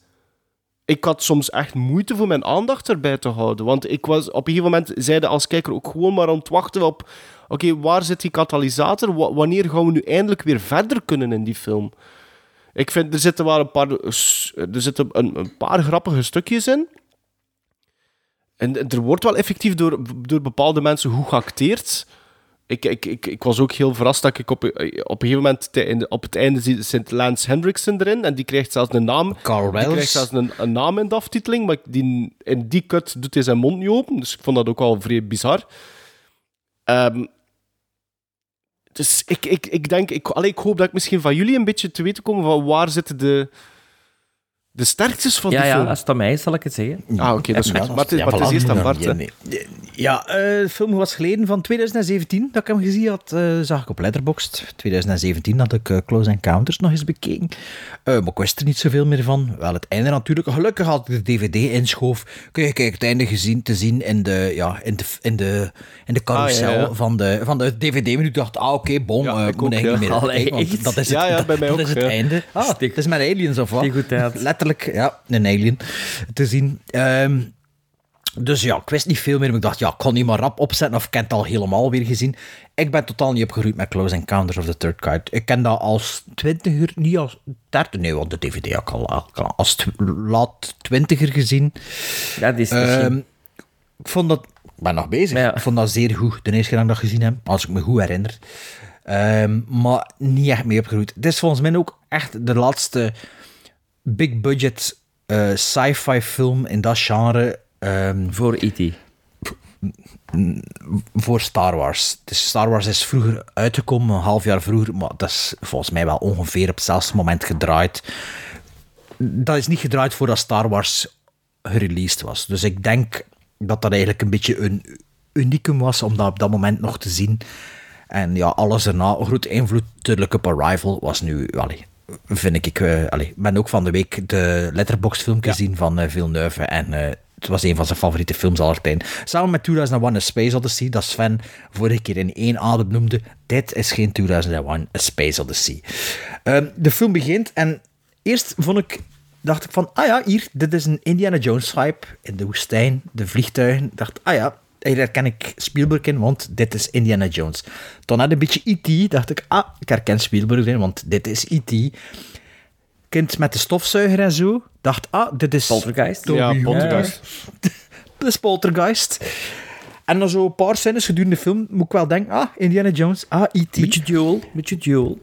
Ik had soms echt moeite voor mijn aandacht erbij te houden. Want ik was op een gegeven moment, zeiden als kijker ook gewoon maar aan het wachten op... Oké, waar zit die katalysator? Wa- wanneer gaan we nu eindelijk weer verder kunnen in die film? Ik vind, er zitten, wel een, paar, er zitten een, een paar grappige stukjes in. En er wordt wel effectief door, door bepaalde mensen goed geacteerd. Ik, ik, ik, ik was ook heel verrast dat ik op, op een gegeven moment te- op het einde zie- zit Lance Hendrickson erin. En die krijgt zelfs een naam. Carl Die Weathers. krijgt zelfs een, een naam in de aftiteling. Maar die, in die cut doet hij zijn mond niet open. Dus ik vond dat ook al vrij bizar. Ehm, dus ik, ik, ik denk, ik, allee, ik hoop dat ik misschien van jullie een beetje te weten kom van waar zitten de, de sterktes van Ja, die ja, film. als het aan mij is, zal ik het zeggen. Ah, oké, dat is Ja, goed. Maar het is, ja, maar het is eerst aan Bart, nee. Ja, eh, de film was geleden van 2017 dat ik hem gezien had. eh, zag ik op Letterboxd. 2017 had ik eh, Close Encounters nog eens bekeken. Eh, maar ik wist er niet zoveel meer van. Wel, het einde natuurlijk. Gelukkig had ik de DVD inschoof. Kun je kijk, het einde gezien te zien in de, ja, in de, in de, in de carousel Ah, ja, ja. Van, de, van de DVD-menu. Ik dacht, ah, oké, bon, Ja, ik moet eigenlijk ja. niet meer Allee, kijken, want echt? Dat is het, Ja, ja, dat, bij mij dat ook, is het ja. einde. Ah, het is met aliens of wat? Die goed uit. Letterlijk, ja, een alien te zien. Ehm, dus ja, ik wist niet veel meer. Maar ik dacht, ja, ik kon niet maar rap opzetten of ik heb het al helemaal weer gezien. Ik ben totaal niet opgegroeid met Close Encounters of the Third Kind. Ik ken dat als twintiger, niet als derde. Nee, want de DVD had ik al, al als laat twintiger gezien. Dat is Ehm, ik vond dat... Ik ben nog bezig. Ja. Ik vond dat zeer goed, de eerste keer dat ik dat gezien heb. Als ik me goed herinner. Ehm, maar niet echt mee opgegroeid. Het is volgens mij ook echt de laatste big budget eh, sci-fi film in dat genre. ehm, Voor E.T. voor Star Wars. Dus Star Wars is vroeger uitgekomen, een half jaar vroeger, maar dat is volgens mij wel ongeveer op hetzelfde moment gedraaid. Dat is niet gedraaid voordat Star Wars gereleased was. Dus ik denk dat dat eigenlijk een beetje een unicum was om dat op dat moment nog te zien. En ja, alles erna, een grote invloed natuurlijk op Arrival was nu, allee, vind ik, allee, ik ben ook van de week de Letterboxd film gezien van eh, Villeneuve en eh, het was een van zijn favoriete films aller tijden. Samen met 2001 A Space Odyssey, dat Sven vorige keer in één adem noemde. Dit is geen 2001 A Space Odyssey. Ehm, de film begint en eerst vond ik, dacht ik van, ah ja, hier, dit is een Indiana Jones hype in de woestijn, de vliegtuigen. Ik dacht, ah ja, hier herken ik Spielberg in, want dit is Indiana Jones. Toen had een beetje E.T., dacht ik, ah, ik herken Spielberg in, want dit is E.T. Kind met de stofzuiger en zo, dacht, ah, dit is... Poltergeist. Toby Ja. Poltergeist. Dat is Poltergeist. En dan zo een paar scènes gedurende de film moet ik wel denken, ah, Indiana Jones, ah, E.T. Beetje duel, beetje duel.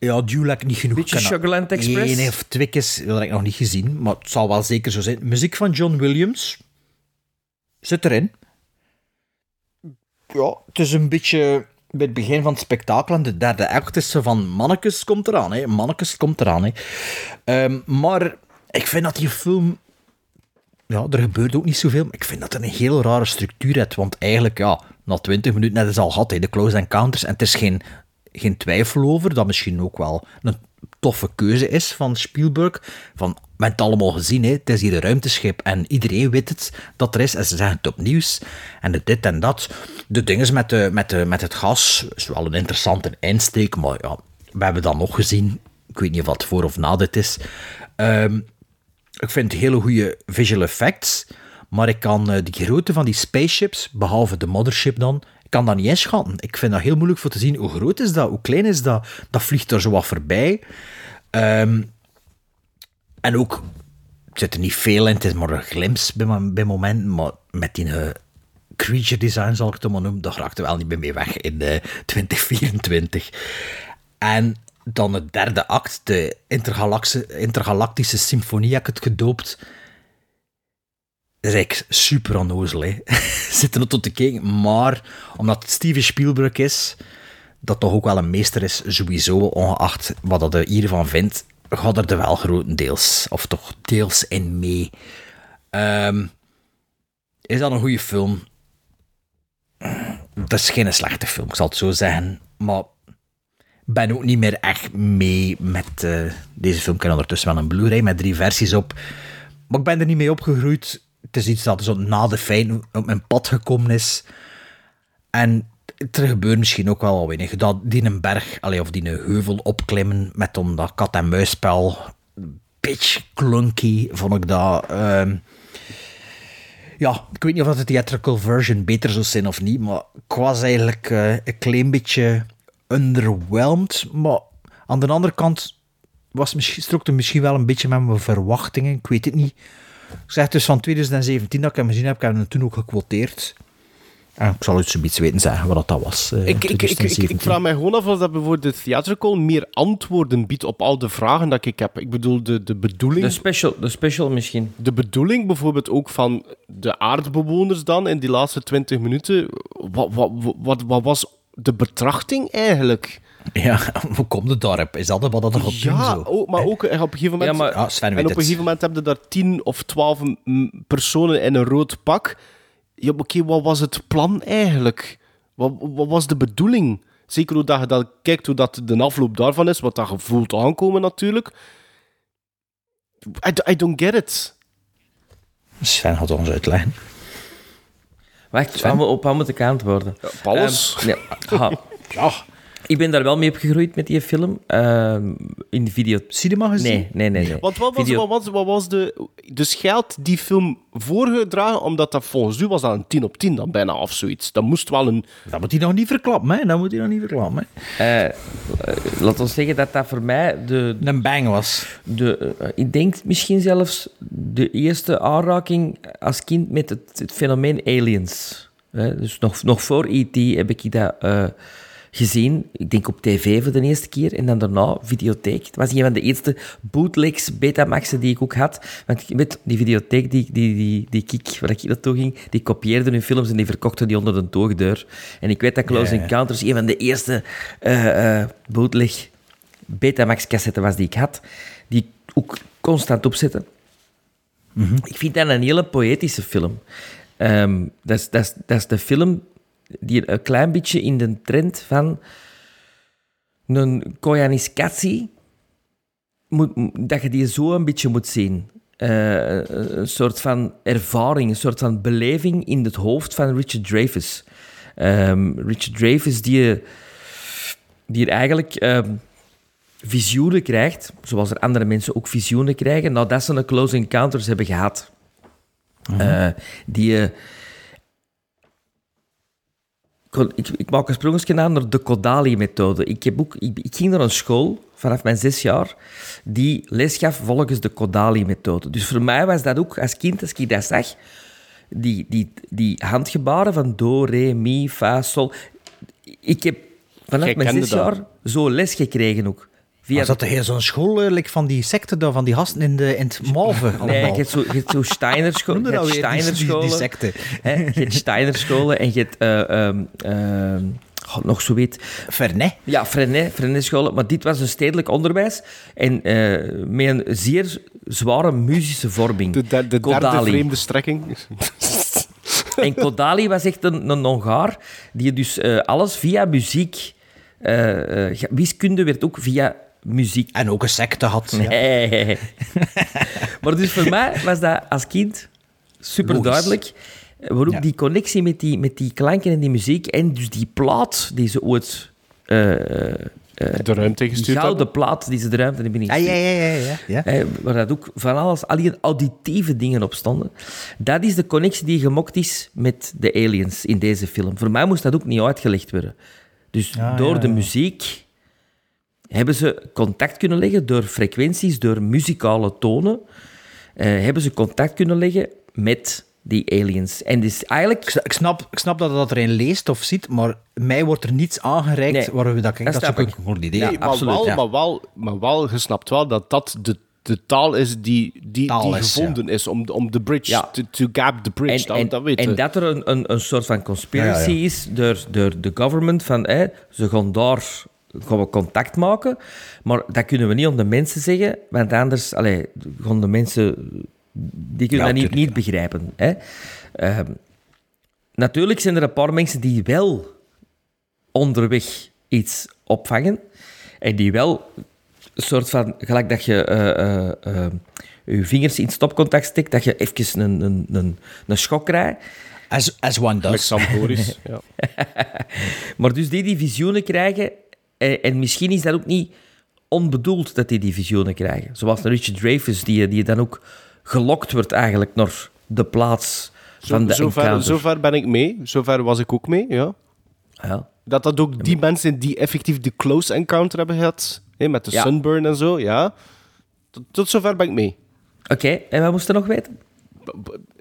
Ja, Duel heb ik niet genoeg. Beetje Sugarland Express? Eén of twee keer dat heb ik nog niet gezien, maar het zal wel zeker zo zijn. Muziek van John Williams zit erin. Ja, het is een beetje bij het begin van het spektakel en de derde act van mannekes komt eraan, hè. Mannekes komt eraan, hè. Ehm, maar ik vind dat die film... Ja, er gebeurt ook niet zoveel, maar ik vind dat het een heel rare structuur heeft, want eigenlijk, ja, na 20 minuten net is al gehad, hè, de close encounters, en het is geen, geen twijfel over dat misschien ook wel een toffe keuze is van Spielberg, van, we hebben het allemaal gezien, hè, het is hier een ruimteschip en iedereen weet het dat er is, en ze zeggen het op nieuws, en de dit en dat. De dingen met, de, met, de, met het gas is wel een interessante insteek, maar ja, we hebben dat nog gezien, ik weet niet dat voor of na dit is. Ehm, ik vind hele goede visual effects, maar ik kan eh, die grootte van die spaceships, behalve de mothership dan, ik kan dat niet inschatten. Ik vind dat heel moeilijk voor te zien. Hoe groot is dat? Hoe klein is dat? Dat vliegt er zo wat voorbij. Ehm, en ook, er zit er niet veel in, het is maar een glimps bij, bij momenten, maar met die eh, creature design, zal ik het maar noemen, daar raakte wel niet meer mee weg in eh, 2024. En dan het derde act, de intergalactische, symfonie, heb ik het gedoopt. Dat is eigenlijk super onnozel, hè. Zitten er tot te kijken, maar omdat het Steven Spielberg is, dat toch ook wel een meester is, sowieso, ongeacht wat dat er hiervan vindt, gaat er wel grotendeels, of toch deels in mee. Ehm, is dat een goede film? Dat is geen slechte film, ik zal het zo zeggen. Maar ben ook niet meer echt mee met eh, deze film. Ik heb ondertussen wel een Blu-ray met drie versies op. Maar ik ben er niet mee opgegroeid. Het is iets dat zo na de feiten op mijn pad gekomen is. En er gebeurt misschien ook wel weinig. Dat die een berg, of die een heuvel opklimmen met dan dat kat-en-muisspel. Beetje clunky, vond ik dat. Ehm, ja, ik weet niet of dat de theatrical version beter zou zijn of niet, maar ik was eigenlijk eh, een klein beetje underwhelmed. Maar aan de andere kant was misschien, strookte misschien wel een beetje met mijn verwachtingen. Ik weet het niet. Ik zeg dus van 2017 dat ik hem gezien heb, ik heb hem toen ook gequoteerd. En ik zal u zoiets weten zeggen wat dat was. eh, Ik, ik, ik, ik, ik, 2017. vraag mij gewoon af of dat bijvoorbeeld de theatrical meer antwoorden biedt op al de vragen dat ik heb. Ik bedoel, de, de bedoeling... De special, de special misschien. De bedoeling bijvoorbeeld ook van de aardbewoners dan in die laatste 20 minuten. Wat, wat, wat, wat was de betrachting eigenlijk? Ja, hoe komt het daarop? Is dat wat dat er op Ja, zo? ook, maar ook eh, op een gegeven moment. Ja, maar- Ja, Sven weet en op het. een gegeven moment heb je daar 10 of 12 mm, personen in een rood pak. Ja, oké, wat was het plan eigenlijk? Wat, wat was de bedoeling? Zeker hoe dat je dat kijkt, hoe dat de afloop daarvan is, wat dat je voelt aankomen natuurlijk. I, I don't get it. Sven had ons uitleggen. Wacht, op wat- op wat moet ik antwoorden? Paulus? Ehm, ja. Ha. ja. Ik ben daar wel mee opgegroeid met die film. Ehm, in de video... Cinema gezien? Nee, nee, nee. nee. Want wat was, Video- wat was, wat was de... Dus geld die film voorgedragen, omdat dat volgens u was dat een 10 op 10 dan bijna of zoiets. Dat moest wel een... Dat moet hij nog niet verklappen, hè? Dat moet hij nog niet verklappen, hè? Eh, eh, laat ons zeggen dat dat voor mij de... Een bang was. De, eh, ik denk misschien zelfs de eerste aanraking als kind met het, het fenomeen aliens. Hè, dus nog, nog voor E.T. heb ik dat eh, gezien. Ik denk op tv voor de eerste keer. En dan daarna videotheek. Het was een van de eerste bootlegs, Betamaxen die ik ook had. Want je weet, die videotheek die, die, die, die ik, waar ik naartoe ging, die kopieerden hun films en die verkochten die onder de toogdeur. En ik weet dat Close. Encounters een van de eerste eh, eh, bootleg Betamax-cassette was die ik had, die ik ook constant opzette. Ik vind dat een hele poëtische film. Ehm, dat, is, dat, is, dat is de film die een klein beetje in de trend van een koyaaniscatie, moet, dat je die zo een beetje moet zien. Eh, een soort van ervaring, een soort van beleving in het hoofd van Richard Dreyfuss. Ehm, Richard Dreyfuss die, die er eigenlijk ehm, visioenen krijgt, zoals er andere mensen ook visioenen krijgen, nadat ze een close encounters hebben gehad. Eh, die... kon- ik, ik maak een sprongetje aan naar de Kodali-methode. Ik, heb ook, ik, ik ging naar een school vanaf mijn zes jaar die les gaf volgens de Kodali-methode. Dus voor mij was dat ook als kind, als ik dat zag, die, die, die handgebaren van do, re, mi, fa, sol. Ik heb vanaf Jij mijn zes dat? jaar zo les gekregen ook. Via Was dat heel zo'n school eh, like van die secte daar, van die gasten in, de, in het Malve? Nee, je hebt zo, je hebt zo Steiner-scholen. Noem Je hebt weer, die- die- die Steiner-scholen. secte. hè. Je hebt Steiner-scholen en je hebt... eh, ehm, ehm, god, nog zo weet... Vernet. Ja, Frenet, Frenet-scholen. Maar dit was een stedelijk onderwijs. En eh, met een zeer zware muzische vorming. De, de, de derde vreemde strekking. En Kodali was echt een, een Hongaar die dus eh, alles via muziek... eh, eh, wiskunde werd ook via muziek. En ook een secte had. Ja. Nee. maar dus voor mij was dat als kind super Logisch. duidelijk. Waarom Ja. die connectie met die, met die klanken en die muziek en dus die plaat die ze ooit... eh, eh, De ruimte die gestuurd gouden hebben. plaat die ze de ruimte hebben Ja, ingestuurd. ja, ja, ja, ja, ja. Hè, waar dat ook van alles, al die auditieve dingen op stonden. Dat is de connectie die gemokt is met de aliens in deze film. Voor mij moest dat ook niet uitgelegd worden. Dus Ja, door ja, de ja. muziek hebben ze contact kunnen leggen, door frequenties, door muzikale tonen, eh, hebben ze contact kunnen leggen met die aliens. En dus eigenlijk... Ik, ik snap, ik snap dat je dat erin leest of ziet, maar mij wordt er niets aangereikt Nee, waar we dat, dat dat is snap ook ik. een goed. Ja, Nee, maar, absoluut, wel, ja. maar, wel, maar wel, je snapt wel dat dat de, de taal is die, die, Taal die is, gevonden is om, de- om de bridge, Ja. to, to gap the bridge. En, dat, en, dat en we. dat er een, een, een soort van conspiracy Ja, ja. is door, door de government van hè, ze gaan daar gaan we contact maken, maar dat kunnen we niet om de mensen zeggen, want anders allee, gaan de mensen die kunnen Ja, dat niet, niet begrijpen. Hè. Ehm, natuurlijk zijn er een paar mensen die wel onderweg iets opvangen. En die wel een soort van, gelijk dat je eh, eh, eh, je vingers in stopcontact steekt, dat je even een, een, een, een schok krijgt. As, as one does. Met Sam Boris. ja. Maar dus die die visioenen krijgen, en, en misschien is dat ook niet onbedoeld dat die die visioenen krijgen. Zoals Richard Dreyfuss, die, die dan ook gelokt wordt eigenlijk naar de plaats van de zover, zover ben ik mee. Zover was ik ook mee, ja. Ja. Dat dat ook die mensen die effectief de close encounter hebben gehad, hè, met de Ja. sunburn en zo, ja. Tot, tot zover ben ik mee. Oké, en wat moesten nog weten?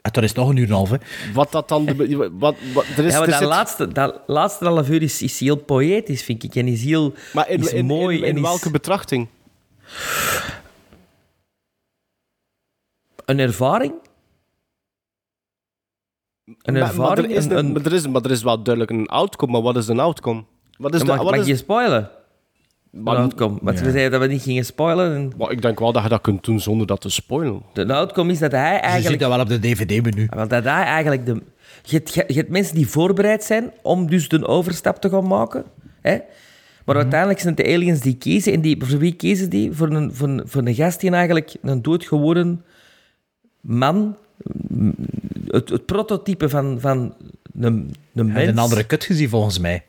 Dat is nog een uur en een half, hè. Wat dat dan... De, wat, wat, er is, ja, maar er dat, zit- laatste, dat laatste half uur is, is heel poëtisch, vind ik. En is heel maar in, is in, mooi. in, in en welke betrachting? Een ervaring? Een Maar- ervaring? Maar, er is een, een- een- maar, er is, maar er is wel duidelijk een outcome, maar wat is een outcome? Wat is Ja, de, mag wat mag is, je spoilen? Maar- de outcome. Want ja. we zeiden dat we niet gingen spoilen. En maar ik denk wel dat je dat kunt doen zonder dat te spoilen. de outcome is dat hij Je ziet eigenlijk... dat wel op de DVD-menu. Want dat hij eigenlijk de... Je hebt, je hebt mensen die voorbereid zijn om dus de overstap te gaan maken. Hè? Maar uiteindelijk zijn het de aliens die kiezen. En die, voor wie kiezen die? Voor een, voor, een, voor een gast die eigenlijk een doodgeworden man... Het, het prototype van, van een, een En mens... een andere kut gezien, volgens mij.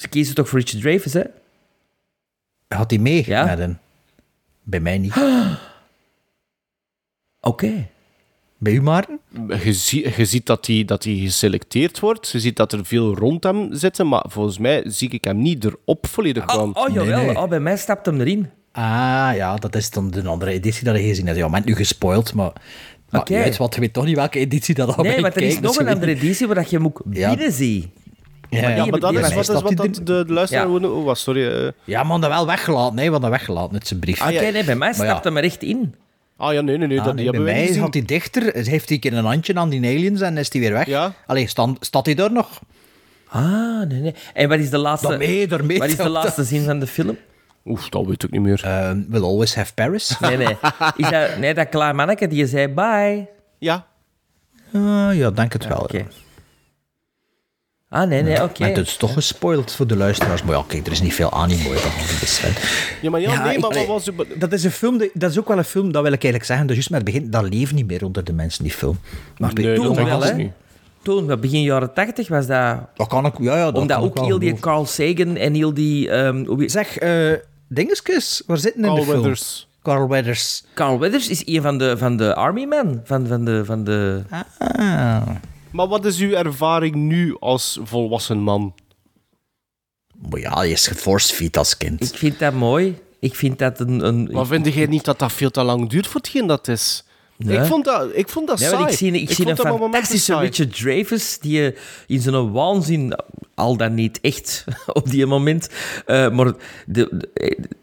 Ze kiezen toch voor Richard Dreyfuss, hè? Had hij mee Ja? met een... Bij mij niet. Oké. Bij u, Maarten? Je, zie- je ziet dat hij dat die geselecteerd wordt. Je ziet dat er veel rond hem zitten, maar volgens mij zie ik hem niet erop volledig Oh, gaan. oh jawel. Nee, nee. Oh, bij mij stapt hem erin. Ah, ja, dat is dan de andere editie dat je gezien hebt. Ja, maar nu gespoild, maar... Maar uit, want je weet toch niet welke editie dat al Nee, bij want er is nog dus een je andere editie waar dat je hem ook Ja. binnen ziet. Ja, Maar ja, maar dat is wat, is wat dat de, de luisteraar... Ja. Oh, was, sorry. eh. Ja, maar dat wel weggelaten. Nee, want dat weggelaten uit zijn brief. Oké, nee, bij mij Maar stapt ja. hem er echt in. Ah ja, nee, nee, nee. Ah, dat, nee, die bij mij had hij dichter, heeft hij een keer een handje aan die aliens en is hij weer weg. Ja. Allee, staat hij daar nog? Ah, nee, nee. En wat is de laatste, Daarmee, daarmee. wat is de laatste zin van de film? Oef, dat weet ik niet meer. Uh, we'll always have Paris. Nee, nee. Is dat, nee, dat klaar manneke die zei bye. Ja. Ah, ja, denk het wel. Oké. ja. Ah, nee, nee, oké. Maar het is toch gespoild voor de luisteraars. Maar ja, kijk, er is niet veel animo. Best wel. Ja, maar ja, Ja, nee, maar wat was... Dat is een film, die- dat is ook wel een film, dat wil ik eigenlijk zeggen, dat juist met het begin, dat leeft niet meer onder de mensen, die film. Maar Nee, Toen dat wel, hè? niet. Toen, wat, begin jaren tachtig was dat... dat kan ik, ja, ja, dat Omdat kan ik ook heel die. Carl Sagan en heel die... ehm, Zeg, eh dingetjes, waar zitten in Carl de film? Weathers. Carl Weathers. Carl Weathers is een van de, van de Army Men. Van, van de... Van de... Ah. Maar wat is uw ervaring nu als volwassen man? Maar ja, je is geforcefeed als kind. Ik vind dat mooi. Ik vind dat een... een Maar vind jij niet dat dat veel te lang duurt voor hetgeen dat is? Nee. Ik vond dat, ik vond dat saai. ik zie, ik zie vond een fantastische. Richard Dreyfuss die eh, in zijn waanzin, al dan niet echt op die moment, eh, maar de, de-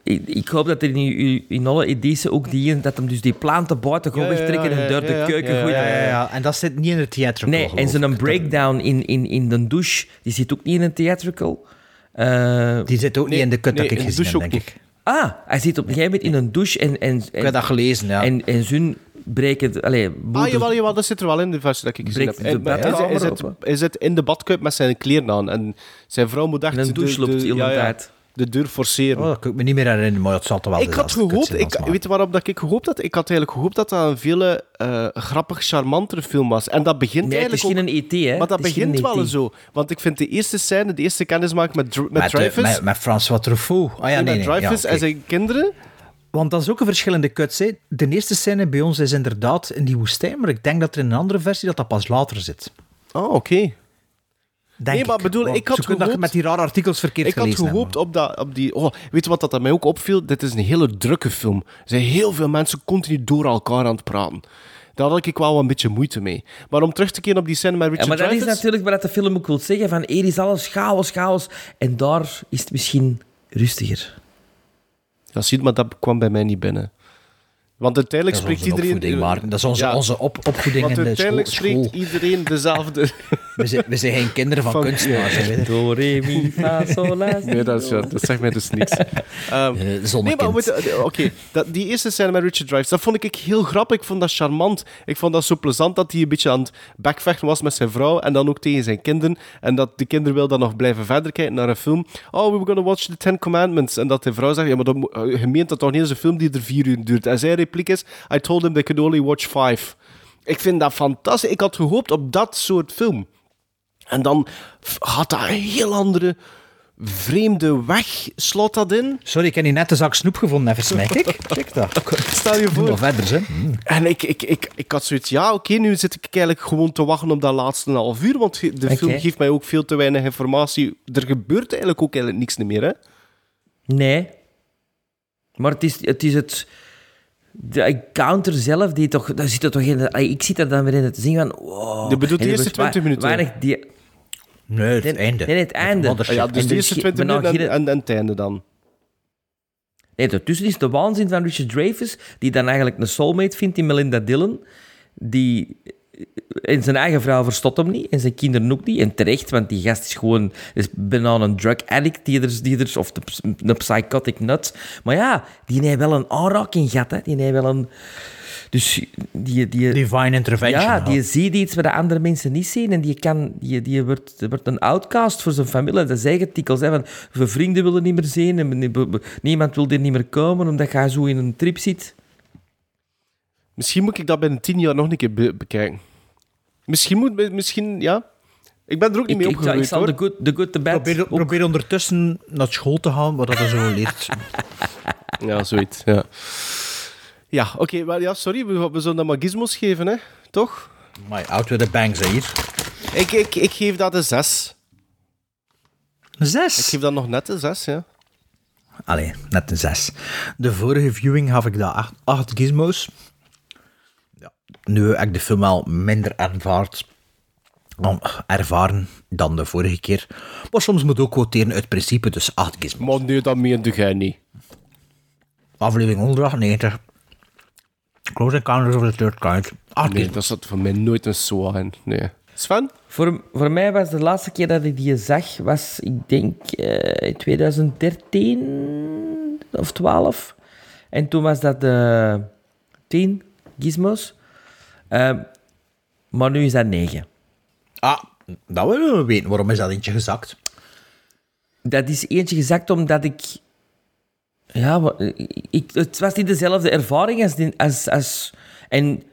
eh, ik, hoop dat er in, in alle edities ook die, dat hem dus die planten buiten gaat Ja, wegtrekken ja, en door ja, de keuken Ja, gooit. Ja, ja, ja. En dat zit niet in het theatrical, Nee, en ik. breakdown in, in, in de douche, die zit ook niet in een theatrical. Eh, Die zit ook Nee, niet in de kut nee, dat ik gezien heb, douche denk ik. ah, hij zit op een gegeven moment in een douche en... en, Ik heb dat gelezen, ja. En, en zijn breken... Allee, Ah, jawel, jawel, dat zit er wel in de versie dat ik gezien heb. De En, hij, zit, open. hij zit in de badkuip met zijn kleren aan. En zijn vrouw moet echt In een douche de, loopt de, de ja, ja, tijd. de deur forceren. Oh, dat kan ik me niet meer herinneren, maar het zal toch wel ik had gehoopt, ik, weet je waarom dat ik gehoopt had? Ik had eigenlijk gehoopt dat dat een veel eh, grappig, charmantere film was. En dat begint Nee, het is eigenlijk geen ook... een ET, hè. Maar dat Het is begint wel ET. zo. Want ik vind de eerste scène, de eerste kennismaking met, met, Met, Dreyfus... met, met François Truffaut. Ah ja, met nee, nee. Dreyfus ja, en oké. zijn kinderen... Want dat is ook een verschillende kuts. Hè. De eerste scène bij ons is inderdaad in die woestijn, maar ik denk dat er in een andere versie dat dat pas later zit. Oh, oké. Denk Nee, maar ik. bedoel, Want ik had kunnen dat gehoopt- met die rare artikels verkeerd Ik had gelezen gehoopt op, dat, op die... Oh, weet je wat dat aan mij ook opviel? Dit is een hele drukke film. Er zijn heel veel mensen continu door elkaar aan het praten. Daar had ik wel een beetje moeite mee. Maar om terug te keren op die scène met Ja, Richard maar dat is natuurlijk wat de film ook wil zeggen. Van hier is alles chaos, chaos. En daar is het misschien rustiger. Ja, ziet, maar dat kwam bij mij niet binnen. Want uiteindelijk spreekt iedereen... Maarten. Dat is onze, Ja. onze op, opvoeding Want in de school. uiteindelijk spreekt school. iedereen dezelfde... We zijn, we zijn geen kinderen van, Van- kunstenaars. je. Do, re, mi, fa, sol, la, Nee, dat, is, ja, dat zegt mij dus niks. Ehm, Eh, nee, maar eh, oké, die eerste scène met Richard Dreyfuss, dat vond ik heel grappig. Ik vond dat charmant. Ik vond dat zo plezant dat hij een beetje aan het backvechten was met zijn vrouw en dan ook tegen zijn kinderen. En dat de kinderen wil dan nog blijven verder kijken naar een film. Oh, we were gonna watch the Ten Commandments. En dat de vrouw zegt, ja, maar dat, eh, je meent dat toch niet eens een film die er vier uur duurt. En zijn repliek is, I told him they could only watch five. Ik vind dat fantastisch. Ik had gehoopt op dat soort film. En dan had dat een heel andere vreemde weg, slot dat in. Sorry, ik heb hier net een zak snoep gevonden, even smijk ik. Check dat. Stel je voor. Nog verder, hè. En ik, ik, ik, ik had zoiets, ja, oké, nu zit ik eigenlijk gewoon te wachten op dat laatste half uur, want de film geeft mij ook veel te weinig informatie. Er gebeurt eigenlijk ook eigenlijk niks meer, hè? Nee. Maar het is het... Is het de encounter zelf, die toch, daar zit er toch in. Ik zit er dan weer in te zien van. Wow. Je bedoelt de er eerste wordt 20 wa- minuten? Weinig die, Nee, het einde. Nee, het einde. Mothership. Ja, dus En de er eerste is 20 bijna minuten en, en, en het einde dan. Nee, daartussen is de waanzin van Richard Dreyfuss, die dan eigenlijk een soulmate vindt in Melinda Dillon, die... En zijn eigen vrouw verstopt hem niet, en zijn kinderen ook niet. En terecht, want die gast is gewoon is bijna een drug addict, die er, die er, of een psychotic nut. Maar ja, die heeft wel een aanraking gehad, hè. Die heeft wel een... Dus die... die Divine intervention. ja, die ziet iets wat de andere mensen niet zien en die, kan, die, die wordt, wordt een outcast voor zijn familie. Dat is eigen tikels. Hè, van, zijn vrienden willen niet meer zien en nie- niemand wil er niet meer komen omdat hij zo in een trip zit. Misschien moet ik dat binnen 10 jaar nog een keer be- bekijken. Misschien moet... Misschien, ja... Ik ben er ook niet Ik, mee ik, zal- ik opgegroeid, zal hoor. de good, the good, the bad... Probeer, ook- probeer ondertussen naar school te gaan, wat dat er zo leert. Ja, zoiets, ja. Ja, oké, maar ja, sorry, we, we zullen dat maar gizmos geven, hè? Toch? Maar out with the bangs, hè, hier. Ik, ik, ik geef dat een 6. Een Ik zes? geef dat nog net een 6, ja. Allee, net een zes. De vorige viewing gaf ik dat acht, acht gizmos. Nu heb ik de film wel minder ervaard, dan, ervaren dan de vorige keer. Maar soms moet ook quoteren uit principe, dus acht gizmos. Maar nee, dat meende jij niet. Aflevering 198. Close Encounters of the Third Kind. Acht Nee, dat zat voor mij nooit een zo in. Nee. Sven? Voor, voor mij was de laatste keer dat ik die zag, was ik denk eh, in 2013 of 12. En toen was dat de 10 gizmos. Ehm, maar nu is dat 9. Ah, dat willen we weten. Waarom is dat eentje gezakt? Dat is eentje gezakt omdat ik... Ja, ik, het was niet dezelfde ervaring als... als, als en,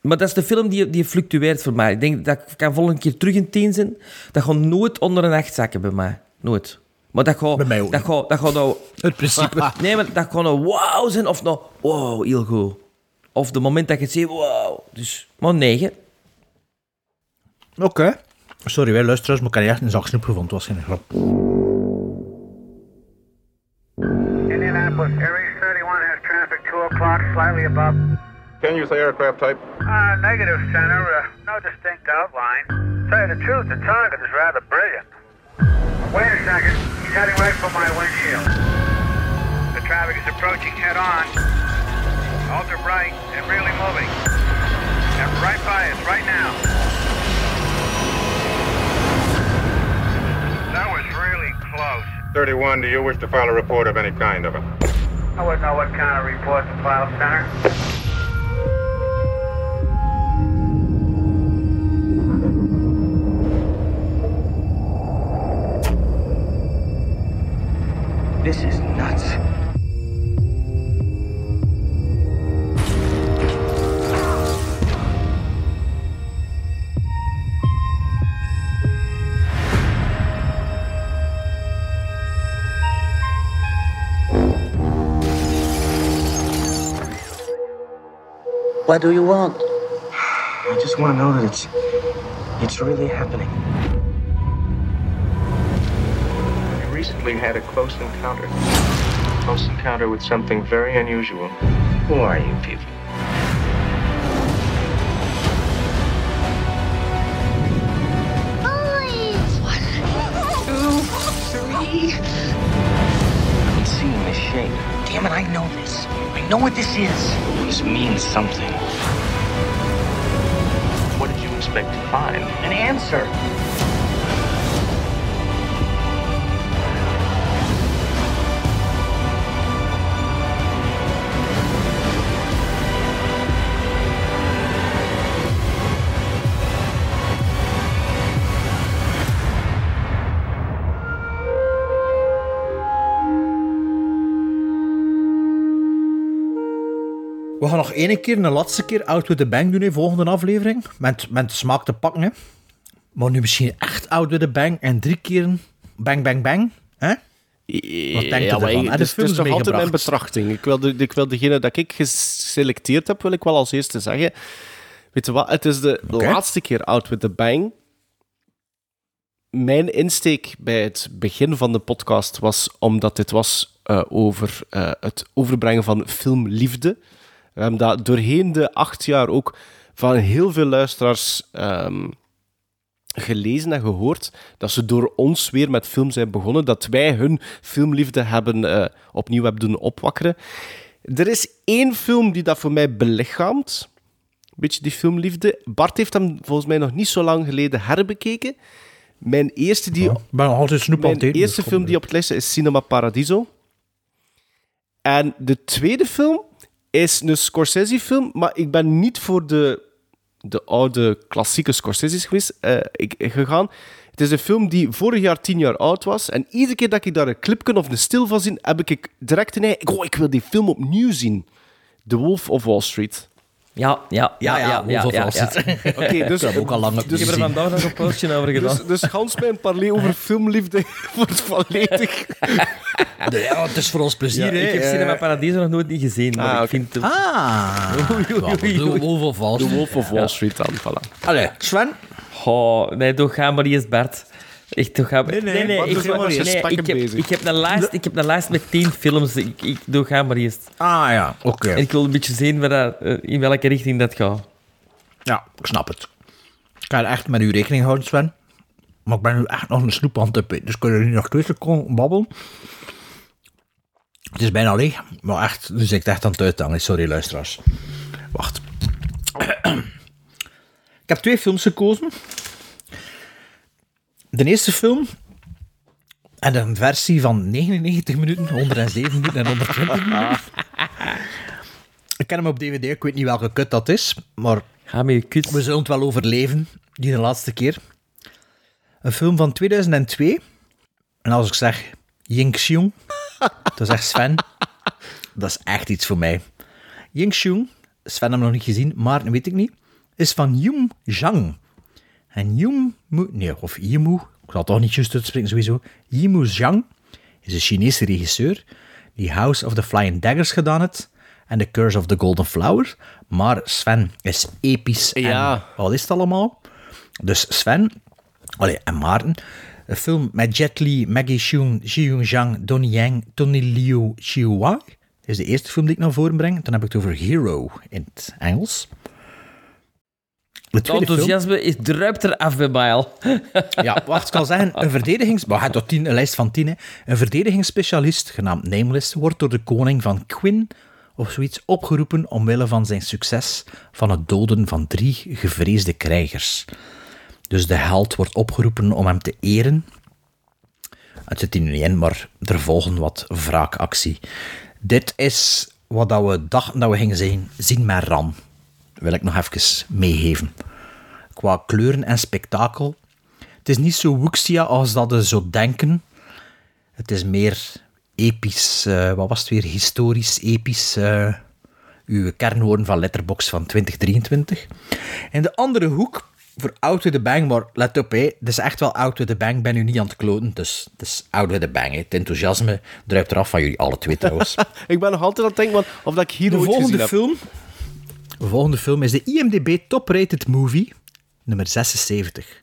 maar dat is de film die, die fluctueert voor mij. Ik denk dat ik kan volgende keer terug in 10 zijn. Dat gaat nooit onder een 8 zakken bij mij. Nooit. Maar dat gaat... Bij mij ook Dat gaat, dat gaat nou... Het principe. Nee, maar dat kan nou wow zijn of nou wow, heel goed. Of de moment dat je het ziet, wow. Dus, maar 9. Oké. Sorry, wij luisteraars, maar ik heb echt een zak snoep gevonden. Het was geen grap. Indianapolis, Aries 31 has traffic 2 o'clock, slightly above. Can you say aircraft type? Uh, negative, Center. Uh, no distinct outline. Tell you the truth, the target is rather brilliant. Wait a second. He's heading right for my windshield. The traffic is approaching head on. Ultra bright and really moving. And right by us, right now. That was really close. 31, do you wish to file a report of any kind of it? I wouldn't know what kind of report to file, Center. This is nuts. What do you want? I just want to know that it's it's really happening. We recently had a close encounter. Close encounter with something very unusual. Who are you people? Two. I've been seeing this shape. Damn it, I know this. Know what this is. This means something. What did you expect to find? An answer. We gaan nog één keer, een laatste keer Out with the Bang doen in de volgende aflevering. Met, met smaak te pakken, hè. Maar nu misschien echt Out with the Bang en drie keer Bang Bang Bang. Hè? Wat denkt ja, u maar ervan? ik- je is films toch altijd mijn betrachting. Ik wil, de, ik wil degene dat ik geselecteerd heb, wil ik wel als eerste zeggen. Weet je wat? Het is de laatste keer Out with the Bang. Mijn insteek bij het begin van de podcast was omdat dit was eh, over eh, het overbrengen van filmliefde. We hebben dat doorheen de acht jaar ook van heel veel luisteraars ehm, gelezen en gehoord dat ze door ons weer met film zijn begonnen, dat wij hun filmliefde hebben eh, opnieuw hebben doen opwakkeren. Er is één film die dat voor mij belichaamt, een beetje die filmliefde. Bart heeft hem volgens mij nog niet zo lang geleden herbekeken. Mijn eerste, die, Ik ben altijd snoep mijn eten, eerste dus film die op het lijst is Cinema Paradiso. En de tweede film is een Scorsese-film, maar ik ben niet voor de, de oude klassieke Scorsese's geweest, eh, ik, gegaan. Het is een film die vorig jaar tien jaar oud was. En iedere keer dat ik daar een clipje of een stil van zie, heb ik direct eigen... Oh, ik wil die film opnieuw zien. The Wolf of Wall Street. Ja, ja, Ja, ja, Wolf of Wall Street. Oké, dus... Ik heb ook al lang Ik heb er vandaag nog een postje over gedaan. Dus, dus gans mijn parley over filmliefde wordt volledig... Ja, het is voor ons plezier, Ja, hè. ik heb Cinema Paradiso nog nooit niet gezien, maar Ah, ik vind het... Ah. De. Wolf of Wall Street. Wolf of Wall Street dan, voilà. Allee, Sven. Oh, nee, toch ga maar eens, Bert. Ik, toch ga... Nee, nee, ik, nee, heb, bezig. ik, heb een lijst, ik heb een lijst met tien films. Ik, ik doe ga maar eerst. Ah ja, oké. En ik wil een beetje zien waar dat, eh, in welke richting dat gaat. Ja, ik snap het. Ik ga er echt met u rekening houden, Sven. Maar ik ben nu echt nog een snoep aan het tippen. Dus kun je nu nog twee seconden babbelen? Het is bijna leeg. Maar echt, dus ik echt aan het uithangen. Sorry, luisteraars. Wacht. Ik heb twee films gekozen. De eerste film... En een versie van 99 minuten, 107 minuten en 120 minuten. Ik ken hem op DVD, ik weet niet welke kut dat is, maar Ga kut. we zullen het wel overleven, die de laatste keer. Een film van 2002. En als ik zeg Ying Xiong, dan zegt Sven, dat is echt iets voor mij. Ying Xiong, Sven hem nog niet gezien, maar dat weet ik niet, is van Yum Zhang. En Yum, Mu- nee, of Yimu, ik zal het toch niet juist uitspreken sowieso. Yimu Zhang is een Chinese regisseur die House of the Flying Daggers gedaan heeft en The Curse of the Golden Flower. Maar Sven is episch en Ja. wat is het allemaal? Dus Sven, allee, en Maarten, een film met Jet Li, Maggie Cheung, Jiung Zhang, Donnie Yang, Tony Liu Chihuahua. Dat is de eerste film die ik naar voren breng. Dan heb ik het over Hero in het Engels. Het enthousiasme is, druipt er af bij mij al. Ja, wacht, ik kan zeggen, een verdedigings... Maar tot tien, een lijst van tien, hè. Een verdedigingsspecialist, genaamd Nameless, wordt door de koning van Quinn of zoiets opgeroepen omwille van zijn succes van het doden van drie gevreesde krijgers. Dus de held wordt opgeroepen om hem te eren. Het zit hier nu niet in, maar er volgen wat wraakactie. Dit is wat dat we dachten dat we gingen zien, zien met Ran. Wil ik nog even meegeven qua kleuren en spektakel. Het is niet zo wuxia als dat we zo denken. Het is meer episch, eh, wat was het weer, historisch, episch. eh uw kernwoorden van Letterbox van 2023. En de andere hoek, voor Out with the Bang, maar let op, hè, het is echt wel Out with the Bang, ben u niet aan het kloten, dus het is Out with the Bang. Het enthousiasme druipt eraf van jullie alle twee trouwens. Ik ben nog altijd aan het denken of dat ik hier De volgende heb. De volgende film is de IMDb Top Rated Movie, nummer 76.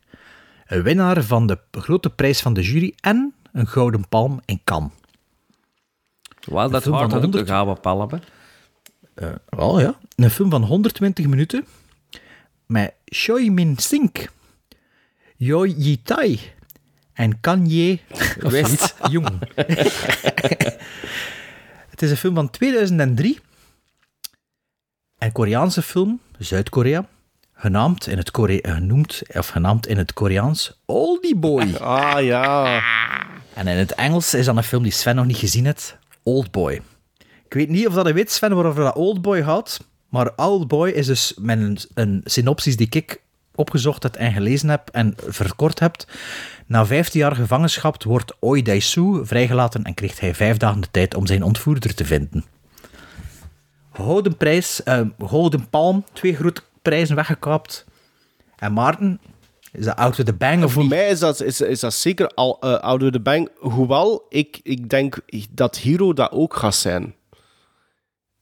Een winnaar van de grote prijs van de jury en een gouden palm in Cannes. Wel, dat van hard ook 100 een gouden palm. Eh, wel ja. Een film van 120 minuten met Choi Min Sink, Yoi Yi Tai en Kanye West Jung. Het is een film van 2003. Een Koreaanse film, Zuid-Korea, genaamd in het, Kore genoemd, of genaamd in het Koreaans Oldie Boy. Ah ja. En in het Engels is dat een film die Sven nog niet gezien heeft, Old Boy. Ik weet niet of dat je weet, Sven, waarover dat Old Boy gaat, maar Old Boy is dus met een, een synopsis die ik opgezocht heb en gelezen heb en verkort heb. Na 15 jaar gevangenschap wordt Oi Dae-soo vrijgelaten en krijgt hij vijf dagen de tijd om zijn ontvoerder te vinden. Gouden prijs, Golden Palm, twee grote prijzen weggekapt. En Maarten, is dat out of the bang of Voor niet? mij is dat, is, is dat zeker al uh, out of the bang. Hoewel, ik, ik denk dat Hero dat ook gaat zijn.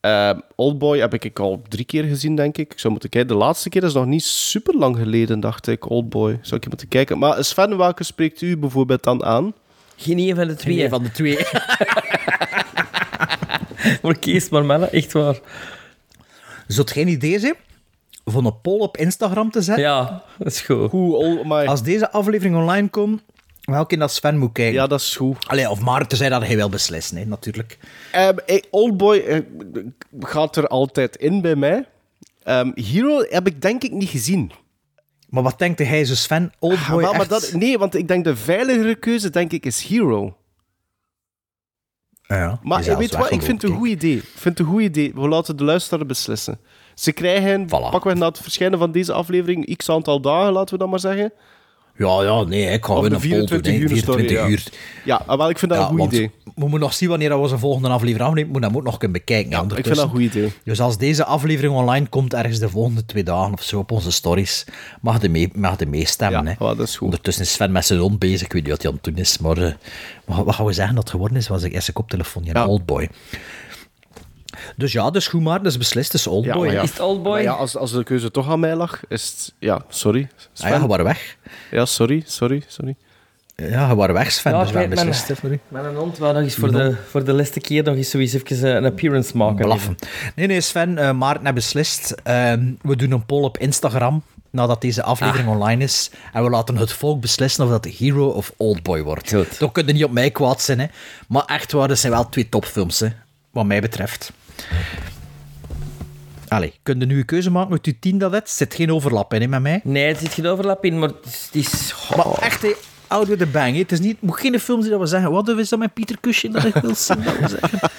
Uh, Oldboy heb ik al drie keer gezien, denk ik. Ik zou moeten kijken. De laatste keer is nog niet super lang geleden, dacht ik. Oldboy. Zou ik moeten kijken. Maar Sven, welke spreekt u bijvoorbeeld dan aan? Geen een van de twee. Geen van de twee. maar kies maar, Melle. Echt waar. Zou het geen idee zijn van een poll op Instagram te zetten? Ja, dat is goed. Hoe, oh my. Als deze aflevering online komt, welke dat Sven moet kijken. Ja, dat is goed. Allee, of Maarten zei dat hij wil beslissen, hè, natuurlijk. Um, hey, Oldboy uh, gaat er altijd in bij mij. Um, Hero heb ik denk ik niet gezien. Maar wat denkt hij zo Sven? Oldboy ah, maar echt... dat, Nee, want ik denk de veiligere keuze denk ik is Hero. Ja, maar je weet wat, ik vind het een goed idee. Ik vind het een goed idee. We laten de luisteraar beslissen. Ze krijgen, voilà. pakken we na het verschijnen van deze aflevering, x aantal dagen, laten we dat maar zeggen. Ja, ja, nee, ik ga weer een 24 uur. 24 story, uur. Ja, ja wel, ik vind dat ja, een goed idee. We moeten nog zien wanneer we onze volgende aflevering afnemen. Moet dat ook nog kunnen bekijken. Ja, ik vind dat een goed idee. Dus als deze aflevering online komt, ergens de volgende twee dagen of zo op onze stories, mag je mee, mag je meestemmen. Ja, hè. dat is goed. Ondertussen is Sven met zijn hond bezig. Ik weet niet wat hij aan het doen is, maar uh, wat gaan we zeggen dat het geworden is? Was ik eerste koptelefoon, ja. Oldboy. Dus ja, dus goed maar, dus beslist, is Oldboy. Ja, ja. Is het Oldboy? Ja, als, als de keuze toch aan mij lag, is het... Ja, sorry. Sven. Ah ja, we waren weg. Ja, sorry, sorry, sorry. Ja, we waren weg, Sven, ja, dus we hebben beslist. Een hond wou nog eens voor de, voor de laatste keer nog eens zoiets even een appearance maken. Blaffen. Nee, nee, Sven, uh, Maarten heeft beslist. Uh, we doen een poll op Instagram nadat deze aflevering ah. online is. En we laten het volk beslissen of dat Hero of Oldboy wordt. Goed. Dat kun je niet op mij kwaad zijn, hè. Maar echt waar, dat zijn wel twee topfilms, hè, wat mij betreft. Allee, kun je nu een keuze maken uit je tien dat het? zit geen overlap in hè, met mij? Nee, er zit geen overlap in, maar het is... Oh. Maar echt, hè, out with the bang. Hè. Het is niet, het moet geen film zijn dat we zeggen, wat is dat met Pieter Cushing dat ik wil zien? Dat we zeggen.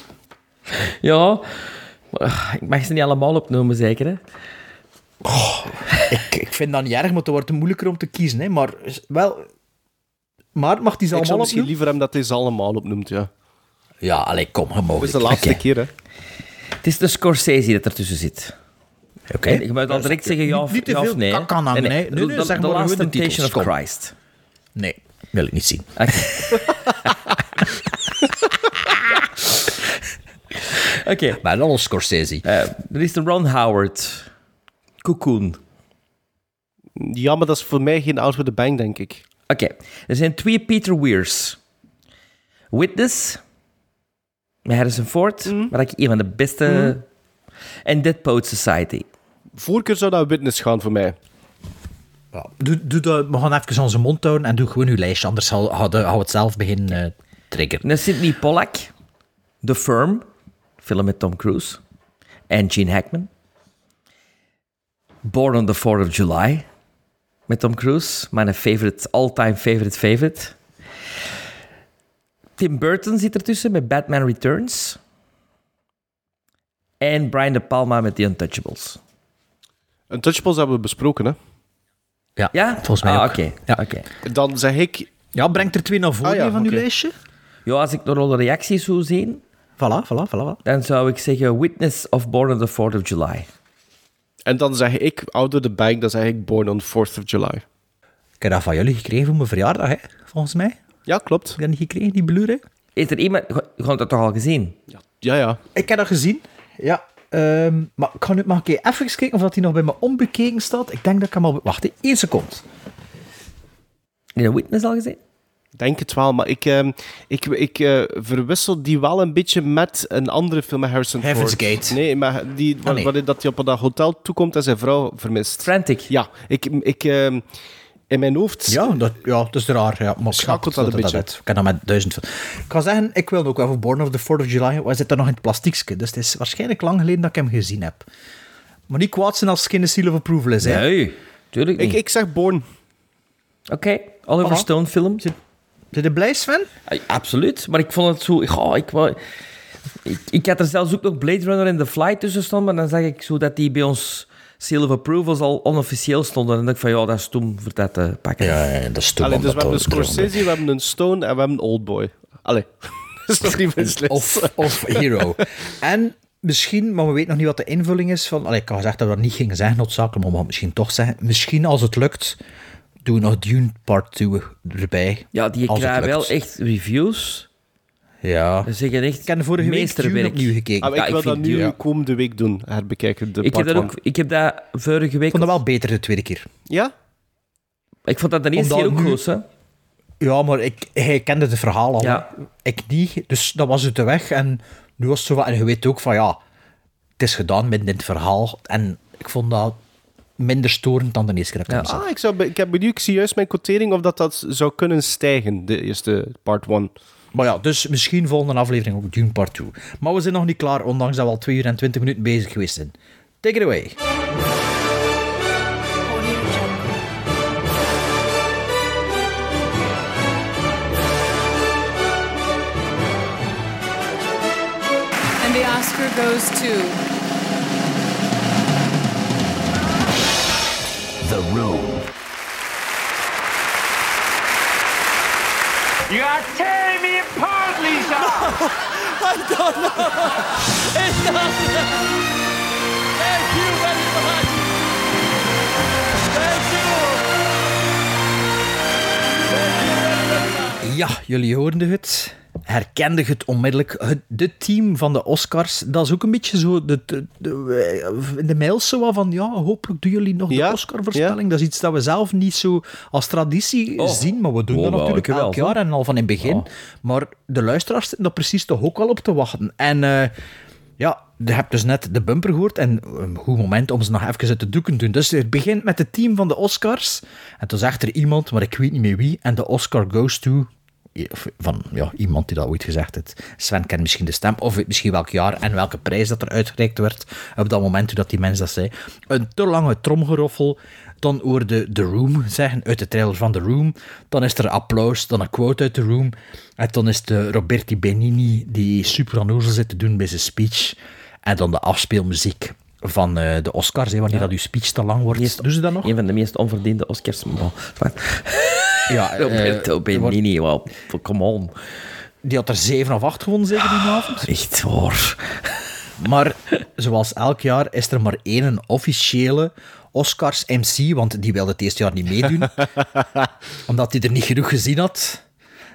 ja, maar, ik mag ze niet allemaal opnoemen, zeker, hè? Oh, ik, ik vind dat niet erg, maar het wordt moeilijker om te kiezen. Hè. Maar wel... Maar mag die ze allemaal Ik zou misschien liever hem dat hij ze allemaal opnoemt, ja. Ja, allee, kom, mag. Het is de laatste okay. keer, hè. Het is de Scorsese dat ertussen zit. Oké. Okay. Je moet al direct zeggen ja of, niet, niet ja of nee. Kan hangen, nee. nee. nee, de, zeg the maar Last de Temptation of Christ. Nee, wil ik niet zien. Oké. okay. Maar dan Scorsese. Uh, er is de Ron Howard. Cocoon. Ja, maar dat is voor mij geen out of the bang, denk ik. Oké. Okay. Er zijn twee Peter Weirs. Witness... Met Harrison Ford, mm. waar ik een van de beste... Mm. En Dead Poet Society. Voorkeur zou dat Witness gaan voor mij. Ja, doe, doe dat, we gaan even onze mond houden en doe gewoon uw lijstje, anders gaan we het zelf beginnen uh, triggeren. Dan Sidney Pollack, The Firm, film met Tom Cruise, en Gene Hackman. Born on the 4th of July, met Tom Cruise, mijn favorite, all-time favorite favorite. Tim Burton zit ertussen met Batman Returns. En Brian De Palma met The Untouchables. Untouchables hebben we besproken, hè? Ja, ja? volgens mij ah, ook. Oké, ja. okay. Dan zeg ik... Ja, brengt er twee naar voren ah, ja, van okay. uw lijstje? Ja, als ik nog de reacties zou zien... Voilà, voilà, voilà. Dan zou ik zeggen Witness of Born on the 4th of July. En dan zeg ik, out of the bag, dan zeg ik Born on the 4th of July. Ik heb dat van jullie gekregen voor mijn verjaardag, hè? volgens mij. Ja, klopt. Heb je dat niet gekregen, die Blu-ray? Heeft er iemand... Je had dat toch al gezien? Ja, ja. ja. Ik heb dat gezien, ja. Um, maar ik ga nu maar een even kijken of dat hij nog bij me onbekeken staat. Ik denk dat ik hem al... Wacht, één seconde. Heb je Witness al gezien? Denk het wel, maar ik, uh, ik, ik uh, verwissel die wel een beetje met een andere film met Harrison Heaven's Ford. Gate. Nee, maar die, Ah, nee. waar, dat hij op dat hotel toekomt en zijn vrouw vermist. Frantic. Ja, ik... ik uh, in mijn hoofd... Ja, dat, ja, dat is raar. Ja, maar schakelt dat een beetje. Dat, ik kan dat met duizend... Ik kan zeggen, ik wil ook wel voor Born of the 4th of July. Hij zit er nog in het plastiekje, dus het is waarschijnlijk lang geleden dat ik hem gezien heb. Maar niet kwaad zijn als geen seal of approval is, hè? Nee, tuurlijk Ik, niet. ik zeg Born. Oké, Oliver. Stone film. Zit je blij, Sven? Ja, absoluut, maar ik vond het zo... Ja, ik, wou- ik, ik had er zelfs ook nog Blade Runner en The Flight tussen staan, maar dan zag ik zo dat die bij ons seal of approvals al onofficieel stonden. En dan dacht ik van, ja, dat is stom voor dat te pakken. Ja, ja, dat is toch Allee, dus we hebben een Scorsese, we hebben een Stone en we hebben een Oldboy. Allee, dat is toch niet. Of, of Hero. en misschien, maar we weten nog niet wat de invulling is van... Allee, ik had gezegd dat we dat niet gingen zeggen, noodzakelijk, maar we misschien toch zeggen. Misschien, als het lukt, doen we nog Dune Part 2 erbij. Ja, die krijgen wel echt reviews. Ja. Ze zeggen echt Ik heb de vorige week Dune opnieuw gekeken. Ah, Ja, ik wil ik dat nu komende week doen, herbekijken. De Ik heb, dat one. ook, ik heb dat vorige week... Ik vond dat wel beter de tweede keer. Ja? Ik vond dat de eerste keer ook nu- goed, hè. Ja, maar ik, hij kende het verhaal al. Ja. Ik niet, dus dat was uit de weg. En nu was het zo van... En je weet ook van, ja... Het is gedaan in het verhaal. En ik vond dat minder storend dan de eerste keer zag. Ah, ik, zou, ik heb benieuwd, ik zie juist mijn quotering of dat, dat zou kunnen stijgen, de eerste part 1. Maar ja, dus misschien volgende aflevering ook Dune Part 2. Maar we zijn nog niet klaar, ondanks dat we al 2 uur en 20 minuten bezig geweest zijn. Take it away. And the Oscar goes to. The Room. You are tearing me apart, Lisa! I don't know! It's not Thank you very much! Thank you! Ja, jullie hoorden het. Herkende het onmiddellijk. Het de team van de Oscars, dat is ook een beetje zo de, de, de, in de mails zo van, ja, hopelijk doen jullie nog de Ja, Oscar-voorspelling. Dat is iets dat we zelf niet zo als traditie Oh. zien, maar we doen Oh, dat natuurlijk wel, elk jaar en al van in het begin. Oh. Maar de luisteraars zitten daar precies toch ook al op te wachten. En eh, ja, je hebt dus net de bumper gehoord en een goed moment om ze nog even uit de doeken te doen. Dus het begint met het team van de Oscars. En toen zegt er iemand, maar ik weet niet meer wie, en de Oscar goes to... Van ja, iemand die dat ooit gezegd heeft. Sven kent misschien de stem, of weet misschien welk jaar en welke prijs dat er uitgereikt werd op dat moment toen dat die mens dat zei. Een te lange tromgeroffel. Dan hoorde The Room zeggen, uit de trailer van The Room. Dan is er applaus, dan een quote uit The Room. En dan is de Roberti Benini, die super onnozel zit te doen bij zijn speech. En dan de afspeelmuziek van eh, de Oscars, hè, wanneer dat uw speech te lang wordt. Doen ze dat nog? Een van de meest onverdiende Oscars. Maar. Ja, Roberto eh, Benini, wow, come on. Die had er 7 of 8 gewonnen, zeker die avond. Echt hoor. Maar zoals elk jaar is er maar één officiële Oscars MC, want die wilde het eerste jaar niet meedoen, omdat hij er niet genoeg gezien had.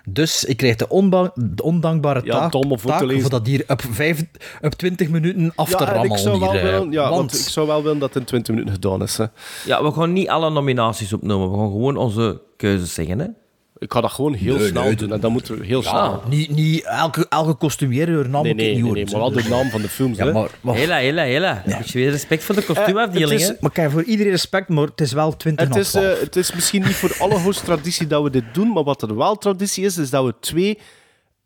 Dus ik kreeg de, onba- de ondankbare Ja, taak, voor te dat hier op, vijf, op 20 minuten af te Ja, ik rammelen. zou wel hier, eh, willen, ja, want... want ik zou wel willen dat het in 20 minuten gedaan is. Hè. Ja, we gaan niet alle nominaties opnemen. We gaan gewoon onze keuzes zeggen, hè. Ik ga dat gewoon heel Nee, snel nee, doen en dan moeten we heel ja, snel. niet, niet elke, elke costumier naam Nee, nee, niet nee, maar wel de naam van de films. Ja, hè. maar, maar, Hela, hela, hela. Heb je weer respect voor de kostuumafdeling, het hè? is, maar kijk, voor iedereen respect, maar het is wel 20 Het na is, 12. eh, het is misschien niet voor alle hosts traditie dat we dit doen, maar wat er wel traditie is, is dat we twee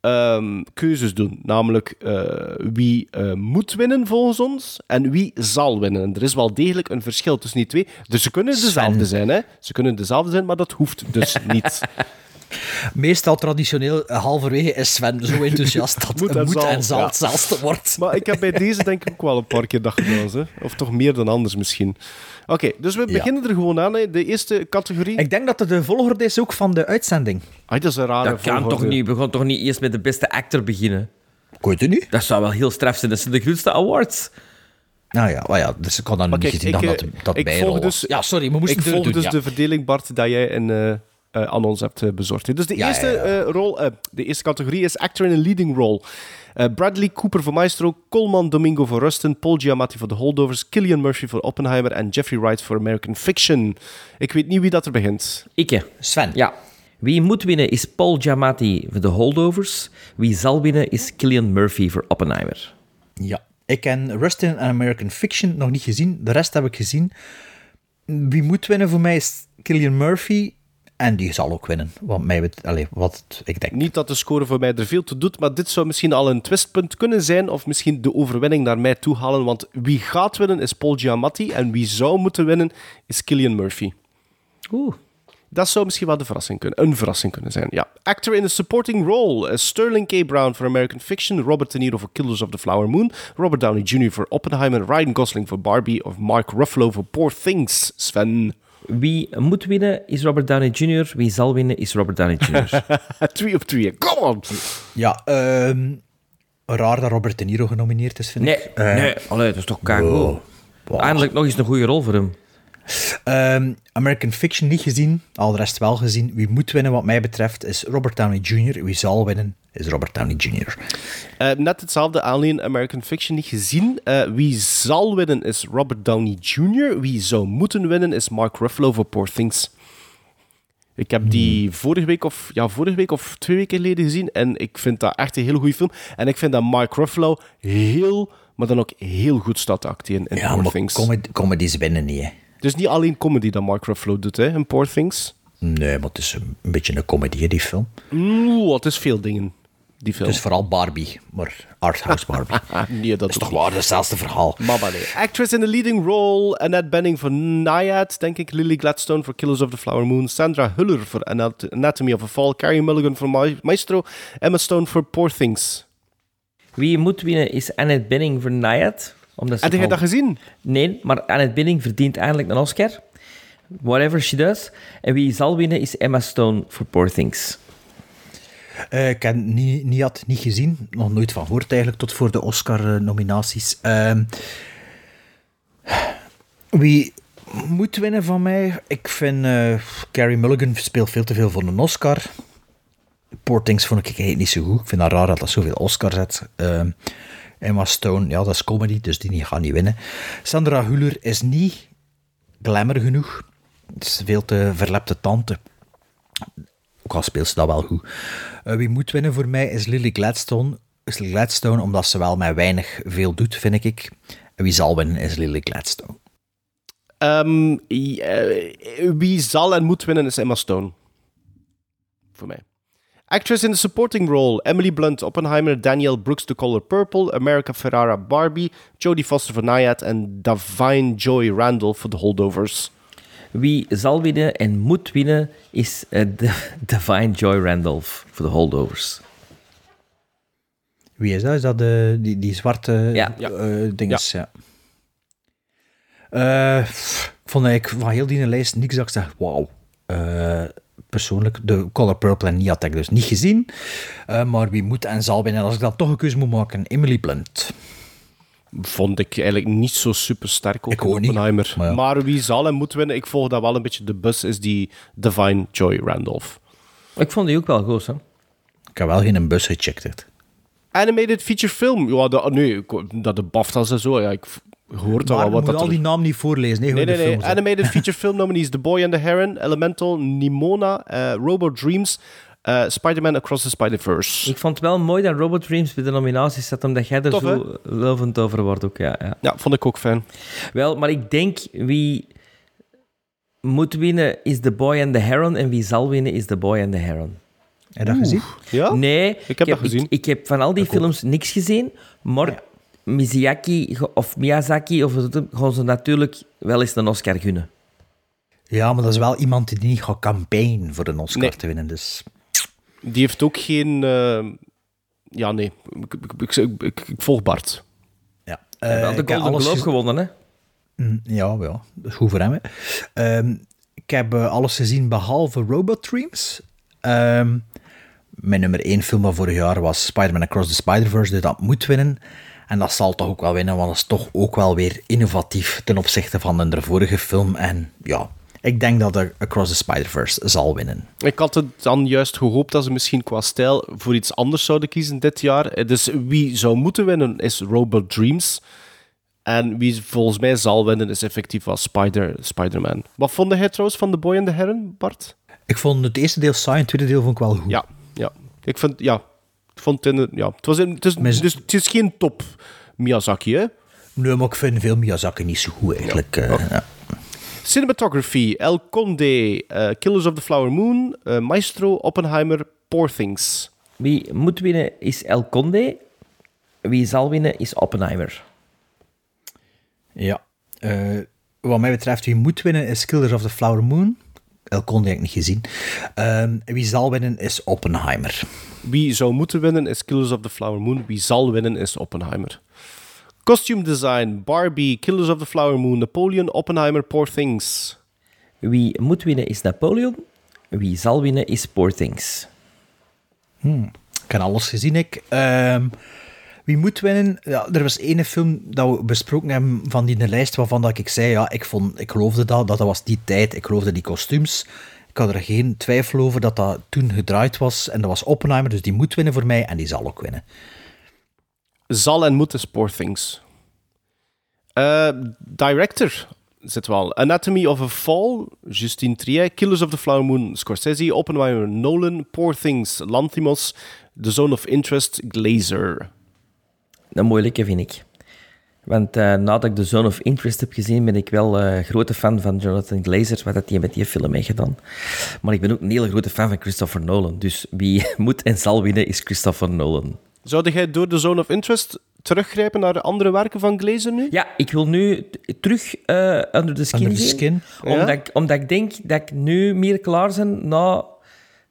ehm, keuzes doen. Namelijk eh, wie eh, moet winnen volgens ons en wie zal winnen. En er is wel degelijk een verschil tussen die twee. Dus ze kunnen dezelfde Sven. zijn, hè? Ze kunnen dezelfde zijn, maar dat hoeft dus niet. Meestal traditioneel, eh, halverwege is Sven zo enthousiast dat Moet moet, en moet zal, en zal ja. het zelfste wordt. Maar ik heb bij deze denk ik ook wel een paar keer dat gedaan, hè? of toch meer dan anders misschien. Oké, dus we Ja. beginnen er gewoon aan. Hè. De eerste categorie. Ik denk dat het de volgorde is ook van de uitzending. Ah, dat is een rare Dat kan volgorde. toch niet? We gaan toch niet eerst met de beste actor beginnen? Weet het niet. Dat zou wel heel straf zijn. Dat zijn de grootste awards. Nou ja, maar ja dus ik had dan niet kijk, gezien ik, dat eh, dat, dat ik volg dus- Ja, sorry, we moesten Ik het volg doen, dus ja. de verdeling, Bart, dat jij in, eh, eh, aan ons hebt eh, bezorgd. Dus de Ja, eerste ja, ja. eh, rol, de eerste categorie is actor in a leading role. Eh, Bradley Cooper voor Maestro, Coleman Domingo voor Rustin, Paul Giamatti voor The Holdovers, Killian Murphy voor Oppenheimer en Jeffrey Wright voor American Fiction. Ik weet niet wie dat er begint. Ikke. Sven. Ja. Wie moet winnen is Paul Giamatti voor de Holdovers. Wie zal winnen is Killian Murphy voor Oppenheimer. Ja. Ik ken Rustin en American Fiction nog niet gezien. De rest heb ik gezien. Wie moet winnen voor mij is Killian Murphy. En die zal ook winnen, wat, mij, allee, wat ik denk. Niet dat de score voor mij er veel toe doet, maar dit zou misschien al een twistpunt kunnen zijn, of misschien de overwinning naar mij toe halen, want wie gaat winnen is Paul Giamatti, en wie zou moeten winnen is Killian Murphy. Oeh. Dat zou misschien wel de verrassing kunnen, een verrassing kunnen zijn, ja. Actor in a supporting role. Sterling K. Brown voor American Fiction, Robert De Niro voor Killers of the Flower Moon, Robert Downey Jr. voor Oppenheimer, Ryan Gosling voor Barbie, of Mark Ruffalo voor Poor Things, Sven. Wie moet winnen is Robert Downey Jr. Wie zal winnen is Robert Downey Jr. twee op twee, come on! Ja, ehm, raar dat Robert De Niro genomineerd is, vind nee, ik. Eh, nee, allee, dat is toch kago. Eindelijk nog eens een goede rol voor hem. Ehm, American Fiction niet gezien, al de rest wel gezien. Wie moet winnen, wat mij betreft, is Robert Downey Jr. Wie zal winnen, is Robert Downey Jr. Eh, net hetzelfde alleen American Fiction niet gezien. Eh, wie zal winnen is Robert Downey Jr. Wie zou moeten winnen is Mark Ruffalo voor Poor Things. Ik heb die vorige week of, ja, vorige week of twee weken geleden gezien en ik vind dat echt een hele goede film. En ik vind dat Mark Ruffalo heel, maar dan ook heel goed staat te acteren in Ja, Poor maar Things. comedy, comedies winnen niet, hè. Dus niet alleen comedy dat Mark Ruffalo doet hè, in Poor Things. Nee, maar het is een, beetje een comedie, die film. Oeh, het is veel dingen, die film. Het is vooral Barbie, maar arthouse Barbie. nee, dat is toch waar, hetzelfde verhaal. Mama nee. Actress in the leading role, Annette Bening voor Naiad, denk ik. Lily Gladstone voor Killers of the Flower Moon. Sandra Huller voor Anat- Anatomy of a Fall. Carrie Mulligan voor Ma- Maestro. Emma Stone voor Poor Things. Wie moet winnen is Annette Bening voor Naiad. Omdat ze Heb jij al- dat gezien? Nee, maar Annette Bening verdient eindelijk een Oscar. Whatever she does. En wie zal winnen is Emma Stone voor Poor Things. Eh, ik heb niet, niet, had niet gezien, nog nooit van gehoord eigenlijk, tot voor de Oscar-nominaties. Ehm, wie moet winnen van mij? Ik vind eh Carrie Mulligan speelt veel te veel voor een Oscar. Poor vond ik eigenlijk niet zo goed. Ik vind het raar dat dat zoveel Oscars heeft. Ehm, Emma Stone, ja, dat is comedy, dus die gaat niet winnen. Sandra Hüller is niet glamour genoeg. Het is veel te verlepte tante. Ook al speelt ze dat wel goed. Eh, wie moet winnen voor mij is Lily Gladstone. Is Lily Gladstone, omdat ze wel met weinig veel doet, vind ik. En wie zal winnen is Lily Gladstone. Ehm, eh, wie zal en moet winnen is Emma Stone. Voor mij. Actress in the supporting role: Emily Blunt, Oppenheimer, Danielle Brooks, The Color Purple, America Ferrara, Barbie, Jodie Foster voor Naiad en Divine Joy Randall voor The Holdovers. Wie zal winnen en moet winnen is eh, de Divine Joy Randolph voor de holdovers. Wie is dat? Is dat de, die, die zwarte Ja. eh, dinges? Ja. Eh, pff, ik vond eigenlijk van heel die lijst niks dat ik zeg, wauw. Eh, persoonlijk, de Color Purple en Nia had ik dus niet gezien. Eh, maar wie moet en zal winnen, als ik dan toch een keuze moet maken, Emily Blunt. Vond ik eigenlijk niet zo super sterk ook Ik in ook niet, Oppenheimer. maar Maar, ja. wie zal en moet winnen, ik volg dat wel een beetje. De bus is die Divine Joy Randolph. Ik vond die ook wel goed, hè? Ik heb wel geen bus gecheckt. het. Animated feature film. Ja, de, nee, ik- dat de BAFTA's en zo. Ja, ik v- hoor dat Maar wel je wat moet dat al er- die namen niet voorlezen. Nee, Nee, nee, films. Animated feature film nominees: The Boy and the Heron, Elemental, Nimona, eh, Robo Dreams, eh, Spider-Man Across the Spider-Verse. Ik vond het wel mooi dat Robot Dreams bij de nominaties zat, omdat jij er Tof, zo lovend over wordt ook. Ja, ja. Ja, vond ik ook fijn. Wel, maar ik denk wie moet winnen is The Boy and the Heron en wie zal winnen is The Boy and the Heron. Heb je dat gezien? Ja? Nee, Ik heb dat gezien. Ik, ik heb van al die films niks gezien, maar Miyazaki of Miyazaki of wat het- gaan ze natuurlijk wel eens een Oscar gunnen. Ja, maar dat is wel iemand die niet gaat campaignen voor een Oscar Nee. te winnen. Dus Die heeft ook geen. eh, ja, nee. Ik, ik, ik, ik, ik- ik volg Bart. ja. Hij heeft wel de Golden alles Globe gez- gewonnen, hè? Mm, Ja, ja, dat is goed voor hem. Hè. Ehm, ik heb eh, alles gezien behalve Robot Dreams. Ehm, mijn nummer één film van vorig jaar was Spider-Man Across the Spider-Verse, dus dat moet winnen. En dat zal toch ook wel winnen, want dat is toch ook wel weer innovatief ten opzichte van de vorige film. En ja, ik denk dat de Across the Spider-Verse zal winnen. Ik had het dan juist gehoopt dat ze misschien qua stijl voor iets anders zouden kiezen dit jaar. Eh, Dus wie zou moeten winnen is Robot Dreams. En wie volgens mij zal winnen is effectief wel Spider, Spider-Man. Wat vond jij trouwens van The Boy and the Heron, Bart? Ik vond het eerste deel saai, het tweede deel vond ik wel goed. Ja, ja. Ik vind, ja. Ik vond het, in, ja. Het, was in, het, is, dus, het is geen top Miyazaki, hè? Nee, maar ik vind veel Miyazaki niet zo goed eigenlijk. eh, ja. Cinematography, El Conde, eh, Killers of the Flower Moon, eh, Maestro, Oppenheimer, Poor Things. Wie moet winnen is El Conde. Wie zal winnen is Oppenheimer. Ja. Eh, wat mij betreft, wie moet winnen is Killers of the Flower Moon. El Conde heb ik niet gezien. Ehm, wie zal winnen is Oppenheimer. Wie zou moeten winnen is Killers of the Flower Moon. Wie zal winnen is Oppenheimer. Costume design, Barbie, Killers of the Flower Moon, Napoleon, Oppenheimer, Poor Things. Wie moet winnen is Napoleon. Wie zal winnen is Poor Things. Hmm. Ik heb alles gezien, ik. Ehm, wie moet winnen? Ja, er was ene film dat we besproken hebben van die lijst waarvan dat ik zei, ja, ik, vond, ik geloofde dat, dat dat was die tijd, ik geloofde die kostuums. Ik had er geen twijfel over dat dat toen gedraaid was. En dat was Oppenheimer, dus die moet winnen voor mij en die zal ook winnen. Zal en moet is Poor Things. Eh, director zit wel. Anatomy of a Fall, Justine Triet. Killers of the Flower Moon, Scorsese. Oppenheimer, Nolan. Poor Things, Lanthimos. The Zone of Interest, Glazer. Een moeilijke vind ik. Want uh, nadat ik The Zone of Interest heb gezien, ben ik wel uh, grote fan van Jonathan Glazer, wat hij met die film heeft gedaan. Maar ik ben ook een hele grote fan van Christopher Nolan. Dus wie moet en zal winnen is Christopher Nolan. Zou jij door The Zone of Interest teruggrijpen naar de andere werken van Glazer nu? Ja, ik wil nu terug uh, Under the Skin Under the Skin. Zien, omdat, ik, omdat ik denk dat ik nu meer klaar ben na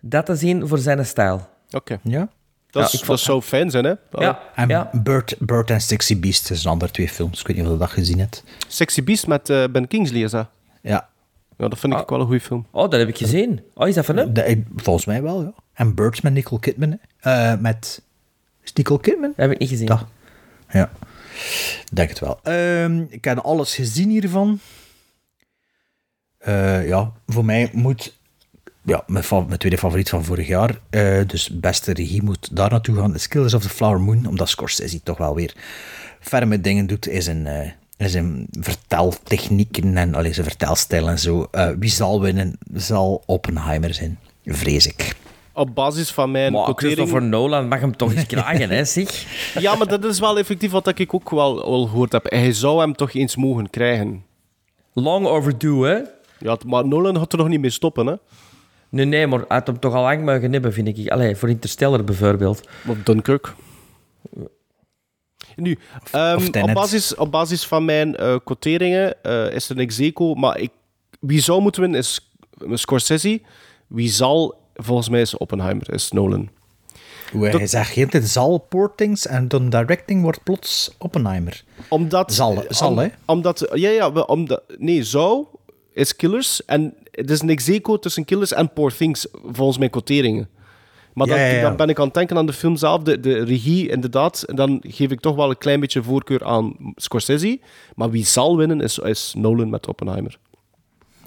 dat te zien voor zijn stijl. Oké. Okay. Ja? Dat, ja, is, dat zou fijn zijn, hè? Ja. En ja. Bird, Bird en Sexy Beast dat zijn andere twee films. Ik weet niet of je dat gezien hebt. Sexy Beast met uh, Ben Kingsley, is dat? Ja. Ja, dat vind ik ah. wel een goede film. Oh, dat heb ik gezien. Oh, is dat van hem? De, volgens mij wel, ja. En Birds met Nicole Kidman. Uh, met... Nicole Kidman? Dat heb ik niet gezien. Dat. Ja. Denk het wel. Um, ik heb alles gezien hiervan. Uh, ja, voor mij moet ja, mijn, mijn, tweede favoriet van vorig jaar. Uh, dus beste regie moet daar naartoe gaan. The Killers of the Flower Moon. Omdat Scorsese toch wel weer ferme dingen doet. Is een, uh, is een verteltechnieken en allee, zijn vertelstijl en zo. Uh, wie zal winnen, zal Oppenheimer zijn. Vrees ik. Op basis van mijn maar quotering... Christopher Nolan mag hem toch eens krijgen, hè, zeg? Ja, maar dat is wel effectief wat ik ook wel al gehoord heb. Hij zou hem toch eens mogen krijgen. Long overdue, hè? Ja, maar Nolan had er nog niet mee stoppen, hè? Nee, nee, maar hij had hem toch al lang mogen hebben, vind ik. Allee, voor Interstellar bijvoorbeeld. Of Dunkirk. Nu, um, of op, basis, op basis van mijn uh, quoteringen uh, is er een execo, maar ik, wie zou moeten winnen is Scorsese. Wie zal, volgens mij is Oppenheimer, is Nolan. Hoe hij zegt, geen zal Portings en dan directing wordt plots Oppenheimer. Omdat... Zal, zal om, hè? Omdat, ja, ja, omdat, nee, zou is Killers en het is een execo tussen Killers en Poor Things, volgens mijn quoteringen. Maar Ja, dan, ja, ja. dan ben ik aan het denken aan de film zelf, de, de regie inderdaad. En dan geef ik toch wel een klein beetje voorkeur aan Scorsese. Maar wie zal winnen is, is Nolan met Oppenheimer.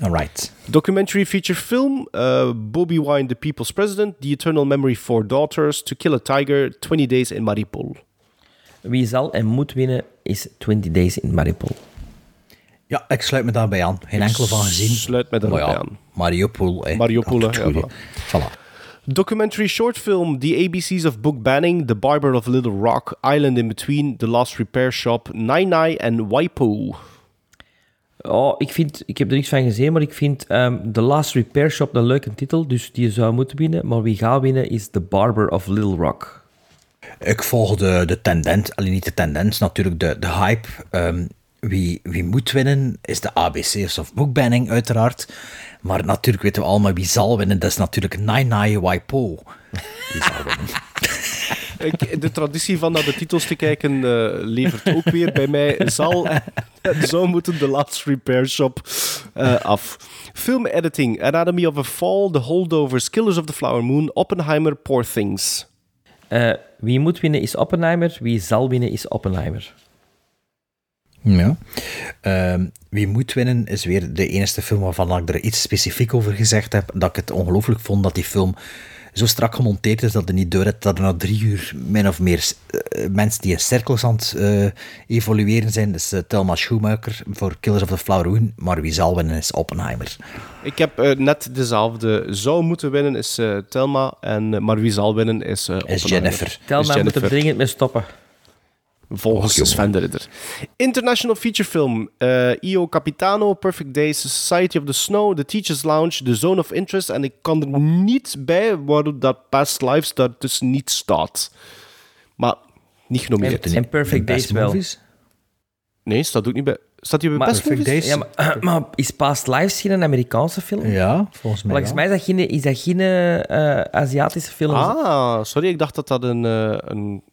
Alright. Documentary feature film, uh, Bobby Wine, The People's President, The Eternal Memory for Daughters, To Kill a Tiger, 20 Days in Maripol. Wie zal en moet winnen is 20 Days in Maripol. Ja, ik sluit me daarbij aan. Geen enkele van gezien. Sluit me daarbij Maar ja, aan. Mariupol. hè. Mariupol, Dat hè, ja, goed. Voilà. Documentary short film, The ABCs of Book Banning, The Barber of Little Rock, Island in Between, The Last Repair Shop, Nine Nine en Waipo. Oh, ik, vind, ik heb er niks van gezien, maar ik vind ehm, The Last Repair Shop een leuke titel, dus die zou moeten winnen. Maar wie gaat winnen is The Barber of Little Rock. Ik volg de, de tendens, alleen niet de tendens, natuurlijk de, de hype. Ehm, wie, wie moet winnen is de ABC's of bookbanning, uiteraard. Maar natuurlijk weten we allemaal wie zal winnen. Dat is natuurlijk Nai Nai Waipo. Die zal winnen. Ik, de traditie van naar de titels te kijken eh, levert ook weer bij mij. Zal, zo moeten The Last Repair Shop eh, af. Film editing, Anatomy of a Fall, The Holdovers, Killers of the Flower Moon, Oppenheimer, Poor Things. Eh, wie moet winnen is Oppenheimer, wie zal winnen is Oppenheimer. Ja. Ehm, wie moet winnen is weer de enige film waarvan ik er iets specifiek over gezegd heb. Dat ik het ongelooflijk vond dat die film zo strak gemonteerd is dat je niet door hebt dat er na drie uur min of meer eh, mensen die in cirkels aan het eh, evolueren zijn. Dus eh, Thelma Schumacher voor Killers of the Flower Moon. Maar wie zal winnen is Oppenheimer. Ik heb net dezelfde. Zou moeten winnen is Thelma, en, maar wie zal winnen is, Is Oppenheimer. Jennifer. Is maar moet er dringend mee stoppen. Volgens Sven de Ridder. International feature film. eh, Io Capitano, Perfect Days, Society of the Snow, The Teacher's Lounge, The Zone of Interest. En ik kan er niet bij waarom dat Past Lives daartussen niet staat. Maar niet genomineerd. En, en Perfect Days wel. Nee, staat ook niet bij. Staat hij bij Maar, Best Movies? Ja, maar, maar is Past Lives geen Amerikaanse film? Ja, volgens mij Volgens mij is dat geen, is dat geen eh, Aziatische film. Ah, sorry, ik dacht dat dat een... eh, een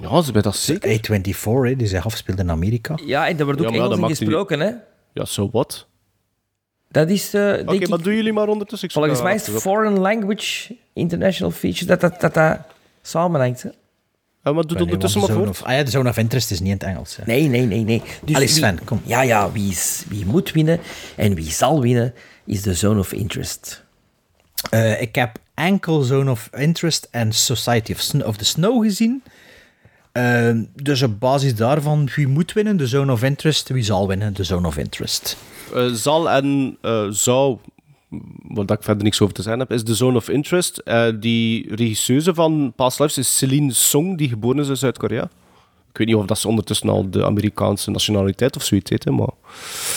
ja, ze bij dat zeker. A24, hè, die zich afspeelt in Amerika. Ja, en daar wordt ook Ja, Engels in gesproken, hè? Ja, so what? Dat is, eh Oké, maar ik... doen jullie maar ondertussen. Volgens mij is. Foreign Language International Feature dat dat, dat, dat samenhangt, hè? Ja, maar doe het ondertussen maar voort. of- ah ja, de Zone of Interest is niet in het Engels. Hè. Nee, nee, nee, nee. Dus Allee, wie- Sven, kom. Ja, ja, wie, is, wie moet winnen en wie zal winnen, is de Zone of Interest. Eh, ik heb enkel Zone of Interest en Society of, Sn- of the Snow gezien. Eh, dus op basis daarvan, wie moet winnen? De Zone of Interest. Wie zal winnen? De Zone of Interest. Eh, zal en eh, zou, wat ik verder niks over te zeggen heb, is The Zone of Interest. Eh, die regisseuse van Past Lives is Celine Song, die geboren is in Zuid-Korea. Ik weet niet of dat ze ondertussen al de Amerikaanse nationaliteit of zoiets heeft, hè, maar...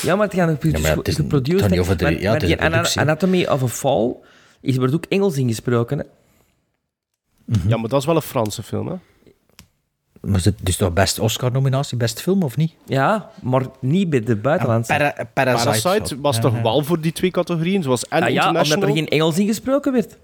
Ja, maar het gaat Ja, maar het is- geproduceerd. de- maar- ja, maar het is die een productie. Anatomy of a Fall is, wordt ook Engels ingesproken, hè? Ja, maar dat is wel een Franse film, hè? Maar het is toch best Oscar-nominatie, best film of niet? Ja, maar niet bij de buitenlandse. Para- Parasite. Parasite was Ja, toch ja. wel voor die twee categorieën, zoals en Ah ja, omdat er geen Engels ingesproken werd.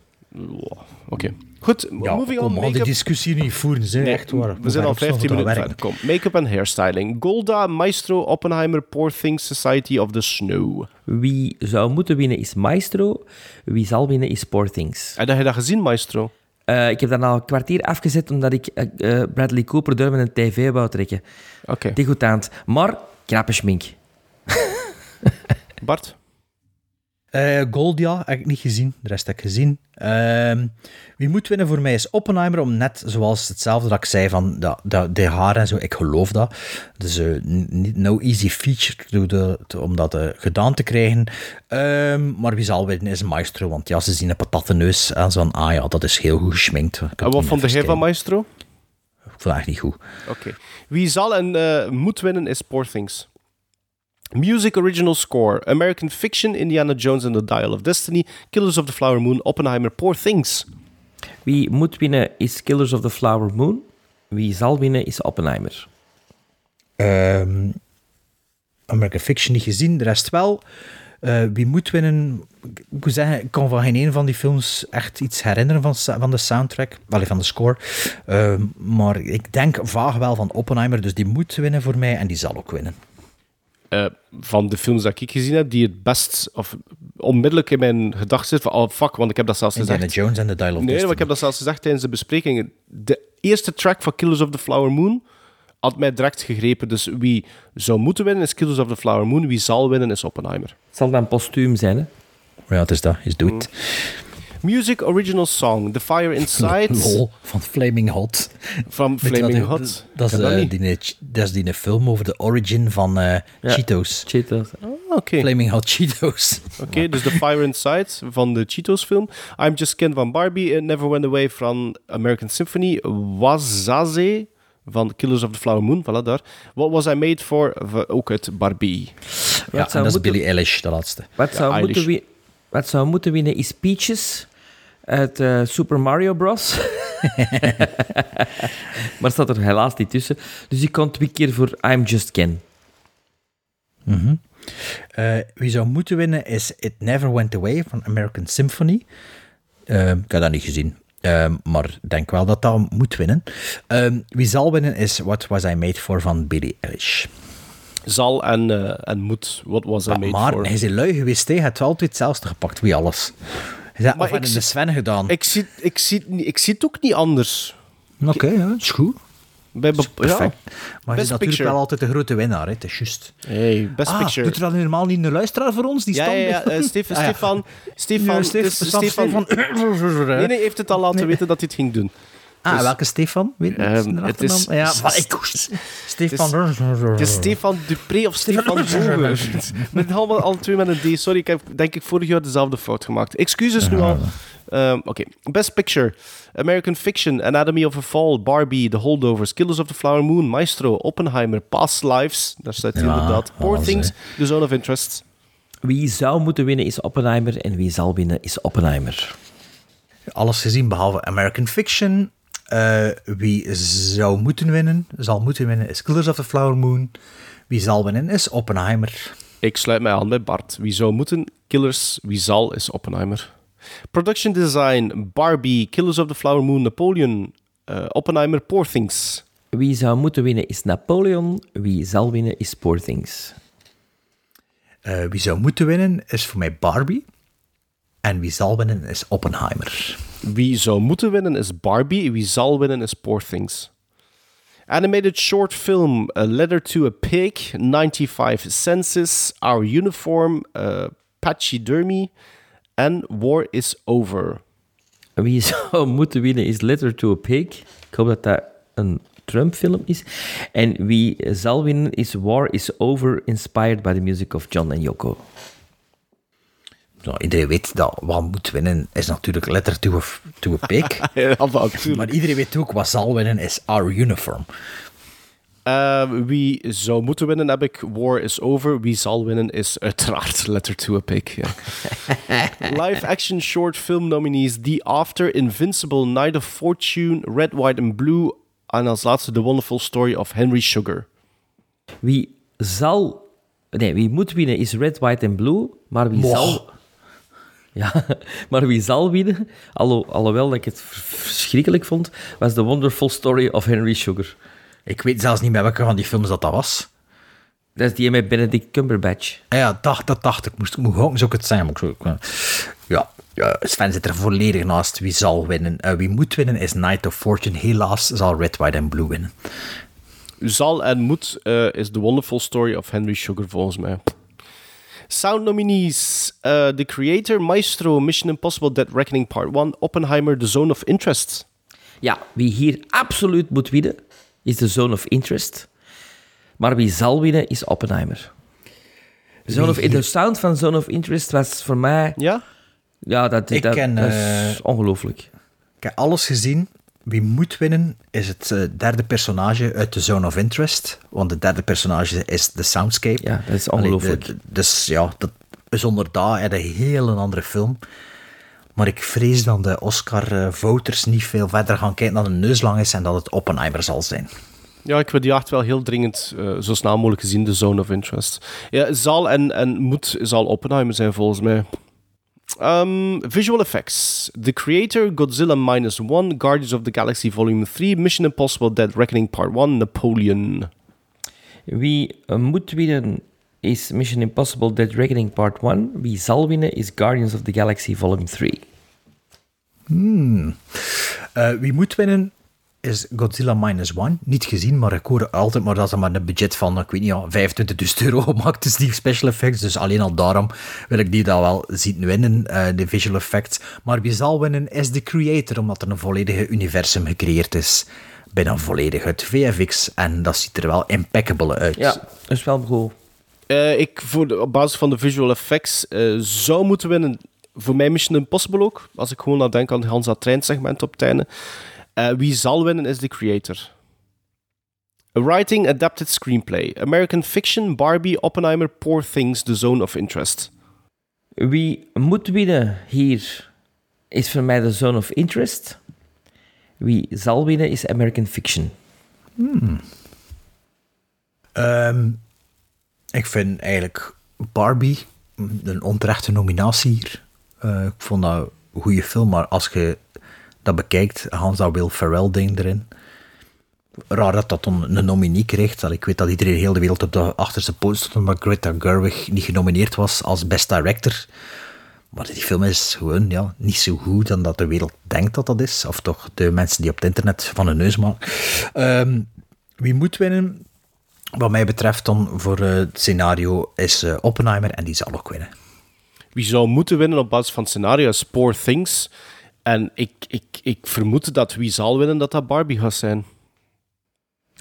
Oké. Goed, Ja, moving on. kom, al die discussie niet voeren, ze. Nee, echt waar. we zijn al Hoe ver 15 dat minuten verder. Kom, make-up en hairstyling. Golda, Maestro, Oppenheimer, Poor Things, Society of the Snow. Wie zou moeten winnen is Maestro. Wie zal winnen is Poor Things. Heb je dat gezien, Maestro? Eh, ik heb dat al een kwartier afgezet omdat ik eh, eh, Bradley Cooper door met een tv wou trekken. Oké. Degoutant. Maar knappe schmink. Bart? Eh Goldia heb ik niet gezien, de rest heb ik gezien. Ehm, wie moet winnen voor mij is Oppenheimer, om net zoals hetzelfde dat ik zei van dat, dat, de haar en zo, ik geloof dat. Dus eh, niet no easy feature de, om dat eh, gedaan te krijgen. Ehm, maar wie zal winnen is Maestro, want ja, ze zien een patattenneus en zo van, ah ja, dat is heel goed geschminkt. En wat vond jij van. Maestro? Ik vond het echt niet goed. Oké. Wie zal en moet winnen is Poor Things. Music Original Score. American Fiction, Indiana Jones and the Dial of Destiny, Killers of the Flower Moon, Oppenheimer, Poor Things. Wie moet winnen is Killers of the Flower Moon. Wie zal winnen is Oppenheimer. Ehm American Fiction niet gezien, de rest wel. Eh, wie moet winnen? Ik moet zeggen, ik kan van geen een van die films echt iets herinneren van, van de soundtrack, wel van de score. Ehm, maar ik denk vaag wel van Oppenheimer, dus die moet winnen voor mij en die zal ook winnen. Eh, van de films dat ik gezien heb, die het best, of onmiddellijk in mijn gedachten zit van, oh fuck, want ik heb dat zelfs Indiana gezegd. Jones en The Dial of Nee, Destiny. maar ik heb dat zelfs gezegd tijdens de besprekingen. De eerste track van Killers of the Flower Moon had mij direct gegrepen. Dus wie zou moeten winnen is Killers of the Flower Moon. Wie zal winnen is Oppenheimer. Het zal dan postuum zijn, hè? Ja, het is dat. Is doet. het. Music Original Song. The Fire Inside. Lol, van Flaming Hot. Van Flaming Hot. Dat is, eh, niet. die, dat is die film over de origin van eh, Cheetos. Cheetos. Oké. Flaming Hot Cheetos. Oké, dus The Fire Inside van de Cheetos film. I'm Just Ken van Barbie. It Never Went Away van American Symphony. Wazaze van Killers of the Flower Moon. Voilà, daar. What Was I Made For? Ook uit Barbie. Ja, Wat en zou dat is Billie Eilish, de laatste. Wat zou, Eilish. moeten wi- wat zou moeten winnen is Peaches uit eh, Super Mario Bros. maar staat er helaas niet tussen. Dus ik kan twee keer voor I'm Just Ken. Mhm. Eh, wie zou moeten winnen is It Never Went Away van American Symphony. Ehm, ik heb dat niet gezien. Ehm, maar ik denk wel dat dat moet winnen. Ehm, wie zal winnen is What Was I Made For van Billie Eilish. Zal en, eh, en moet. What Was I Maar, Made maar For? hij is lui geweest, hij heeft wel altijd hetzelfde gepakt, wie alles. Zei, Maar ik de zie- Sven gedaan. Ik zie, ik, zie, ik zie het ook niet anders. Oké, ja, is goed. Bij Perfect. ja. Maar hij Best is natuurlijk Picture. wel altijd de grote winnaar, hè. het is juist. Hey, Best ah, Picture. doet er dan helemaal niet een luisteraar voor ons? Die Ja, stand ja, ja. eh, Stefan, Ah, ja. Stefan, Stefan, Stefan, Stefan- Nee, nee, heeft het al laten weten dat hij het ging doen. Ah, Dus- welke Stefan? Weet het is-? Ja, ik Stefan. Het is Stefan Dupré of Stefan Boger. Met allemaal alle twee met een D. Sorry, ik heb denk ik vorig jaar dezelfde fout gemaakt. Excuses nu al. Ehm, Oké. Best Picture. American Fiction, Anatomy of a Fall, Barbie, The Holdovers, Killers of the Flower Moon, Maestro, Oppenheimer, Past Lives. Daar staat hij Ja, inderdaad. Poor alles, Things. The Zone of Interest. Wie zou moeten winnen is Oppenheimer en wie zal winnen is Oppenheimer. Alles gezien behalve American Fiction. Eh, wie zou moeten winnen, zal moeten winnen, is Killers of the Flower Moon. Wie zal winnen, is Oppenheimer. Ik sluit mij aan bij Bart. Wie zou moeten? Killers. Wie zal is Oppenheimer. Production Design, Barbie, Killers of the Flower Moon, Napoleon, eh, Oppenheimer, Poor Things. Wie zou moeten winnen is Napoleon, wie zal winnen is Poor Things. Eh, wie zou moeten winnen, is voor mij Barbie. En wie zal winnen, is Oppenheimer. Wie zou moeten winnen is Barbie. Wie zal winnen is Poor Things. Animated short film A Letter to a Pig, 95 Census, Our Uniform, uh, Pachydermy en War is Over. Wie zou moeten winnen is Letter to a Pig. Ik hoop dat dat een Trump-film is. En wie zal winnen is War is Over, inspired by the music of John en Yoko. Zo, iedereen weet dat wat moet winnen is natuurlijk letter to a, to a pig. Ja, maar iedereen weet ook wat zal winnen is our uniform. Uh, wie zou moeten winnen heb ik War is Over. Wie zal winnen is uiteraard Letter to a ja. Live action short film nominees The After, Invincible, Night of Fortune, Red, White and Blue en als laatste The Wonderful Story of Henry Sugar. Wie zal... Nee, wie moet winnen is Red, White en Blue, maar wie Moch. zal... Ja, maar wie zal winnen, alho, alhoewel dat ik het verschrikkelijk vond, was The Wonderful Story of Henry Sugar. Ik weet zelfs niet meer welke van die films dat, dat was. Dat is die met Benedict Cumberbatch. Ah Ja, dacht, dat dacht ik. Moest, moet ook, zou ik het zijn. Maar ja, ja, Sven zit er volledig naast. Wie zal winnen? Eh, wie moet winnen is Night of Fortune. Helaas zal Red, White en Blue winnen. Zal en moet eh, is The Wonderful Story of Henry Sugar volgens mij. Sound nominees: eh, The Creator, Maestro, Mission Impossible, Dead Reckoning Part 1, Oppenheimer, The Zone of Interest. Ja, wie hier absoluut moet winnen, is de Zone of Interest. Maar wie zal winnen, is Oppenheimer. Zone of, de sound van Zone of Interest was voor mij... Ja? Ja, dat, Ik dat, ken, dat eh, is ongelooflijk. Ik heb alles gezien. Wie moet winnen is het eh, derde personage uit de Zone of Interest. Want de derde personage is de Soundscape. Ja, dat is ongelooflijk. de- de- dus ja, dat, zonder dat heb je een heel andere film. Maar ik vrees dat de Oscar-voters niet veel verder gaan kijken dan een neuslang is en dat het Oppenheimer zal zijn. Ja, ik wil die echt wel heel dringend eh, zo snel mogelijk gezien, The Zone of Interest. Ja, zal en, en moet zal Oppenheimer zijn volgens mij. Um, visual effects. The Creator, Godzilla Minus One, Guardians of the Galaxy Volume 3, Mission Impossible Dead Reckoning Part 1, Napoleon. Wie eh, moet winnen is Mission Impossible Dead Reckoning Part 1. Wie zal winnen is Guardians of the Galaxy Volume 3. Hmm. Eh, wie moet winnen is Godzilla Minus One. Niet gezien, maar ik hoor altijd maar dat ze maar een budget van, ik weet niet, ja, 25.000 euro gemaakt is, die special effects. Dus alleen al daarom wil ik die dan wel zien winnen, eh, de visual effects. Maar wie zal winnen is de creator, omdat er een volledige universum gecreëerd is. Bijna volledig uit VFX. En dat ziet er wel impeccable uit. Ja, dat is wel goed. Eh, ik, voor de, op basis van de visual effects, eh, zou moeten winnen. Voor mij Mission Impossible ook. Als ik gewoon aan denk aan Hans dat treinsegment op het einde. Eh, wie zal winnen is de creator. A writing, adapted screenplay. American Fiction, Barbie, Oppenheimer, Poor Things, The Zone of Interest. Wie moet winnen hier is voor mij de Zone of Interest. Wie zal winnen is American Fiction. Hmm. Ehm, ik vind eigenlijk Barbie een onterechte nominatie hier. Eh, ik vond dat een goede film, maar als je dat bekijkt, Hans dat Will Ferrell ding erin. Raar dat dat dan een nominie kreeg. Ik weet dat iedereen heel de wereld op de achterste poot stond omdat Greta Gerwig niet genomineerd was als best director. Maar die film is gewoon ja, niet zo goed dan dat de wereld denkt dat dat is. Of toch de mensen die op het internet van hun neus maken. Ehm, wie moet winnen? Wat mij betreft dan voor eh, het scenario is eh, Oppenheimer en die zal ook winnen. Wie zou moeten winnen op basis van het scenario is Poor Things. En ik, ik, ik vermoed dat wie zal winnen, dat dat Barbie gaat zijn.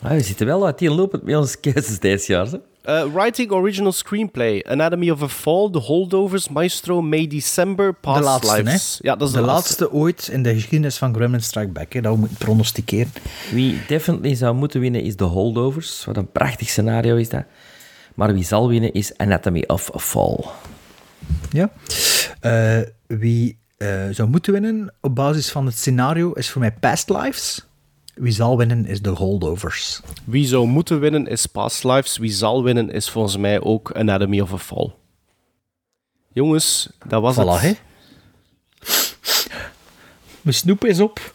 Ah, we zitten wel uit die lopend met onze keuzes deze jaar. Hè? Uh, writing original screenplay. Anatomy of a Fall, The Holdovers, Maestro, May December, Past de laatste, Lives. hè? Ja, dat is de, de, laatste. ooit in de geschiedenis van Gremlin Strike Back. Hè, dat we moeten pronosticeren. Wie definitely zou moeten winnen is The Holdovers. Wat een prachtig scenario is dat. Maar wie zal winnen is Anatomy of a Fall. Ja. Uh, wie uh, zou moeten winnen op basis van het scenario is voor mij Past Lives. Wie zal winnen is de Holdovers. Wie zou moeten winnen is Past Lives. Wie zal winnen is volgens mij ook Anatomy of a Fall. Jongens, dat was voilà, het. Hè? Mijn snoep is op.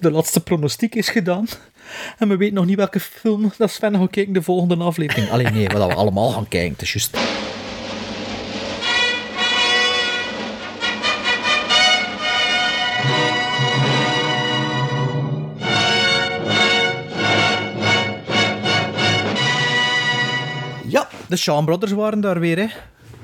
De laatste pronostiek is gedaan. En we weten nog niet welke film dat Sven gaat kijken de volgende aflevering. Alleen nee, wat we allemaal gaan kijken. Het is juist... de Shaw Brothers waren daar weer, hè.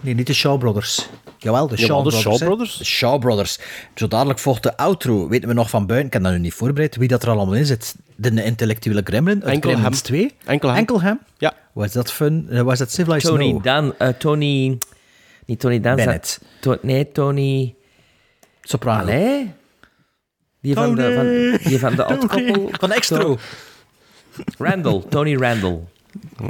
Nee, niet de Shaw Brothers. Jawel, de Shaw Jawel, de Brothers. Shaw. Brothers. De Shaw Brothers. Zo dadelijk volgt de outro. Weten we nog van buiten, ik heb dat nu niet voorbereid, wie dat er allemaal in zit. De intellectuele gremlin uit Enkel Gremlins hem. 2. Enkel hem. Enkel hem. Ja. Was dat fun? eh, Was dat Civilized Tony No? Dan... eh, Tony... Niet Tony Dan. Bennett. To- nee, Tony... Soprano. Allee? Die van de, van, die van de oud. Van Extro. Randall. Tony Randall.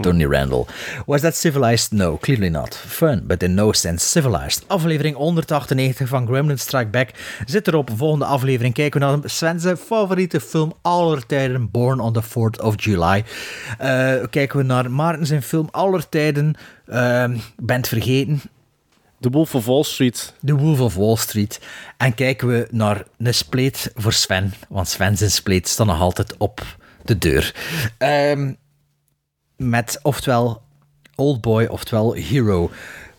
Tony Randall. Was that civilized? No, clearly not. Fun, but in no sense civilized. Aflevering 198 van Gremlin Strike Back zit erop. Volgende aflevering kijken we naar Sven's favoriete film aller tijden, Born on the 4th of July. Eh, kijken we naar Maarten zijn film aller tijden, uh, bent vergeten, The Wolf of Wall Street. The Wolf of Wall Street. En kijken we naar een spleet voor Sven, want Sven zijn spleet staat nog altijd op de deur. Ehm, met oftewel Old Boy, oftewel Hero.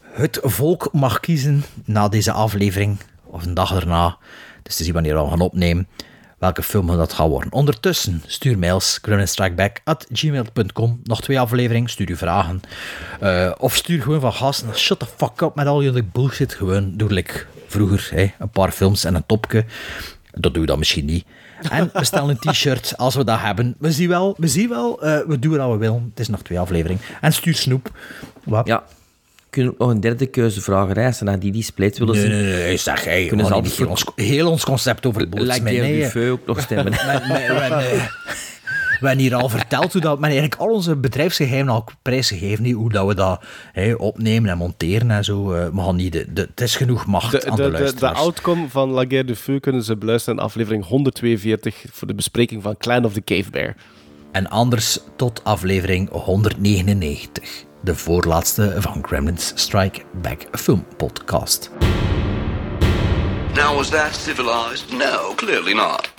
Het volk mag kiezen na deze aflevering, of een dag erna, dus te zien wanneer we gaan opnemen, welke film dat gaat worden. Ondertussen, stuur mails, gmail.com. Nog twee afleveringen, stuur je vragen. Uh, of stuur gewoon van gasten, shut the fuck up met al jullie bullshit. Gewoon, doe ik vroeger, hè, een paar films en een topje. Dat doe je dan misschien niet. En we stellen een t-shirt als we dat hebben. We zien wel, we, zien wel uh, we doen wat we willen. Het is nog twee afleveringen. En stuur snoep. Wat? Ja. Kunnen we nog een derde keuze vragen reizen naar die die split willen nee, zien? Nee, nee, nee. Zeg, hey, Kunnen ze heel, ons, heel ons concept over het Lijkt de nee, Buffet ook nog stemmen. We hebben hier al verteld hoe dat... Men eigenlijk al onze bedrijfsgeheimen al prijsgegeven. Niet hoe dat we dat hey, opnemen en monteren en zo. Uh, we gaan niet... De, de, het is genoeg macht de, aan de, de, luisteraars. De, de outcome van La Guerre de Feu kunnen ze beluisteren in aflevering 142 voor de bespreking van Clan of the Cave Bear. En anders tot aflevering 199. De voorlaatste van Gremlins Strike Back Film Podcast. Now was that civilized? No, clearly not.